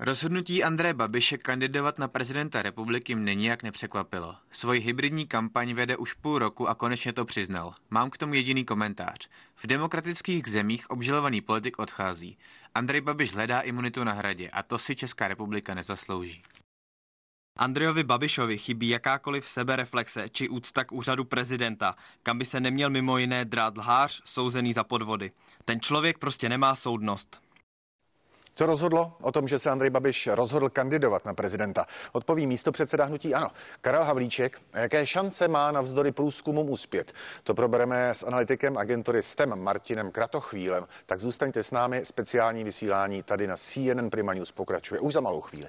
Rozhodnutí Andreje Babiše kandidovat na prezidenta republiky mě nijak nepřekvapilo. Svoji hybridní kampaň vede už půl roku a konečně to přiznal. Mám k tomu jediný komentář. V demokratických zemích obžalovaný politik odchází. Andrej Babiš hledá imunitu na hradě a to si Česká republika nezaslouží. Andrejovi Babišovi chybí jakákoliv sebereflexe či úcta k úřadu prezidenta, kam by se neměl mimo jiné drát lhář souzený za podvody. Ten člověk prostě nemá soudnost. Co rozhodlo o tom, že se Andrej Babiš rozhodl kandidovat na prezidenta? Odpoví místo předseda hnutí Ano. Karel Havlíček, jaké šance má navzdory průzkumům uspět? To probereme s analytikem agentury STEM Martinem Kratochvílem. Tak zůstaňte s námi, speciální vysílání tady na CNN Prima News pokračuje už za malou chvíli.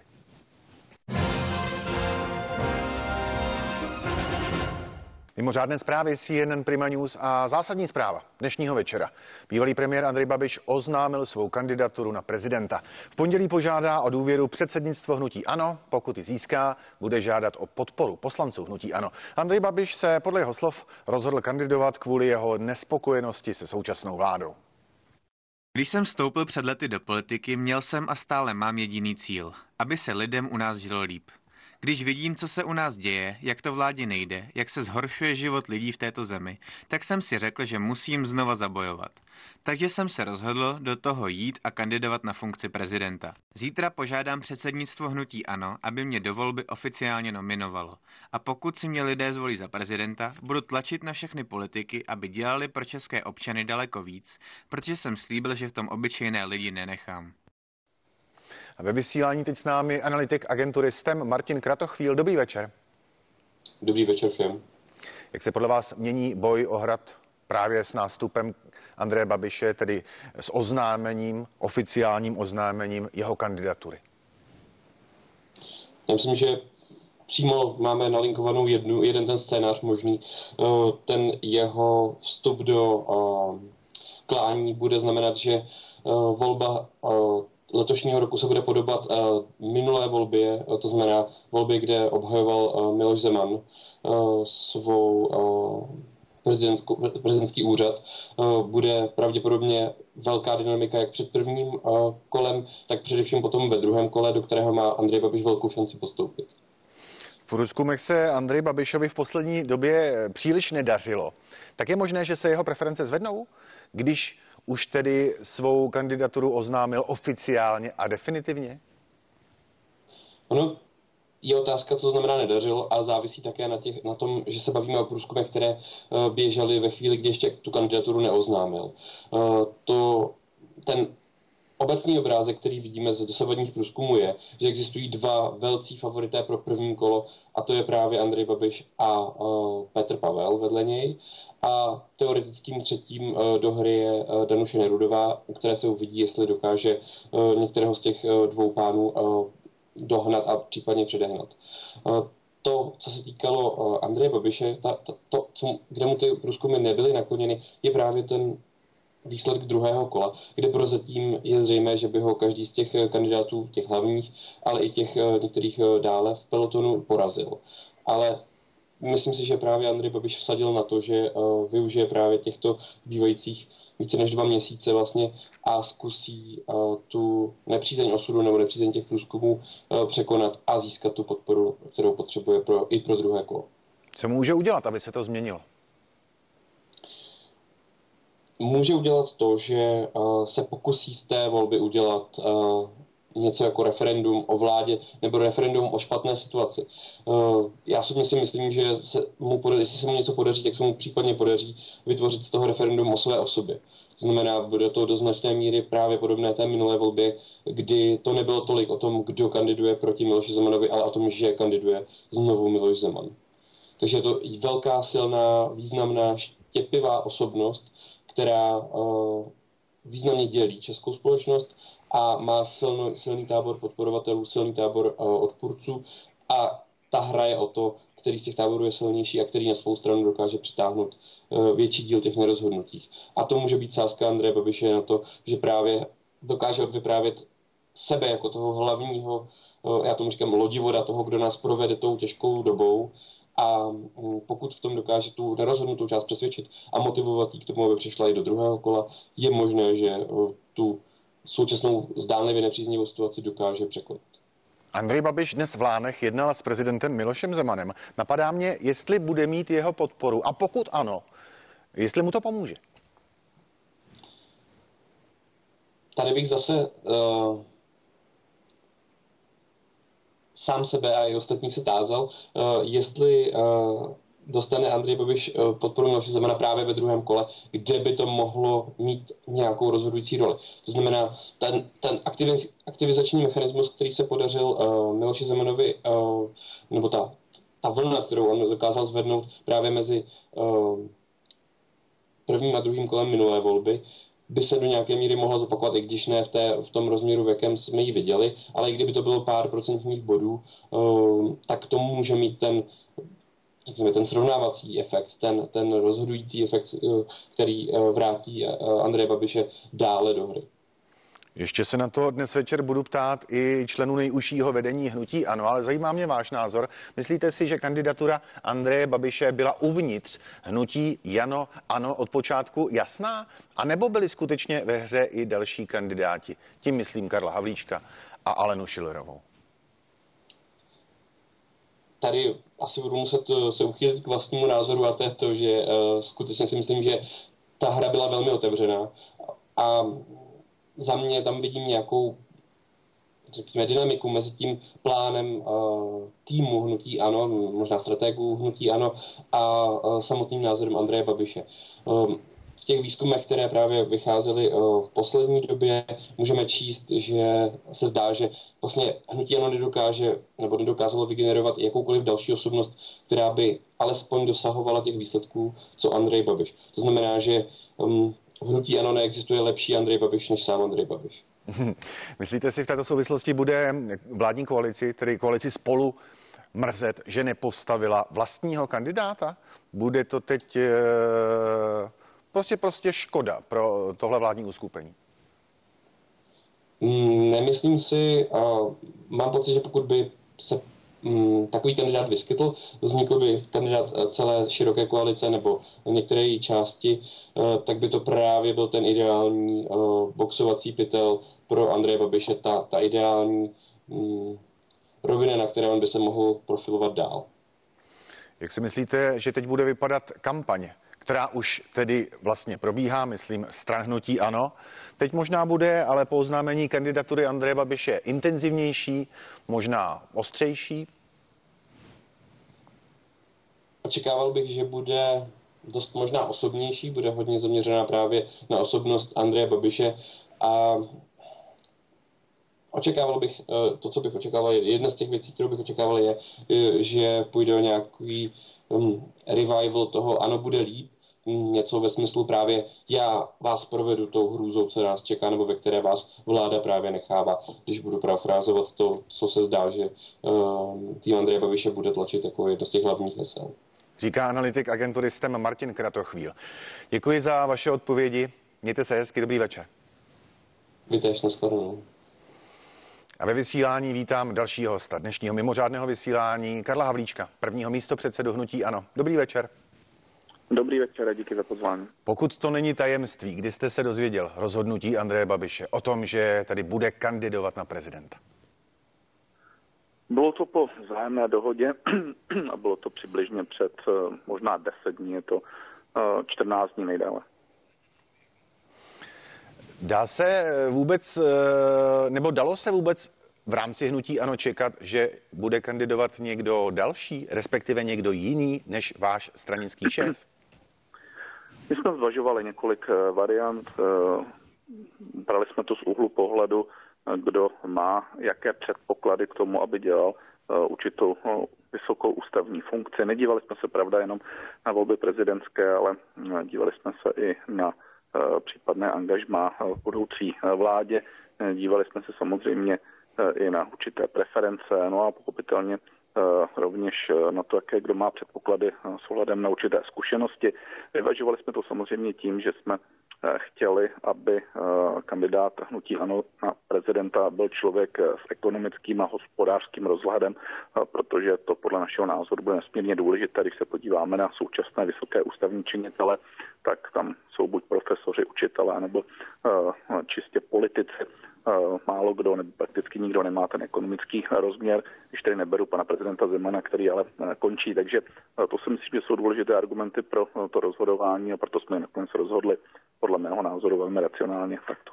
Mimořádné zprávy CNN Prima News a zásadní zpráva dnešního večera. Bývalý premiér Andrej Babiš oznámil svou kandidaturu na prezidenta. V pondělí požádá o důvěru předsednictvo hnutí Ano. Pokud ji získá, bude žádat o podporu poslanců hnutí Ano. Andrej Babiš se podle jeho slov rozhodl kandidovat kvůli jeho nespokojenosti se současnou vládou. Když jsem vstoupil před lety do politiky, měl jsem a stále mám jediný cíl, aby se lidem u nás žilo líp. Když vidím, co se u nás děje, jak to vládě nejde, jak se zhoršuje život lidí v této zemi, tak jsem si řekl, že musím znova zabojovat. Takže jsem se rozhodl do toho jít a kandidovat na funkci prezidenta. Zítra požádám předsednictvo hnutí ANO, aby mě do volby oficiálně nominovalo. A pokud si mě lidé zvolí za prezidenta, budu tlačit na všechny politiky, aby dělali pro české občany daleko víc, protože jsem slíbil, že v tom obyčejné lidi nenechám. A ve vysílání teď s námi analytik agentury STEM Martin Kratochvíl. Dobrý večer. Dobrý večer všem. Jak se podle vás mění boj o hrad právě s nástupem Andreje Babiše, tedy s oznámením, oficiálním oznámením jeho kandidatury? Já myslím, že přímo máme nalinkovanou jednu, jeden ten scénář možný. Eh, ten jeho vstup do eh, klání bude znamenat, že eh, volba letošního roku se bude podobat uh, minulé volbě, uh, to znamená volbě, kde obhajoval uh, Miloš Zeman svou prezidentský úřad. Bude pravděpodobně velká dynamika jak před prvním kolem, tak především potom ve druhém kole, do kterého má Andrej Babiš velkou šanci postoupit. V průzkumech se Andrej Babišovi v poslední době příliš nedařilo. Tak je možné, že se jeho preference zvednou, když už tedy svou kandidaturu oznámil oficiálně a definitivně? Ono je otázka, co znamená nedařil a závisí také na, těch, na tom, že se bavíme o průzkumech, které uh, běžely ve chvíli, kdy ještě tu kandidaturu neoznámil. Uh, to, ten Obecný obrázek, který vidíme z dosavadních průzkumů, je, že existují dva velcí favorité pro první kolo, a to je právě Andrej Babiš a uh, Petr Pavel vedle něj. A teoretickým třetím uh, do hry je uh, Danuše Nerudová, u které se uvidí, jestli dokáže uh, některého z těch uh, dvou pánů uh, dohnat a případně předehnat. Uh, to, co se týkalo Andreje Babiše, ta, ta, to, co, kde mu ty průzkumy nebyly nakloněny, je právě ten výsledek druhého kola, kde prozatím je zřejmé, že by ho každý z těch eh, kandidátů, těch hlavních, ale i těch eh, některých eh, dále v pelotonu porazil. Ale myslím si, že právě Andrej Babiš vsadil na to, že využije právě těchto bývajících více než dva měsíce vlastně a zkusí tu nepřízeň osudu nebo nepřízeň těch průzkumů překonat a získat tu podporu, kterou potřebuje pro, i pro druhé kolo. Co může udělat, aby se to změnilo? Může udělat to, že uh, se pokusí z té volby udělat uh, něco jako referendum o vládě nebo referendum o špatné situaci. Uh, já si myslím, že se mu podaří, jestli se mu něco podaří, tak se mu případně podaří vytvořit z toho referendum o své osobě. To znamená, bude to do značné míry právě podobné té minulé volbě, kdy to nebylo tolik o tom, kdo kandiduje proti Miloši Zemanovi, ale o tom, že kandiduje znovu Miloš Zeman. Takže je to velká, silná, významná, štěpivá osobnost, která uh, významně dělí českou společnost a má silno, silný tábor podporovatelů, silný tábor uh, odpůrců a ta hra je o to, který z těch táborů je silnější a který na svou stranu dokáže přitáhnout uh, větší díl těch nerozhodnutích. A to může být sázka Andreje Babiše na to, že právě dokáže odvyprávět sebe jako toho hlavního, já tomu říkám lodivoda, toho, kdo nás provede tou těžkou dobou a mm, pokud v tom dokáže tu nerozhodnutou část přesvědčit a motivovat jí k tomu, aby přišla i do druhého kola, je možné, že tu současnou zdánlivě nepříznivou situaci dokáže překonat. Andrej Babiš dnes v Lánech jednal s prezidentem Milošem Zemanem. Napadá mě, jestli bude mít jeho podporu a pokud ano, jestli mu to pomůže. Tady bych zase uh, sám sebe a i ostatní se tázal, jestli dostane Andrej Babiš podporu Miloše Zemana právě ve druhém kole, kde by to mohlo mít nějakou rozhodující roli. To znamená, ten, ten aktivizační mechanismus, který se podařil uh, Miloši Zemanovi, uh, nebo ta, ta vlna, kterou on dokázal zvednout právě mezi uh, prvním a druhým kolem minulé volby, by se do nějaké míry mohla zopakovat, i když ne v, té, v tom rozměru, v jakém jsme ji viděli, ale i kdyby to bylo pár procentních bodů, uh, tak to může mít ten, řekněme, ten srovnávací efekt, ten, ten rozhodující efekt, uh, který uh, vrátí Andreje Babiše dále do hry. Ještě se na to dnes večer budu ptát i členů nejužšího vedení hnutí ano, ale zajímá mě váš názor. Myslíte si, že kandidatura Andreje Babiše byla uvnitř hnutí Jano ano od počátku jasná? A nebo byli skutečně ve hře i další kandidáti? Tím myslím Karla Havlíčka a Alenu Šilerovou. Tady asi budu muset eh, se uchýlit k vlastnímu názoru a to je to, že uh, skutečně si myslím, že ta hra byla velmi otevřená a za mě tam vidím nějakou řekněme, dynamiku mezi tím plánem uh, týmu Hnutí Ano, možná strategů Hnutí Ano a uh, samotným názorem Andreje Babiše. Um, v těch výzkumech, které právě vycházely uh, v poslední době, můžeme číst, že se zdá, že vlastně Hnutí Ano nedokáže nebo nedokázalo vygenerovat jakoukoliv další osobnost, která by alespoň dosahovala těch výsledků, co Andrej Babiš. To znamená, že v hnutí ano neexistuje lepší Andrej Babiš než sám Andrej Babiš. (laughs) Myslíte si v této souvislosti bude vládní koalici, tedy koalici spolu, mrzet, že nepostavila vlastního kandidáta? Bude to teď e, prostě prostě škoda pro tohle vládní uskupení? Mm, nemyslím si, a mám pocit, že pokud by se takový kandidát vyskytl, vznikl by kandidát eh, celé široké koalice nebo některé její části, eh, tak by to právě byl ten ideální eh, boxovací pytel pro Andreje Babiše, ta, ta ideální mm, rovina, na které on by se mohl profilovat dál. Jak si myslíte, že teď bude vypadat kampaně? Která už tedy vlastně probíhá, myslím, stran hnutí ano. Teď možná bude, ale po oznámení kandidatury Andreje Babiše intenzivnější, možná ostřejší. Očekával bych, že bude dost možná osobnější, bude hodně zaměřená právě na osobnost Andreje Babiše a očekával bych, eh, to, co bych očekával, jedna z těch věcí, kterou bych očekával, je, eh, že půjde o nějaký revival toho ano, bude líp, něco ve smyslu právě já vás provedu tou hrůzou, co nás čeká, nebo ve které vás vláda právě nechává, když budu parafrázovat to, co se zdá, že uh, tým Andreje Babiše bude tlačit jako jedno z těch hlavních hesel. Říká analytik agentury STEM Martin Kratochvíl. Děkuji za vaše odpovědi. Mějte se hezky, dobrý večer. Vítáš na shledanou. A ve vysílání vítám dalšího hosta dnešního mimořádného vysílání Karla Havlíčka, prvního místo předsedu Hnutí Ano. Dobrý večer. Dobrý večer a díky za pozvání. Pokud to není tajemství, kdy jste se dozvěděl rozhodnutí Andreje Babiše o tom, že tady bude kandidovat na prezidenta? Bylo to po vzájemné dohodě (clears throat) a bylo to přibližně před eh, možná 10 dní, je to 14 eh, dní nejdále. Dá se eh, vůbec, nebo dalo se vůbec v rámci hnutí ano čekat, že bude kandidovat někdo další, respektive někdo jiný než váš stranický šéf? My jsme zvažovali několik eh, variant, eh, brali jsme to z úhlu pohledu, eh, kdo má jaké předpoklady k tomu, aby dělal určitou vysokou ústavní funkci. Nedívali jsme se, pravda, jenom na volby prezidentské, ale dívali jsme se i na případné angažmá v budoucí vládě. Dívali jsme se samozřejmě i na určité preference, no a pochopitelně Eh, rovněž eh, na to, jaké kdo má předpoklady eh, s ohledem na určité zkušenosti. Vyvažovali jsme to samozřejmě tím, že jsme chtěli, aby kandidát hnutí ANO na prezidenta byl člověk s ekonomickým a hospodářským rozhledem, protože to podle našeho názoru bude nesmírně důležité, když se podíváme na současné vysoké ústavní činitele, tak tam jsou buď profesoři, učitelé nebo čistě politici Eh, málo kdo, nebo prakticky nikdo nemá ten ekonomický rozměr, když tady neberu pana prezidenta Zemana, který ale eh, končí. Takže eh, to si myslím, že jsou důležité argumenty pro to rozhodování a proto jsme nakonec rozhodli podle mého názoru velmi racionálně takto.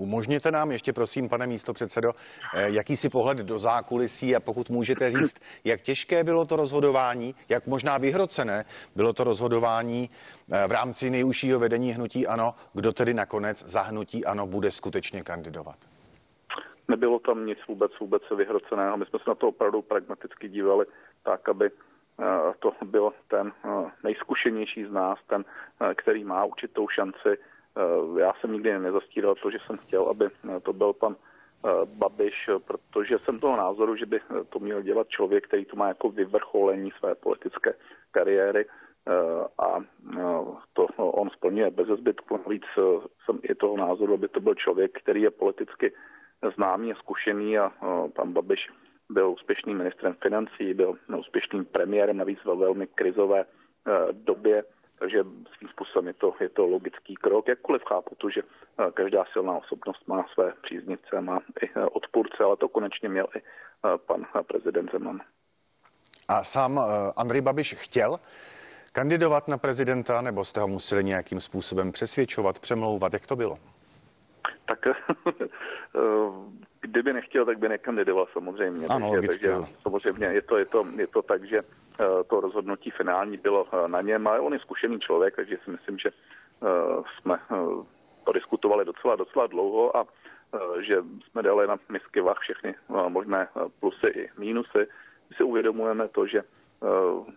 Umožněte nám ještě, prosím, pane místo předsedo, eh, jakýsi pohled do zákulisí a pokud můžete říct, jak těžké bylo to rozhodování, jak možná vyhrocené bylo to rozhodování eh, v rámci nejužšího vedení hnutí ANO, kdo tedy nakonec za hnutí ANO bude skutečně kandidovat. Nebylo tam nic vůbec, vůbec vyhroceného. My jsme se na to opravdu pragmaticky dívali tak, aby eh, to byl ten nejzkušenější z nás, ten, který má určitou šanci já jsem nikdy nezastíral to, že jsem chtěl, aby eh, to byl pan eh, Babiš, protože jsem toho názoru, že by to měl dělat člověk, který to má jako vyvrcholení své politické kariéry a to on splňuje bez zbytku. Navíc jsem i toho názoru, aby to byl člověk, který je politicky známý a zkušený a pan Babiš byl úspěšným ministrem financí, byl úspěšným premiérem, navíc ve velmi krizové době takže svým způsobem je to, je to logický krok. Jakkoliv chápu to, že eh, každá silná osobnost má své příznivce, má i eh, odpůrce, ale to konečně měl i eh, pan prezident Zeman. A sám Andrej Babiš chtěl kandidovat na prezidenta, nebo jste ho museli nějakým způsobem přesvědčovat, přemlouvat? Jak to bylo? Tak (laughs) kdyby nechtěl, tak by nekandidoval samozřejmě. Ano, takže, takže samozřejmě je to, je, to, je to tak, že Eh, to rozhodnutí finální bylo eh, na něm, ale on je zkušený člověk, takže si myslím, že eh, jsme to diskutovali docela, docela dlouho a že jsme dali na misky vach všechny možné plusy i mínusy. My si uvědomujeme to, že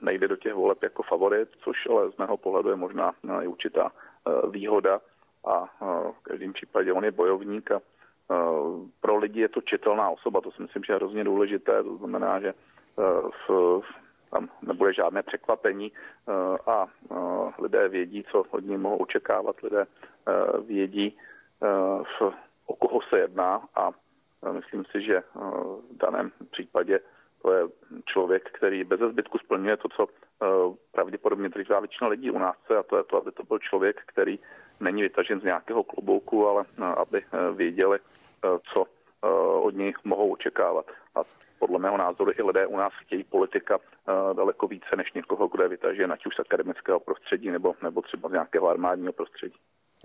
nejde do těch voleb jako favorit, což ale z mého pohledu je možná i určitá výhoda a v každém případě on je bojovník a pro lidi je to čitelná osoba, to si myslím, že je hrozně důležité, to znamená, že v, tam nebude žádné překvapení. A lidé vědí, co od ní mohou očekávat, lidé vědí, o koho se jedná. A myslím si, že v daném případě to je člověk, který bez zbytku splňuje to, co pravděpodobně drží většina lidí u nás a to je to, aby to byl člověk, který není vytažen z nějakého klobouku, ale aby věděli, co od něj mohou očekávat. A podle mého názoru i lidé u nás chtějí politika daleko více než někoho, kdo je vytažen ať už z akademického prostředí nebo, nebo třeba z nějakého armádního prostředí.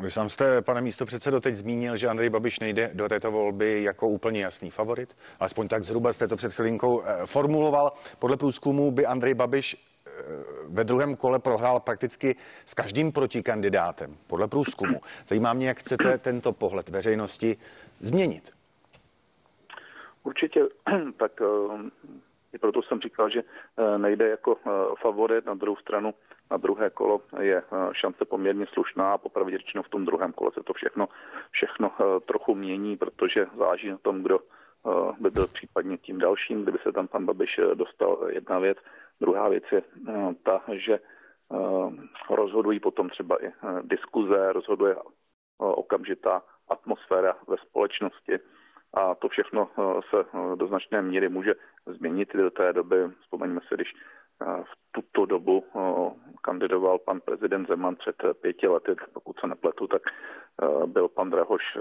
Vy sám jste, pane místo předsedo, teď zmínil, že Andrej Babiš nejde do této volby jako úplně jasný favorit. Alespoň tak zhruba jste to před chvilinkou eh, formuloval. Podle průzkumu by Andrej Babiš eh, ve druhém kole prohrál prakticky s každým protikandidátem. Podle průzkumu. Zajímá mě, jak chcete tento pohled veřejnosti změnit. Určitě, (clears throat) tak eh, i proto jsem říkal, že eh, nejde jako eh, favorit. Na druhou stranu, na druhé kolo je šance poměrně slušná a popravdě řečeno v tom druhém kole se to všechno, všechno trochu mění, protože záleží na tom, kdo by byl případně tím dalším, kdyby se tam pan Babiš dostal jedna věc. Druhá věc je ta, že rozhodují potom třeba i diskuze, rozhoduje okamžitá atmosféra ve společnosti a to všechno eh, se eh, do značné míry může změnit do té doby. Vzpomeňme si, když eh, v tuto dobu kandidoval pan prezident Zeman před pěti lety, pokud se nepletu, tak byl pan Drahoš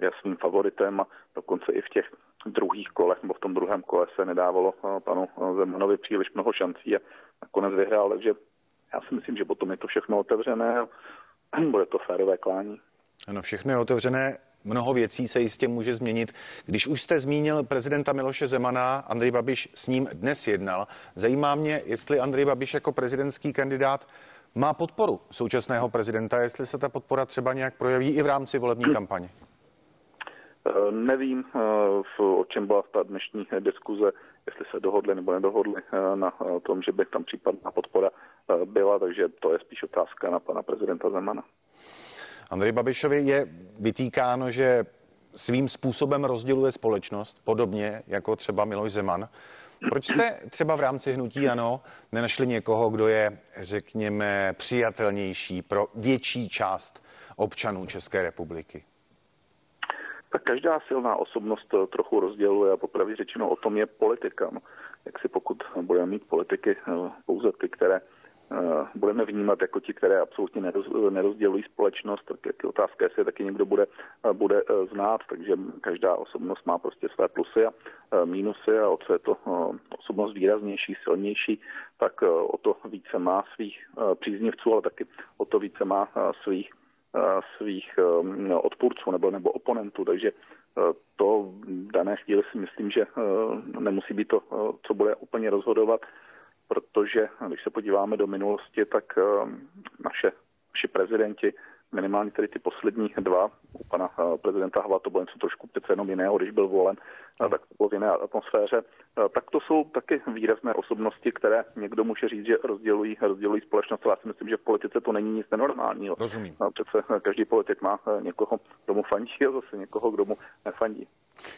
jasným favoritem a dokonce i v těch druhých kolech nebo v tom druhém kole se nedávalo panu Zemanovi příliš mnoho šancí a nakonec vyhrál, takže já si myslím, že potom je to všechno otevřené a (clears throat) bude to férové klání. Ano, všechno je otevřené mnoho věcí se jistě může změnit. Když už jste zmínil prezidenta Miloše Zemana, Andrej Babiš s ním dnes jednal. Zajímá mě, jestli Andrej Babiš jako prezidentský kandidát má podporu současného prezidenta, jestli se ta podpora třeba nějak projeví i v rámci volební kampaně. Eh, nevím, eh, o čem byla ta dnešní diskuze, jestli se dohodli nebo nedohodli eh, na tom, že by tam případná podpora byla, takže to je spíš otázka na pana prezidenta Zemana. Andrej Babišovi je vytýkáno, že svým způsobem rozděluje společnost, podobně jako třeba Miloš Zeman. Proč jste třeba v rámci hnutí Ano nenašli někoho, kdo je, řekněme, přijatelnější pro větší část občanů České republiky? Tak každá silná osobnost trochu rozděluje a popravdě řečeno o tom je politika. No, jak si pokud budeme mít politiky eh, pouze ty, které Eh, budeme vnímat jako ti, které absolutně neroz, nerozdělují společnost, tak je otázka, jestli taky někdo bude, eh, bude eh, znát, takže každá osobnost má prostě své plusy a mínusy a o co je to osobnost výraznější, silnější, tak o to více má svých příznivců, ale taky o to více má svých svých odpůrců nebo, nebo oponentů, takže to v dané chvíli si myslím, že nemusí být to, co bude úplně rozhodovat, protože když se podíváme do minulosti, tak naše, naši prezidenti minimálně tedy ty poslední dva, u pana eh, prezidenta Havla to bylo něco trošku přece jenom jiného, když byl volen, no. tak to bylo v jiné atmosféře. Eh, tak to jsou taky výrazné osobnosti, které někdo může říct, že rozdělují, rozdělují společnost. Já si myslím, že v politice to není nic nenormálního. Rozumím. Přece každý politik má někoho, kdo mu fandí a zase někoho, kdo mu nefandí.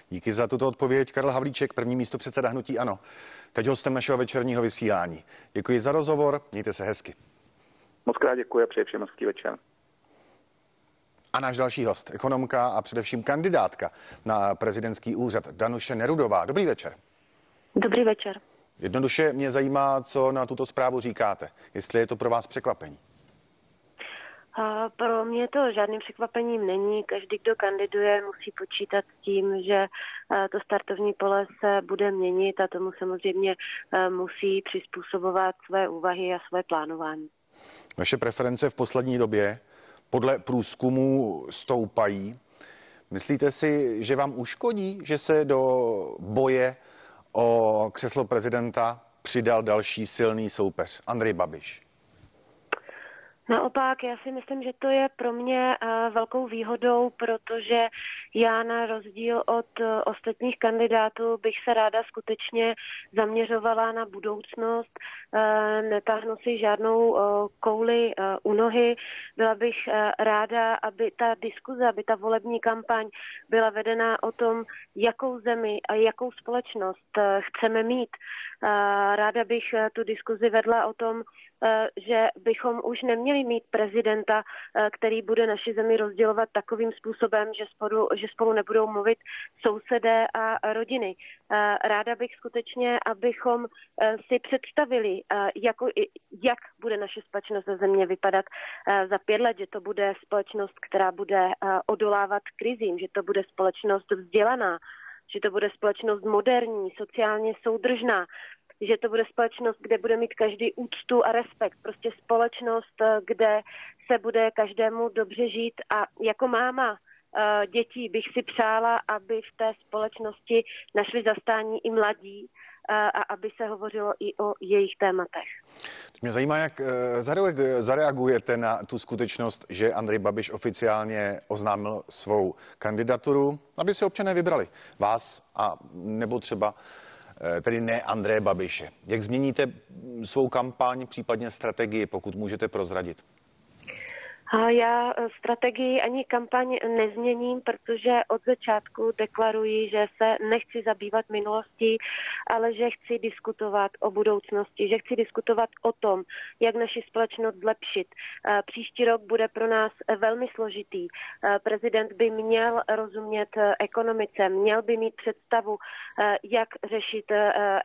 Díky za tuto odpověď. Karl Havlíček, první místo předseda Hnutí Ano. Teď hostem našeho večerního vysílání. Děkuji za rozhovor, mějte se hezky. Moc krát děkuji a přeji všem hezký večer. A náš další host, ekonomka a především kandidátka na prezidentský úřad Danuše Nerudová. Dobrý večer. Dobrý večer. Jednoduše mě zajímá, co na tuto zprávu říkáte. Jestli je to pro vás překvapení. A pro mě to žádným překvapením není. Každý, kdo kandiduje, musí počítat s tím, že to startovní pole se bude měnit a tomu samozřejmě musí přizpůsobovat své úvahy a své plánování. Vaše preference v poslední době podle průzkumu stoupají. Myslíte si, že vám uškodí, že se do boje o křeslo prezidenta přidal další silný soupeř, Andrej Babiš? Naopak, já si myslím, že to je pro mě eh, velkou výhodou, protože já na rozdíl od eh, ostatních kandidátů bych se ráda skutečně zaměřovala na budoucnost, eh, netáhnu si žádnou kouli u nohy. Byla bych ráda, aby ta diskuze, aby ta volební kampaň byla vedena o tom, jakou zemi a jakou společnost chceme mít. Ráda bych tu diskuzi vedla o tom, že bychom už neměli mít prezidenta, eh, který bude naši zemi rozdělovat takovým způsobem, že spolu, že spolu nebudou mluvit sousedé a rodiny. Eh, ráda bych skutečně, abychom si představili, jako, jak bude naše společnost ze země vypadat za pět let, že to bude společnost, která bude odolávat krizím, že to bude společnost vzdělaná, že to bude společnost moderní, sociálně soudržná, že to bude společnost, kde bude mít každý úctu a respekt. Prostě společnost, eh, kde se bude každému dobře žít a jako máma eh, dětí bych si přála, aby v té společnosti našli zastání i mladí eh, a aby se hovořilo i o jejich tématech. Mě zajímá, jak zareagujete na tu skutečnost, že Andrej Babiš oficiálně oznámil svou kandidaturu, aby si občané vybrali vás a nebo třeba tedy ne André Babiše. Jak změníte svou kampaň, případně strategii, pokud můžete prozradit? Já eh, strategii ani kampaň nezměním, protože od začátku deklaruji, že se nechci zabývat minulostí, ale že chci diskutovat o budoucnosti, že chci diskutovat o tom, jak naši společnost zlepšit. Eh, příští rok bude pro nás velmi složitý. Eh, prezident by měl rozumět ekonomice, měl by mít představu, jak řešit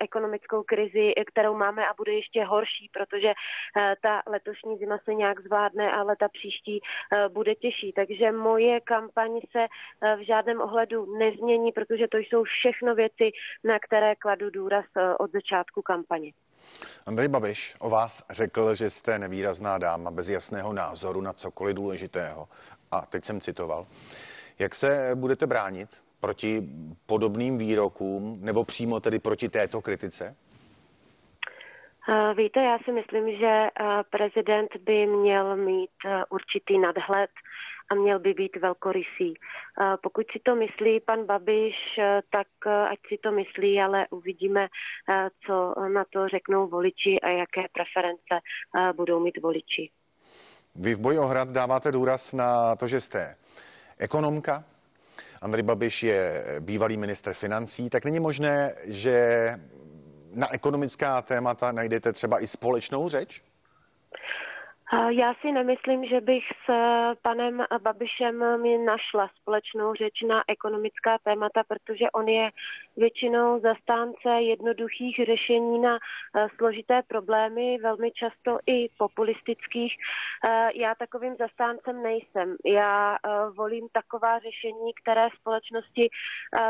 ekonomickou krizi, kterou máme a bude ještě horší, protože ta letošní zima se nějak zvládne, ale ta příští příští eh, bude těžší. Takže moje kampaň se eh, v žádném ohledu nezmění, protože to jsou všechno věci, na které kladu důraz eh, od začátku kampaně. Andrej Babiš o vás řekl, že jste nevýrazná dáma bez jasného názoru na cokoliv důležitého. A teď jsem citoval. Jak se budete bránit proti podobným výrokům nebo přímo tedy proti této kritice? Víte, já si myslím, že prezident by měl mít určitý nadhled a měl by být velkorysý. Pokud si to myslí pan Babiš, tak ať si to myslí, ale uvidíme, co na to řeknou voliči a jaké preference budou mít voliči. Vy v boji o hrad dáváte důraz na to, že jste ekonomka, Andrej Babiš je bývalý minister financí, tak není možné, že na ekonomická témata najdete třeba i společnou řeč? Já si nemyslím, že bych s panem Babišem mi našla společnou řeč na ekonomická témata, protože on je většinou zastánce jednoduchých řešení na eh, složité problémy, velmi často i populistických. Eh, já takovým zastáncem nejsem. Já eh, volím taková řešení, které společnosti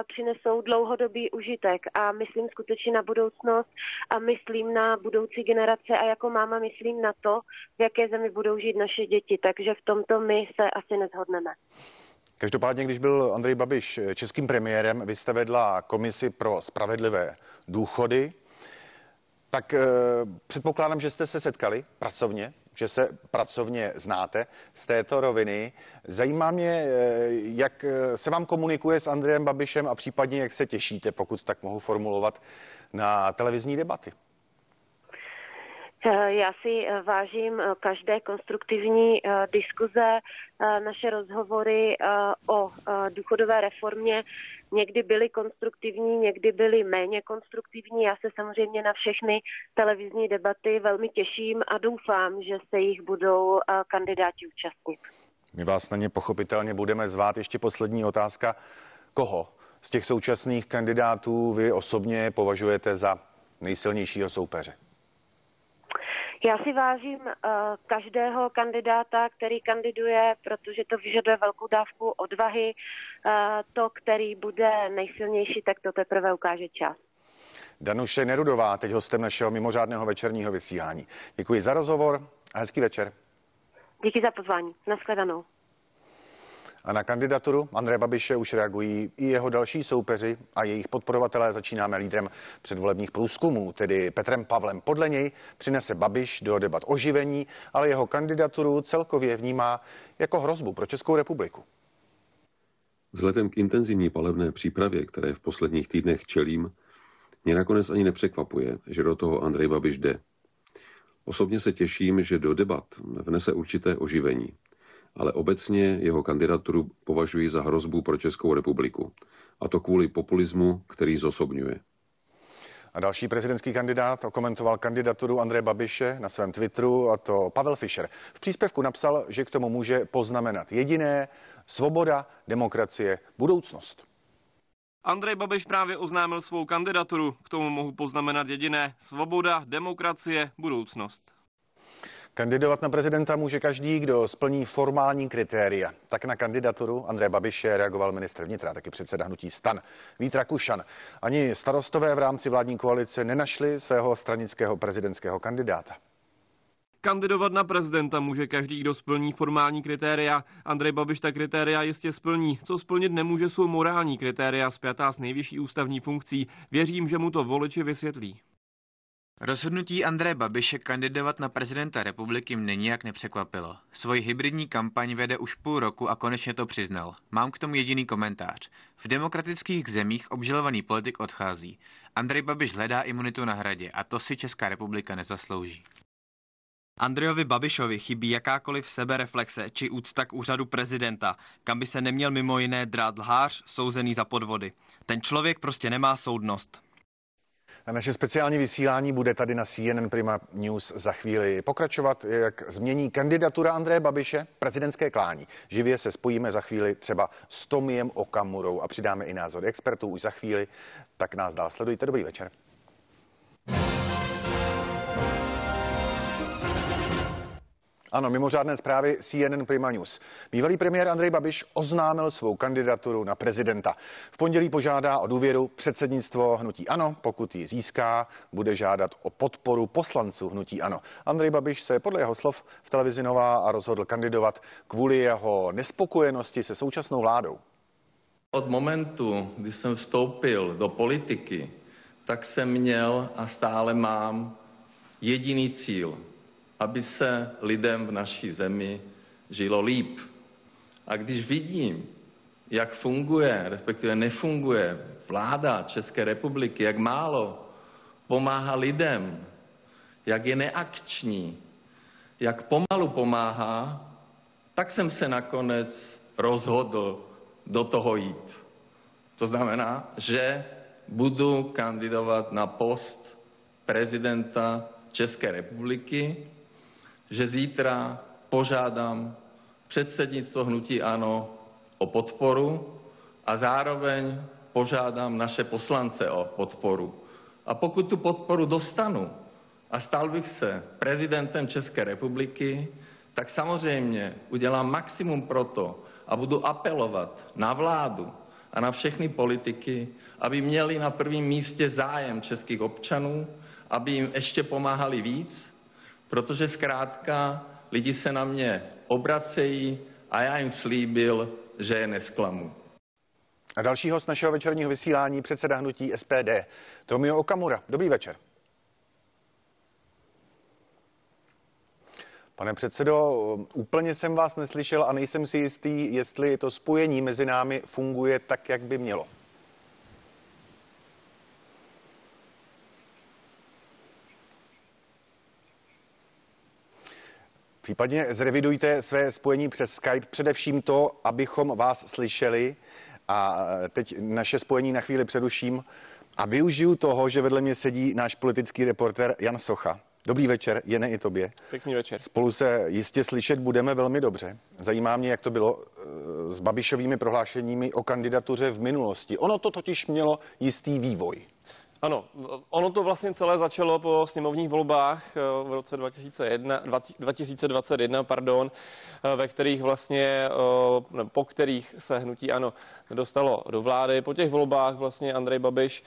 přinesou dlouhodobý užitek a myslím skutečně na budoucnost a myslím na budoucí generace a jako máma myslím na to, v jaké zemi budou žít naše děti, takže v tomto my se asi nezhodneme. Každopádně, když byl Andrej Babiš českým premiérem, vy jste vedla komisi pro spravedlivé důchody, tak eh, předpokládám, že jste se setkali pracovně, že se pracovně znáte z této roviny. Zajímá mě, eh, jak eh, se vám komunikuje s Andrejem Babišem a případně jak se těšíte, pokud tak mohu formulovat, na televizní debaty. Já si vážím každé konstruktivní diskuze, naše rozhovory o důchodové reformě někdy byly konstruktivní, někdy byly méně konstruktivní. Já se samozřejmě na všechny televizní debaty velmi těším a doufám, že se jich budou kandidáti účastnit. My vás na ně pochopitelně budeme zvát. Ještě poslední otázka. Koho z těch současných kandidátů vy osobně považujete za nejsilnějšího soupeře? Já si vážím uh, každého kandidáta, který kandiduje, protože to vyžaduje velkou dávku odvahy. Uh, to, který bude nejsilnější, tak to teprve ukáže čas. Danuše Nerudová, teď hostem našeho mimořádného večerního vysílání. Děkuji za rozhovor a hezký večer. Díky za pozvání. Naschledanou. A na kandidaturu Andreje Babiše už reagují i jeho další soupeři a jejich podporovatelé. Začínáme lídrem předvolebních průzkumů, tedy Petrem Pavlem. Podle něj přinese Babiš do debat oživení, ale jeho kandidaturu celkově vnímá jako hrozbu pro Českou republiku. Vzhledem k intenzivní palebné přípravě, které v posledních týdnech čelím, mě nakonec ani nepřekvapuje, že do toho Andrej Babiš jde. Osobně se těším, že do debat vnese určité oživení ale obecně jeho kandidaturu považuji za hrozbu pro Českou republiku. A to kvůli populismu, který zosobňuje. A další prezidentský kandidát okomentoval kandidaturu Andreje Babiše na svém Twitteru, a to Pavel Fischer. V příspěvku napsal, že k tomu může poznamenat jediné svoboda, demokracie, budoucnost. Andrej Babiš právě oznámil svou kandidaturu. K tomu mohu poznamenat jediné svoboda, demokracie, budoucnost. Kandidovat na prezidenta může každý, kdo splní formální kritéria. Tak na kandidaturu Andreje Babiše reagoval ministr vnitra, taky předseda hnutí Stan Vít Rakušan. Ani starostové v rámci vládní koalice nenašli svého stranického prezidentského kandidáta. Kandidovat na prezidenta může každý, kdo splní formální kritéria. Andrej Babiš ta kritéria jistě splní. Co splnit nemůže, jsou morální kritéria spjatá s nejvyšší ústavní funkcí. Věřím, že mu to voliči vysvětlí. Rozhodnutí Andreje Babiše kandidovat na prezidenta republiky mě nijak nepřekvapilo. Svoji hybridní kampaň vede už půl roku a konečně to přiznal. Mám k tomu jediný komentář. V demokratických zemích obžalovaný politik odchází. Andrej Babiš hledá imunitu na hradě a to si Česká republika nezaslouží. Andrejovi Babišovi chybí jakákoliv sebereflexe či úcta k úřadu prezidenta, kam by se neměl mimo jiné drát lhář souzený za podvody. Ten člověk prostě nemá soudnost. A naše speciální vysílání bude tady na CNN Prima News za chvíli pokračovat, jak změní kandidatura Andreje Babiše prezidentské klání. Živě se spojíme za chvíli třeba s Tomiem Okamurou a přidáme i názory expertů už za chvíli. Tak nás dál sledujte. Dobrý večer. Ano, mimořádné zprávy CNN Prima News. Bývalý premiér Andrej Babiš oznámil svou kandidaturu na prezidenta. V pondělí požádá o důvěru předsednictvo hnutí Ano. Pokud ji získá, bude žádat o podporu poslanců hnutí Ano. Andrej Babiš se podle jeho slov v televizi Nová a rozhodl kandidovat kvůli jeho nespokojenosti se současnou vládou. Od momentu, kdy jsem vstoupil do politiky, tak jsem měl a stále mám jediný cíl – aby se lidem v naší zemi žilo líp. A když vidím, jak funguje, respektive nefunguje vláda České republiky, jak málo pomáhá lidem, jak je neakční, jak pomalu pomáhá, tak jsem se nakonec rozhodl do toho jít. To znamená, že budu kandidovat na post prezidenta České republiky že zítra požádám předsednictvo hnutí ANO o podporu a zároveň požádám naše poslance o podporu. A pokud tu podporu dostanu a stal bych se prezidentem České republiky, tak samozřejmě udělám maximum pro to a budu apelovat na vládu a na všechny politiky, aby měli na prvním místě zájem českých občanů, aby jim ještě pomáhali víc protože zkrátka lidi se na mě obracejí a já jim slíbil, že je nesklamu. A další host našeho večerního vysílání, předseda hnutí SPD, Tomio Okamura. Dobrý večer. Pane předsedo, úplně jsem vás neslyšel a nejsem si jistý, jestli to spojení mezi námi funguje tak, jak by mělo. Případně zrevidujte své spojení přes Skype, především to, abychom vás slyšeli. A teď naše spojení na chvíli přeruším a využiju toho, že vedle mě sedí náš politický reporter Jan Socha. Dobrý večer, Jene i tobě. Pěkný večer. Spolu se jistě slyšet budeme velmi dobře. Zajímá mě, jak to bylo eh, s Babišovými prohlášeními o kandidatuře v minulosti. Ono to totiž mělo jistý vývoj. Ano, ono to vlastně celé začalo po sněmovních volbách eh, v roce 2001, 2021, pardon, eh, ve kterých vlastně, po kterých se hnutí ano dostalo do vlády. Po těch volbách vlastně Andrej Babiš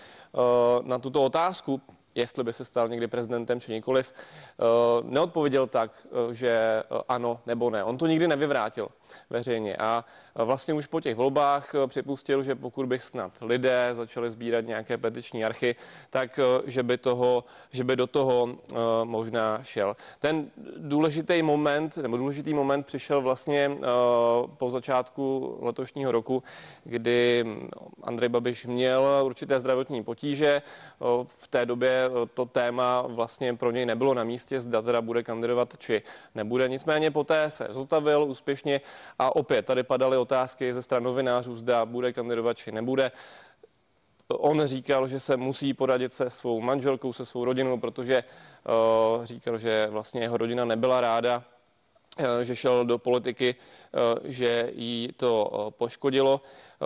na tuto otázku, jestli by se stal někdy prezidentem či nikoliv, eh, neodpověděl tak, eh, že eh, ano nebo ne. On to nikdy nevyvrátil veřejně a vlastně už po těch volbách připustil, že pokud bych snad lidé začali sbírat nějaké petiční archy, tak že by, toho, že by do toho možná šel. Ten důležitý moment, nebo důležitý moment přišel vlastně po začátku letošního roku, kdy Andrej Babiš měl určité zdravotní potíže. V té době to téma vlastně pro něj nebylo na místě, zda teda bude kandidovat či nebude. Nicméně poté se zotavil úspěšně a opět tady padaly otázky ze strany novinářů, zda bude kandidovat či nebude. On říkal, že se musí poradit se svou manželkou, se svou rodinou, protože uh, říkal, že vlastně jeho rodina nebyla ráda, uh, že šel do politiky, uh, že jí to poškodilo.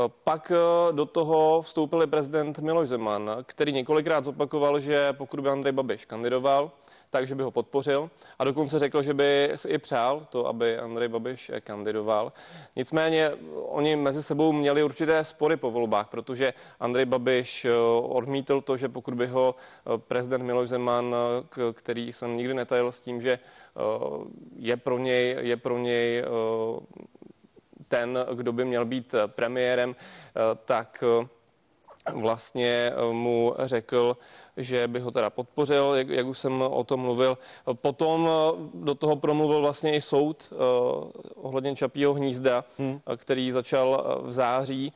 Pak eh, do toho vstoupil prezident Miloš Zeman, který několikrát zopakoval, že pokud by Andrej Babiš kandidoval, takže by ho podpořil a dokonce řekl, že by si i přál to, aby Andrej Babiš kandidoval. Nicméně oni mezi sebou měli určité spory po volbách, protože Andrej Babiš eh, odmítl to, že pokud by ho eh, prezident Miloš Zeman, který jsem nikdy netajil s tím, že je pro něj, je pro něj ten, kdo by měl být eh, premiérem, eh, tak eh, vlastně mu řekl, že by ho teda podpořil, jak, jak už jsem o tom mluvil. Potom do toho promluvil vlastně i soud uh, ohledně Čapího hnízda, hmm. který začal v září.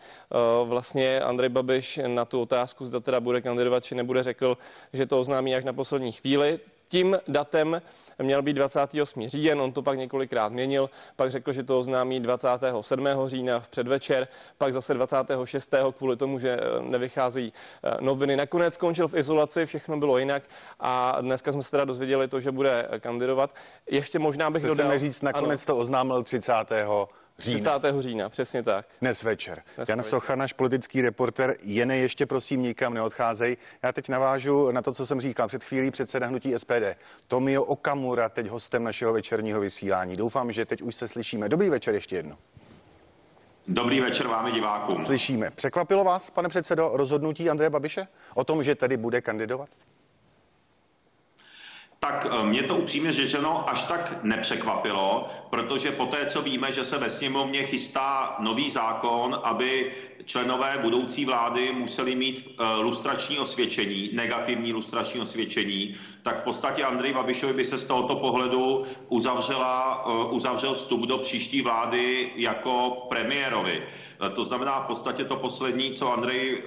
Vlastně Andrej Babiš na tu otázku, zda teda bude kandidovat či nebude, řekl, že to oznámí až na poslední chvíli tím datem měl být 28. říjen, on to pak několikrát měnil, pak řekl, že to oznámí 27. října v předvečer, pak zase 26. kvůli tomu, že eh, nevycházejí eh, noviny. Nakonec skončil v izolaci, všechno bylo jinak a dneska jsme se teda dozvěděli to, že bude kandidovat. Ještě možná bych Chce dodal... říct, nakonec ano. to oznámil 30 října. 30. října, přesně tak. Dnes večer. Dnes Jan večer. Socha, náš politický reporter, jen ještě prosím nikam neodcházej. Já teď navážu na to, co jsem říkal před chvílí předseda hnutí SPD. Tomio Okamura, teď hostem našeho večerního vysílání. Doufám, že teď už se slyšíme. Dobrý večer ještě jedno. Dobrý večer vám divákům. Slyšíme. Překvapilo vás, pane předsedo, rozhodnutí Andreje Babiše o tom, že tedy bude kandidovat? Tak eh, mě to upřímně řečeno až tak nepřekvapilo, protože poté, co víme, že se ve sněmovně chystá nový zákon, aby členové budoucí vlády museli mít eh, lustrační osvědčení, negativní lustrační osvědčení, tak v podstatě Andrej Babišovi by se z tohoto pohledu uzavřela, eh, uzavřel vstup do příští vlády jako premiérovi. Eh, to znamená v podstatě to poslední, co Andrej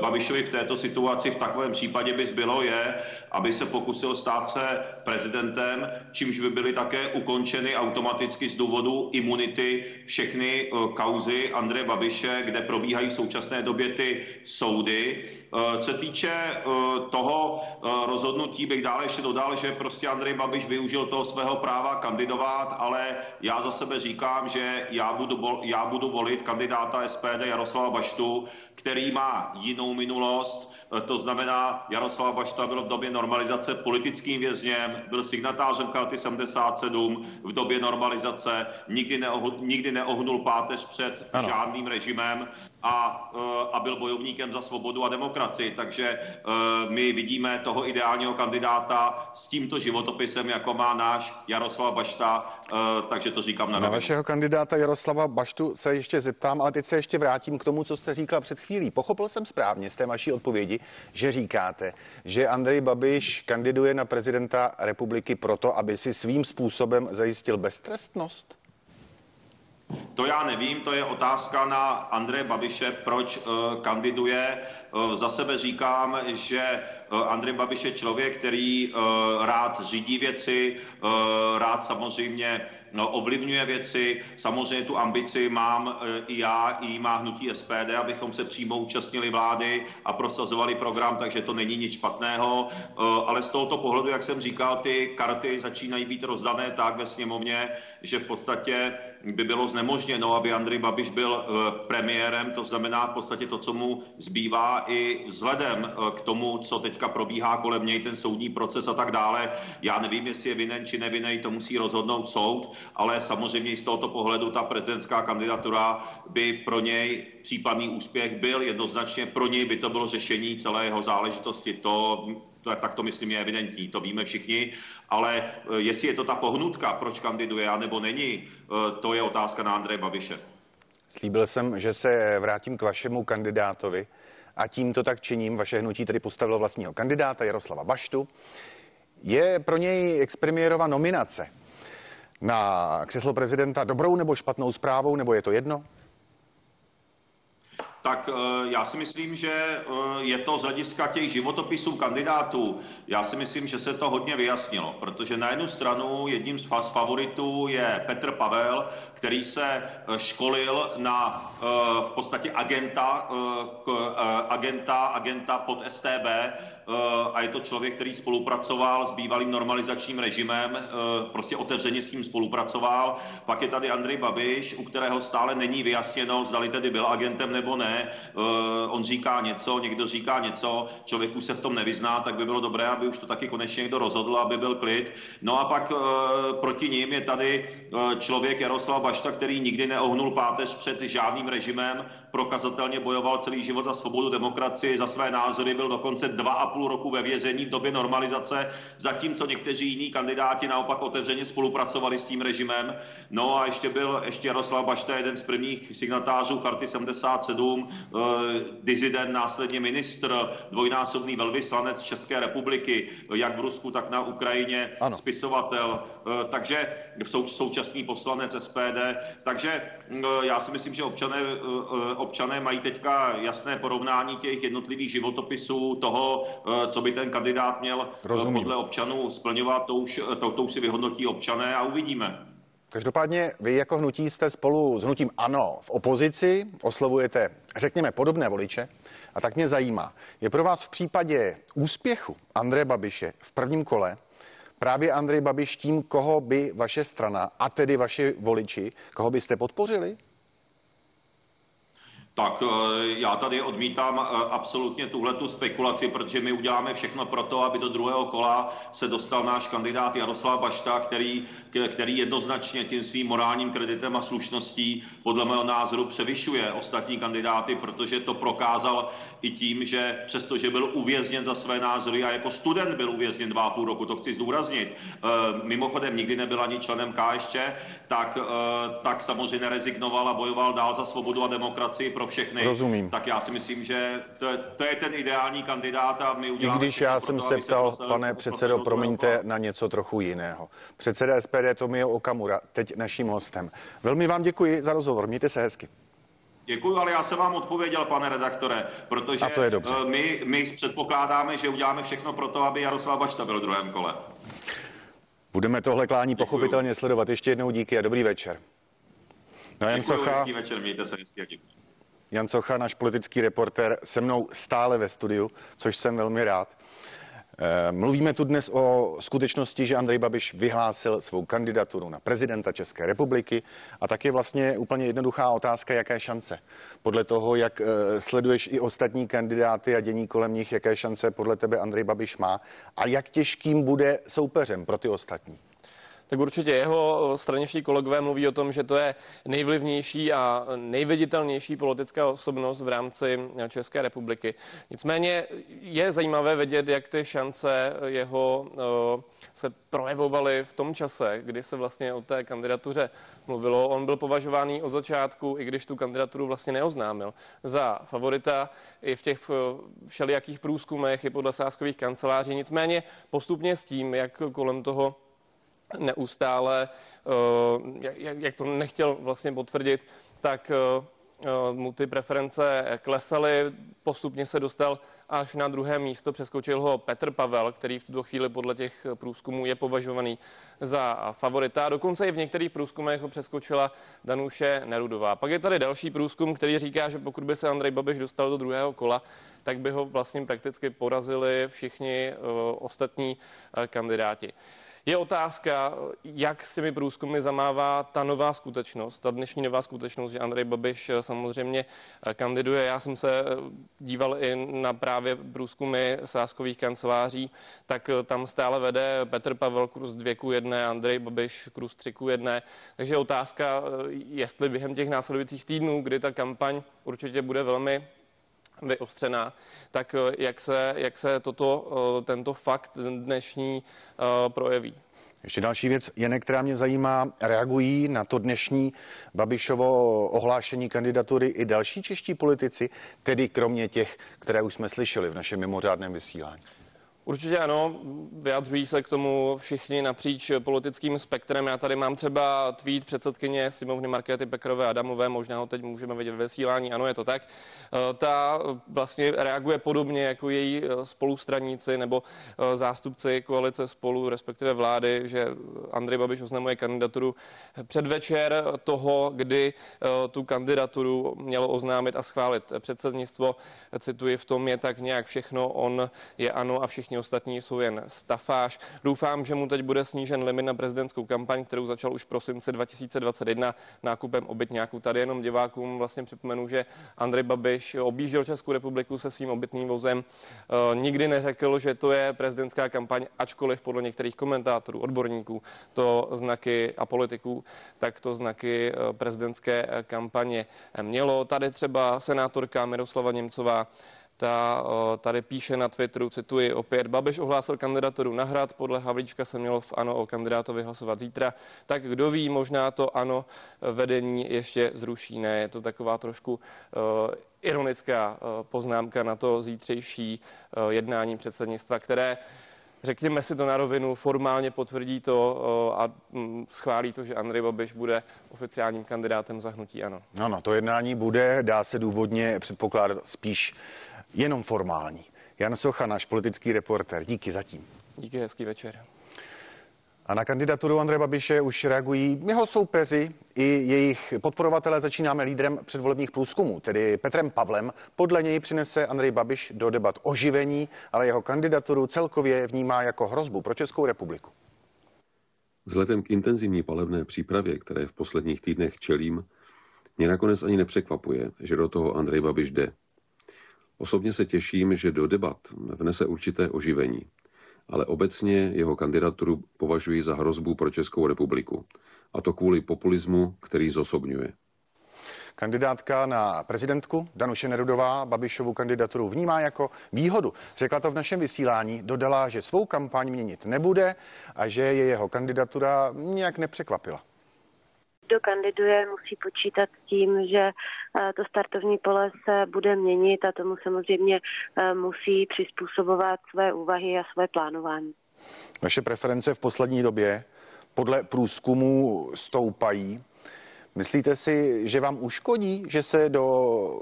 Babišovi v této situaci v takovém případě by zbylo, je, aby se pokusil stát se prezidentem, čímž by byly také ukončeny automaticky z důvodu imunity všechny kauzy Andreje Babiše, kde pro probíhají v současné době ty soudy. Eh, co týče eh, toho rozhodnutí, bych dále ještě dodal, že prostě Andrej Babiš využil toho svého práva kandidovat, ale já za sebe říkám, že já budu, já budu volit kandidáta SPD Jaroslava Baštu, který má jinou minulost, to znamená, Jaroslava Bašta byl v době normalizace politickým vězněm, byl signatářem Karty 77 v době normalizace, nikdy, neoh, nikdy neohnul páteř před ano. žádným režimem a, eh, a byl bojovníkem za svobodu a demokracii. Takže eh, my vidíme toho ideálního kandidáta s tímto životopisem, jako má náš Jaroslav Bašta, eh, takže to říkám na Na vašeho kandidáta Jaroslava Baštu se ještě zeptám, ale teď se ještě vrátím k tomu, co jste říkal před chvílí. Pochopil jsem správně z té vaší odpovědi, že říkáte, že Andrej Babiš kandiduje na prezidenta republiky proto, aby si svým způsobem zajistil beztrestnost? To já nevím, to je otázka na Andreje Babiše, proč uh, kandiduje. Uh, za sebe říkám, že uh, Andrej Babiš je člověk, který rád řídí věci, rád samozřejmě no, ovlivňuje věci. Samozřejmě tu ambici mám e, i já, i má hnutí SPD, abychom se přímo účastnili vlády a prosazovali program, takže to není nic špatného. E, ale z tohoto pohledu, jak jsem říkal, ty karty začínají být rozdané tak ve sněmovně, že v podstatě by bylo znemožněno, aby Andrej Babiš byl e, premiérem, to znamená v podstatě to, co mu zbývá i vzhledem k tomu, co teďka probíhá kolem něj, ten soudní proces a tak dále. Já nevím, jestli je vinen či nevinný, to musí rozhodnout soud, ale samozřejmě z tohoto pohledu ta prezidentská kandidatura by pro něj případný úspěch byl jednoznačně, pro něj by to bylo řešení celé jeho záležitosti. To, to, tak to myslím je evidentní, to víme všichni, ale eh, jestli je to ta pohnutka, proč kandiduje, anebo není, eh, to je otázka na Andreje Babiše. Slíbil jsem, že se vrátím k vašemu kandidátovi a tímto tak činím. Vaše hnutí tedy postavilo vlastního kandidáta Jaroslava Baštu. Je pro něj expremiérova nominace na křeslo prezidenta dobrou nebo špatnou zprávou, nebo je to jedno? tak eh, já si myslím, že eh, je to z hlediska těch životopisů kandidátů, já si myslím, že se to hodně vyjasnilo, protože na jednu stranu jedním z favoritů je Petr Pavel, který se eh, školil na v podstatě agenta, agenta, agenta pod STB, a je to člověk, který spolupracoval s bývalým normalizačním režimem, prostě otevřeně s ním spolupracoval. Pak je tady Andrej Babiš, u kterého stále není vyjasněno, zdali tedy byl agentem nebo ne, uh, on říká něco, někdo říká něco, člověk už se v tom nevyzná, tak by bylo dobré, aby už to taky konečně někdo rozhodl, aby byl klid. No a pak proti ním je tady člověk Jaroslav Bašta, který nikdy neohnul páteř před žádným režimem, prokazatelně bojoval celý život za svobodu demokracii, za své názory, byl dokonce dva a půl roku ve vězení v době normalizace, zatímco někteří jiní kandidáti naopak otevřeně spolupracovali s tím režimem. No a ještě byl ještě Jaroslav Bašta, jeden z prvních signatářů Charty 77, eh, dizident, následně ministr, dvojnásobný velvyslanec České republiky, jak v Rusku, tak na Ukrajině, ano. spisovatel, eh, takže sou, současný poslanec SPD. Takže eh, já si myslím, že občané občané mají teďka jasné porovnání těch jednotlivých životopisů toho, eh, co by ten kandidát měl eh, Rozumím. podle občanů splňovat, to už, eh, to, to už si vyhodnotí občané a uvidíme. Každopádně vy jako hnutí jste spolu s hnutím ANO v opozici, oslovujete, řekněme, podobné voliče. A tak mě zajímá, je pro vás v případě úspěchu Andreje Babiše v prvním kole právě Andrej Babiš tím, koho by vaše strana, a tedy vaši voliči, koho byste podpořili? Tak eh, já tady odmítám eh, absolutně tuhletu spekulaci, protože my uděláme všechno pro to, aby do druhého kola se dostal náš kandidát Jaroslav Bašta, který, který jednoznačně tím svým morálním kreditem a slušností podle mého názoru převyšuje ostatní kandidáty, protože to prokázal i tím, že přestože byl uvězněn za své názory a jako student byl uvězněn dva a půl roku, to chci zdůraznit, eh, mimochodem nikdy nebyl ani členem KSČ, tak, tak samozřejmě nerezignoval a bojoval dál za svobodu a demokracii pro všechny. Rozumím. Tak já si myslím, že to, to je ten ideální kandidát a my uděláme... I když já jsem se ptal, se pane předsedo, promiňte, na něco trochu jiného. Předseda SPD Tomio Okamura, teď naším hostem. Velmi vám děkuji za rozhovor, mějte se hezky. Děkuji, ale já jsem vám odpověděl, pane redaktore, protože A to je dobře. Eh, my, my předpokládáme, že uděláme všechno pro to, aby Jaroslav Bašta byl v druhém kole. Budeme tohle klání Děkuju. pochopitelně sledovat. Ještě jednou díky a dobrý večer. No, Jan Děkuju, Socha. večer, mějte se hezky a děkuji. Jan Socha, náš politický reporter, se mnou stále ve studiu, což jsem velmi rád. Eh, mluvíme tu dnes o skutečnosti, že Andrej Babiš vyhlásil svou kandidaturu na prezidenta České republiky a tak je vlastně úplně jednoduchá otázka, jaké šance. Podle toho, jak eh, sleduješ i ostatní kandidáty a dění kolem nich, jaké šance podle tebe Andrej Babiš má a jak těžkým bude soupeřem pro ty ostatní. Tak určitě jeho straničtí kolegové mluví o tom, že to je nejvlivnější a nejviditelnější politická osobnost v rámci České republiky. Nicméně je zajímavé vidět, jak ty šance jeho se projevovaly v tom čase, kdy se vlastně o té kandidatuře mluvilo. On byl považovaný od začátku, i když tu kandidaturu vlastně neoznámil, za favorita i v těch všelijakých průzkumech, i podle sáskových kanceláří. Nicméně postupně s tím, jak kolem toho neustále, eh, jak, to nechtěl vlastně potvrdit, tak eh, eh, mu ty preference klesaly, postupně se dostal až na druhé místo, přeskočil ho Petr Pavel, který v tuto chvíli podle těch průzkumů je považovaný za favorita. Dokonce i v některých průzkumech ho přeskočila Danuše Nerudová. Pak je tady další průzkum, který říká, že pokud by se Andrej Babiš dostal do druhého kola, tak by ho vlastně prakticky porazili všichni ostatní kandidáti. Je otázka, jak s těmi průzkumy zamává ta nová skutečnost, ta dnešní nová skutečnost, že Andrej Babiš eh, samozřejmě eh, kandiduje. Já jsem se eh, díval i na právě průzkumy sáskových kanceláří, tak tam stále vede Petr Pavel kurz 2 ku 1, Andrej Babiš kurz 3 ku 1. Takže otázka, jestli během těch následujících týdnů, kdy ta kampaň určitě bude velmi vyostřená, tak eh, jak se, jak se toto, eh, tento fakt dnešní eh, projeví? Ještě další věc, Jenek, která mě zajímá, reagují na to dnešní Babišovo ohlášení kandidatury i další čeští politici, tedy kromě těch, které už jsme slyšeli v našem mimořádném vysílání? Určitě ano, vyjadřují se k tomu všichni napříč politickým spektrem. Já tady mám třeba tweet předsedkyně sněmovny Markéty Pekrové Adamové, možná ho teď můžeme vidět ve vysílání, ano, je to tak. Eh, ta vlastně reaguje podobně jako její eh, spolustraníci nebo eh, zástupci koalice spolu, respektive vlády, že Andrej Babiš oznamuje kandidaturu předvečer toho, kdy tu kandidaturu mělo oznámit a schválit předsednictvo. Cituji, v tom je tak nějak všechno, on je ano a všichni ostatní jsou jen stafáž. Doufám, že mu teď bude snížen limit na prezidentskou kampaň, kterou začal už v prosinci 2021 nákupem obytňáků. Tady jenom divákům vlastně připomenu, že Andrej Babiš objížděl Českou republiku se svým obytným vozem. E, nikdy neřekl, že to je prezidentská kampaň, ačkoliv podle některých komentátorů, odborníků, to znaky a politiků, tak to znaky e, prezidentské kampaně mělo. Tady třeba senátorka Miroslava Němcová ta tady píše na Twitteru, cituji opět, Babiš ohlásil kandidaturu na hrad, podle Havlíčka se mělo v ANO o kandidátovi hlasovat zítra, tak kdo ví, možná to ANO vedení ještě zruší. Ne, je to taková trošku ironická poznámka na to zítřejší jednání předsednictva, které řekněme si to na rovinu, formálně potvrdí to a schválí to, že Andrej Babiš bude oficiálním kandidátem za hnutí ANO. Ano, to jednání bude, dá se důvodně předpokládat spíš jenom formální. Jan Socha, náš politický reporter, díky zatím. Díky, hezký večer. A na kandidaturu Andreje Babiše už reagují jeho soupeři i jejich podporovatelé. Začínáme lídrem předvolebních průzkumů, tedy Petrem Pavlem. Podle něj přinese Andrej Babiš do debat oživení, ale jeho kandidaturu celkově vnímá jako hrozbu pro Českou republiku. Vzhledem k intenzivní palebné přípravě, které v posledních týdnech čelím, mě nakonec ani nepřekvapuje, že do toho Andrej Babiš jde. Osobně se těším, že do debat vnese určité oživení, ale obecně jeho kandidaturu považuji za hrozbu pro Českou republiku. A to kvůli populismu, který zosobňuje. Kandidátka na prezidentku Danuše Nerudová Babišovu kandidaturu vnímá jako výhodu. Řekla to v našem vysílání, dodala, že svou kampaň měnit nebude a že je jeho kandidatura nějak nepřekvapila kdo kandiduje, musí počítat s tím, že eh, to startovní pole se bude měnit a tomu samozřejmě eh, musí přizpůsobovat své úvahy a své plánování. Vaše preference v poslední době podle průzkumu stoupají. Myslíte si, že vám uškodí, že se do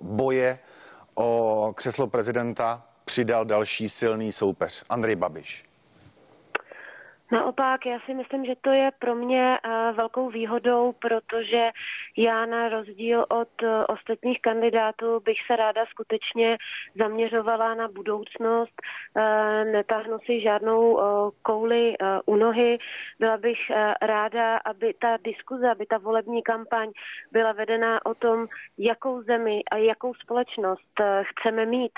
boje o křeslo prezidenta přidal další silný soupeř, Andrej Babiš? Naopak, já si myslím, že to je pro mě eh, velkou výhodou, protože já na rozdíl od eh, ostatních kandidátů bych se ráda skutečně zaměřovala na budoucnost, eh, netáhnu si žádnou kouli u nohy. Byla bych ráda, aby ta diskuze, aby ta volební kampaň byla vedená o tom, jakou zemi a jakou společnost chceme mít.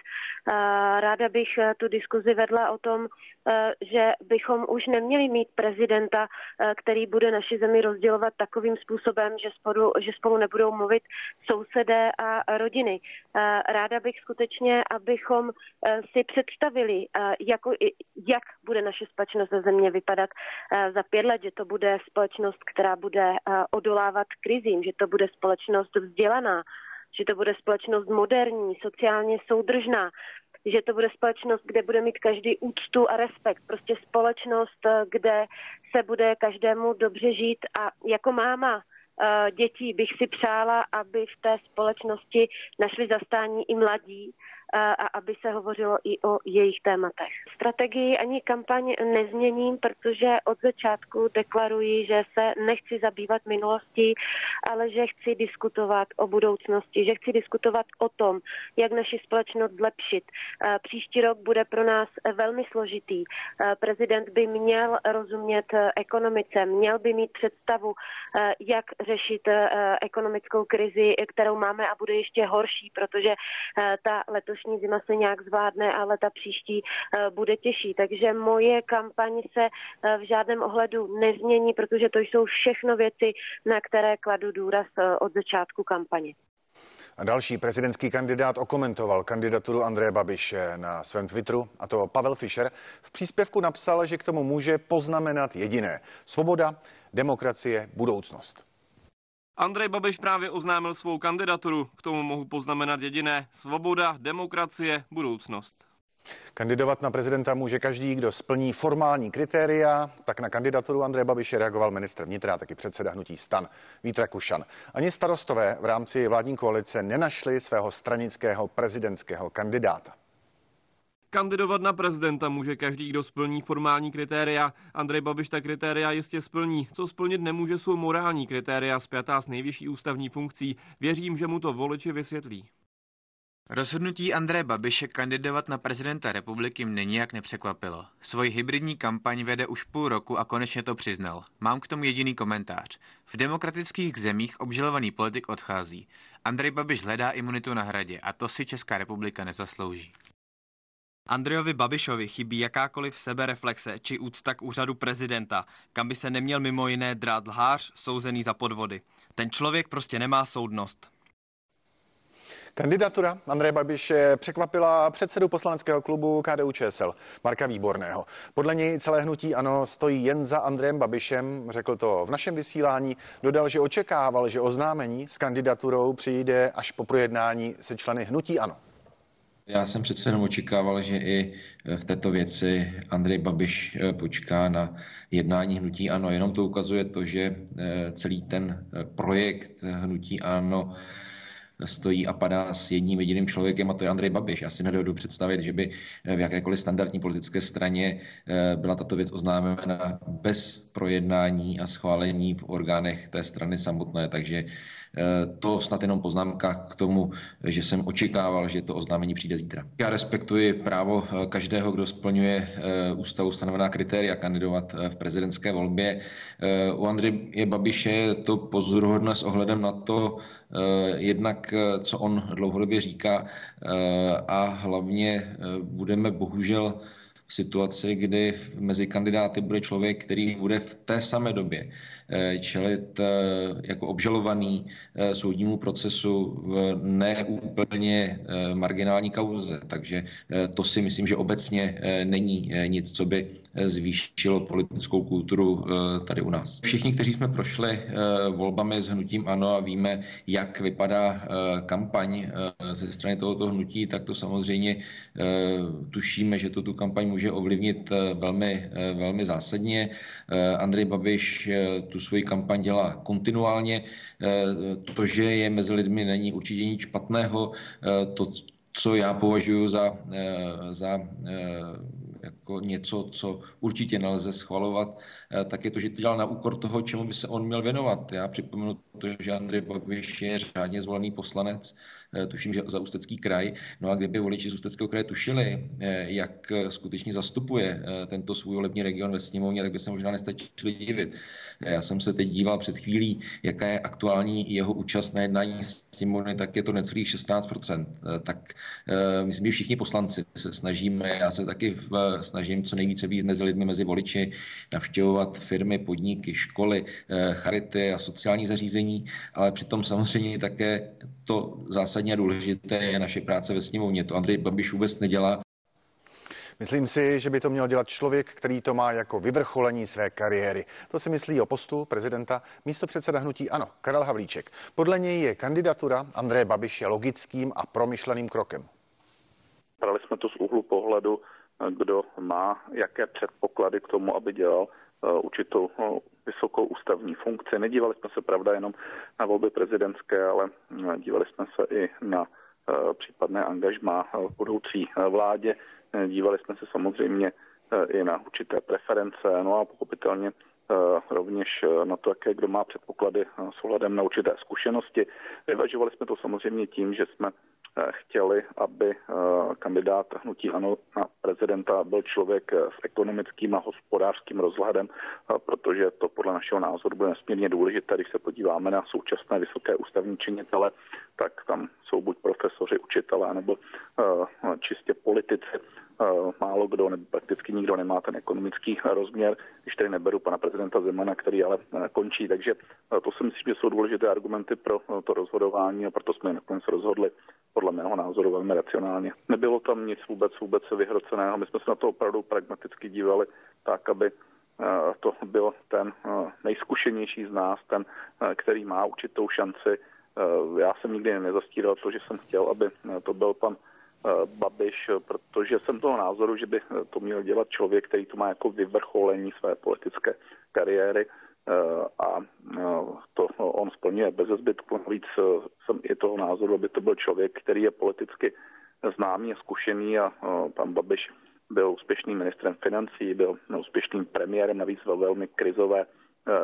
Ráda bych tu diskuzi vedla o tom, že bychom už neměli mít prezidenta, který bude naši zemi rozdělovat takovým způsobem, že spolu, že spolu nebudou mluvit sousedé a rodiny. Ráda bych skutečně, abychom si představili, jako, jak bude naše společnost ze země vypadat za pět let, že to bude společnost, která bude odolávat krizím, že to bude společnost vzdělaná, že to bude společnost moderní, sociálně soudržná, že to bude společnost, kde bude mít každý úctu a respekt. Prostě společnost, kde se bude každému dobře žít a jako máma eh, dětí bych si přála, aby v té společnosti našli zastání i mladí, a aby se hovořilo i o jejich tématech. Strategii ani kampaň nezměním, protože od začátku deklaruji, že se nechci zabývat minulostí, ale že chci diskutovat o budoucnosti, že chci diskutovat o tom, jak naši společnost zlepšit. Příští rok bude pro nás velmi složitý. Prezident by měl rozumět ekonomice, měl by mít představu, jak řešit ekonomickou krizi, kterou máme a bude ještě horší, protože ta letošní letošní zima se nějak zvládne, ale ta příští eh, bude těžší. Takže moje kampaň se eh, v žádném ohledu nezmění, protože to jsou všechno věci, na které kladu důraz eh, od začátku kampaně. A další prezidentský kandidát okomentoval kandidaturu Andreje Babiše na svém Twitteru, a to Pavel Fischer. V příspěvku napsal, že k tomu může poznamenat jediné. Svoboda, demokracie, budoucnost. Andrej Babiš právě oznámil svou kandidaturu. K tomu mohu poznamenat jediné. Svoboda, demokracie, budoucnost. Kandidovat na prezidenta může každý, kdo splní formální kritéria. Tak na kandidaturu Andreje Babiše reagoval ministr vnitra taky předseda hnutí Stan Vítra Kušan. Ani starostové v rámci vládní koalice nenašli svého stranického prezidentského kandidáta. Kandidovat na prezidenta může každý, kdo splní formální kritéria. Andrej Babiš ta kritéria jistě splní. Co splnit nemůže, jsou morální kritéria spjatá s nejvyšší ústavní funkcí. Věřím, že mu to voliči vysvětlí. Rozhodnutí Andreje Babiše kandidovat na prezidenta republiky mě nijak nepřekvapilo. Svoji hybridní kampaň vede už půl roku a konečně to přiznal. Mám k tomu jediný komentář. V demokratických zemích obžalovaný politik odchází. Andrej Babiš hledá imunitu na hradě a to si Česká republika nezaslouží. Andrejovi Babišovi chybí jakákoliv sebereflexe či úcta k úřadu prezidenta, kam by se neměl mimo jiné drát lhář souzený za podvody. Ten člověk prostě nemá soudnost. Kandidatura Andreje Babiše překvapila předsedu poslaneckého klubu KDU ČSL Marka Výborného. Podle něj celé hnutí ano stojí jen za Andrejem Babišem, řekl to v našem vysílání. Dodal, že očekával, že oznámení s kandidaturou přijde až po projednání se členy hnutí ano. Já jsem přece jenom očekával, že i v této věci Andrej Babiš eh, počká na jednání hnutí ANO. Jenom to ukazuje to, že eh, celý ten eh, projekt hnutí ANO stojí a padá s jedním jediným člověkem a to je Andrej Babiš. Já si nedovedu představit, že by v jakékoliv standardní politické straně byla tato věc oznámena bez projednání a schválení v orgánech té strany samotné. Takže Eh, to snad jenom poznámka k tomu, že jsem očekával, že to oznámení přijde zítra. Já respektuji právo eh, každého, kdo splňuje eh, ústavu stanovená kritéria kandidovat v prezidentské volbě. U Andreje Babiše je to pozoruhodné s ohledem na to, jednak, co on dlouhodobě říká a hlavně budeme bohužel v situaci, kdy mezi kandidáty bude člověk, který bude v té samé době Eh, čelit eh, jako obžalovaný eh, soudnímu procesu v neúplně marginální kauze. Takže to si myslím, že obecně není nic, co by zvýšilo politickou kulturu tady u nás. Všichni, kteří jsme prošli volbami s hnutím ANO a víme, jak vypadá kampaň ze strany tohoto hnutí, tak to samozřejmě tušíme, že to tu kampaň může ovlivnit velmi, velmi zásadně. Andrej Babiš tu svoji kampaň dělá kontinuálně. Eh, to, že je mezi lidmi, není určitě nic špatného. Eh, to, co já považuji za, eh, za jako něco, co určitě nelze schvalovat, tak je to, že to dělal na úkor toho, čemu by se on měl věnovat. Já připomenu to, že Andrej Babiš je řádně zvolený poslanec, eh, tuším, že za Ústecký kraj. No a kdyby voliči z Ústeckého kraje tušili, eh, jak skutečně zastupuje tento svůj volební region ve sněmovně, tak by se možná nestačili divit. Já jsem se teď díval před chvílí, jaká je aktuální jeho účast na jednání sněmovny, tak je to necelých 16%. Tak myslím, že všichni poslanci se snažíme, já se taky snažím co nejvíce být mezi lidmi, mezi voliči, navštěvovat firmy, podniky, školy, charity a sociální zařízení, ale přitom samozřejmě také to zásadně důležité je naše práce ve sněmovně. To Andrej Babiš vůbec nedělá. Myslím si, že by to měl dělat člověk, který to má jako vyvrcholení své kariéry. To si myslí o postu prezidenta místo předseda hnutí Ano, Karel Havlíček. Podle něj je kandidatura Andreje Babiše logickým a promyšleným krokem. Brali jsme to z úhlu pohledu, kdo má jaké předpoklady k tomu, aby dělal určitou uh, vysokou ústavní funkci. Nedívali jsme se, pravda, jenom na volby prezidentské, ale uh, dívali jsme se i na případné angažma v budoucí vládě. Dívali jsme se samozřejmě i na určité preference, no a pochopitelně rovněž na to, jaké kdo má předpoklady s ohledem na určité zkušenosti. Vyvažovali jsme to samozřejmě tím, že jsme Eh, chtěli, aby eh, kandidát hnutí ANO na prezidenta byl člověk s ekonomickým a hospodářským rozhledem, eh, protože to podle našeho názoru bude nesmírně důležité, když se podíváme na současné vysoké ústavní činitele, tak tam jsou buď profesoři, učitelé nebo čistě politici. Málo kdo, nebo prakticky nikdo nemá ten ekonomický rozměr, když tady neberu pana prezidenta Zemana, který ale končí. Takže to si myslím, že jsou důležité argumenty pro to rozhodování a proto jsme nakonec rozhodli podle mého názoru velmi racionálně. Nebylo tam nic vůbec, vůbec vyhroceného. My jsme se na to opravdu pragmaticky dívali tak, aby eh, to byl ten eh, nejzkušenější z nás, ten, eh, který má určitou šanci. Já jsem nikdy nezastíral to, že jsem chtěl, aby to byl pan Babiš, protože jsem toho názoru, že by to měl dělat člověk, který to má jako vyvrcholení své politické kariéry a to on splňuje bez zbytku. Navíc jsem i toho názoru, aby to byl člověk, který je politicky známý a zkušený a pan Babiš byl úspěšným ministrem financí, byl úspěšným premiérem, navíc ve velmi krizové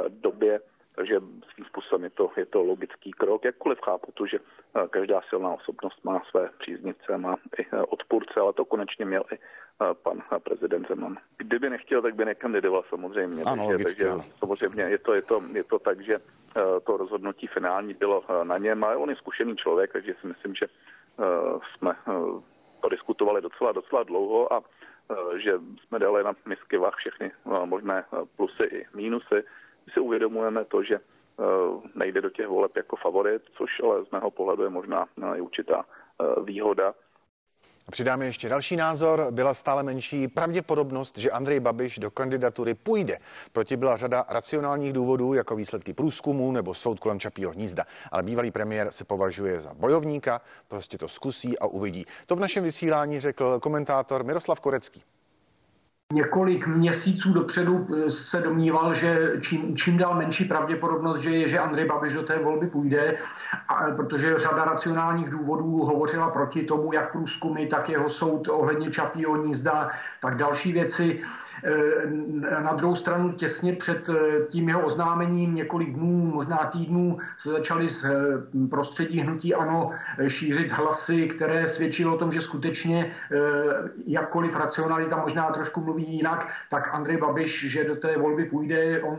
době takže svým způsobem je to, je to logický krok, jakkoliv chápu to, že eh, každá silná osobnost má své příznivce, má i eh, odpůrce, ale to konečně měl i eh, pan prezident Zeman. Kdyby nechtěl, tak by nekandidoval samozřejmě. Ano, takže, logicky, takže samozřejmě je to, je, to, je to tak, že to rozhodnutí finální bylo na něm, ale on je zkušený člověk, takže si myslím, že jsme to diskutovali docela, docela dlouho a že jsme dali na misky vah všechny možné plusy i mínusy si uvědomujeme to, že eh, nejde do těch voleb jako favorit, což ale z mého pohledu je možná i určitá eh, výhoda. Přidáme ještě další názor. Byla stále menší pravděpodobnost, že Andrej Babiš do kandidatury půjde. Proti byla řada racionálních důvodů, jako výsledky průzkumu nebo soud kolem Čapího hnízda. Ale bývalý premiér se považuje za bojovníka, prostě to zkusí a uvidí. To v našem vysílání řekl komentátor Miroslav Korecký. Několik měsíců dopředu eh, se domníval, že čím, čím dál menší pravděpodobnost, že je, že Andrej Babiš do té volby půjde, a, protože řada racionálních důvodů hovořila proti tomu, jak průzkumy, tak jeho soud ohledně Čapího nízda, tak další věci. Eh, na druhou stranu těsně před eh, tím jeho oznámením několik dnů, možná týdnů se začaly z eh, prostředí hnutí ANO šířit hlasy, které svědčilo o tom, že skutečně jakkoliv racionalita možná trošku mluví jinak, tak Andrej Babiš, že do té volby půjde, on,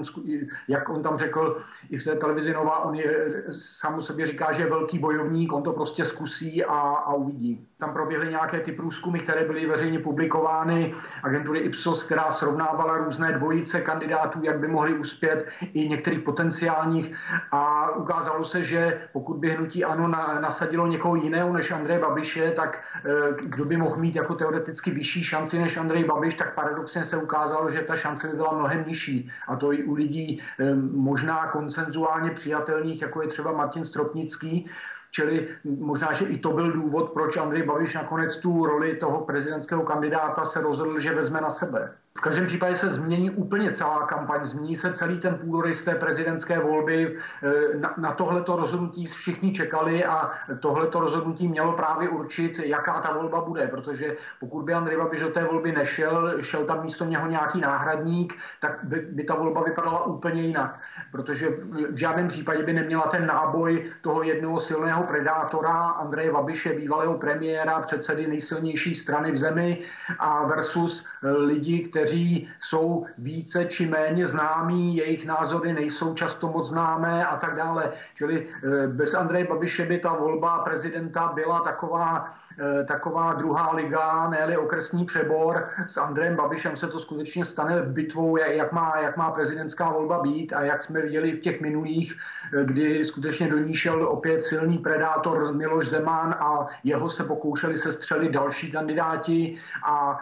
jak on tam řekl i v té televizi Nova, on je, sám sobě říká, že je velký bojovník, on to prostě zkusí a, a uvidí. Tam proběhly nějaké ty průzkumy, které byly veřejně publikovány agentury Ipsos, která srovnávala různé dvojice kandidátů, jak by mohli uspět i některých potenciálních a ukázalo se, že pokud by hnutí ANO nasadilo někoho jiného než Andrej Babiše, tak eh, kdo by mohl mít jako teoreticky vyšší šanci než Andrej Babiš, tak paradoxně se ukázalo, že ta šance by byla mnohem nižší. A to i u lidí eh, možná koncenzuálně přijatelných, jako je třeba Martin Stropnický, Čili možná, že i to byl důvod, proč Andrej Babiš nakonec tu roli toho prezidentského kandidáta se rozhodl, že vezme na sebe. V každém případě se změní úplně celá kampaň, změní se celý ten půdorys té prezidentské volby. Eh, na, na tohleto rozhodnutí všichni čekali a tohleto rozhodnutí mělo právě určit, jaká ta volba bude, protože pokud by Andrej Babiš do té volby nešel, šel tam místo něho nějaký náhradník, tak by, by ta volba vypadala úplně jinak, protože v žádném případě by neměla ten náboj toho jednoho silného predátora, Andreje Babiše, bývalého premiéra, předsedy nejsilnější strany v zemi a versus lidi, kteří jsou více či méně známí, jejich názory nejsou často moc známé a tak dále. Čili eh, bez Andreje Babiše by ta volba prezidenta byla taková Eh, taková druhá liga, ne okresní přebor. S Andrejem Babišem se to skutečně stane bitvou, jak má, jak má prezidentská volba být a jak jsme viděli v těch minulých, eh, kdy skutečně do ní šel opět silný predátor Miloš Zeman a jeho se pokoušeli se střelit další kandidáti a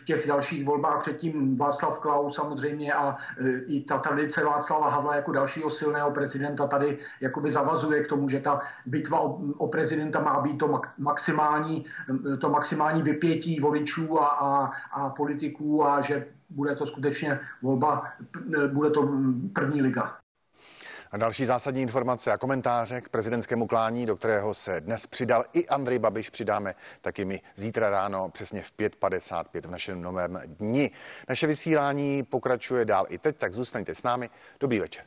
v těch dalších volbách předtím Václav Klaus samozřejmě a eh, i ta tradice Václava Havla jako dalšího silného prezidenta tady jakoby zavazuje k tomu, že ta bitva o, o prezidenta má být to maximální to maximální vypětí voličů a, a, a politiků a že bude to skutečně volba, bude to první liga. A další zásadní informace a komentáře k prezidentskému klání, do kterého se dnes přidal i Andrej Babiš, přidáme taky my zítra ráno přesně v 5.55 v našem novém dni. Naše vysílání pokračuje dál i teď, tak zůstaňte s námi. Dobrý večer.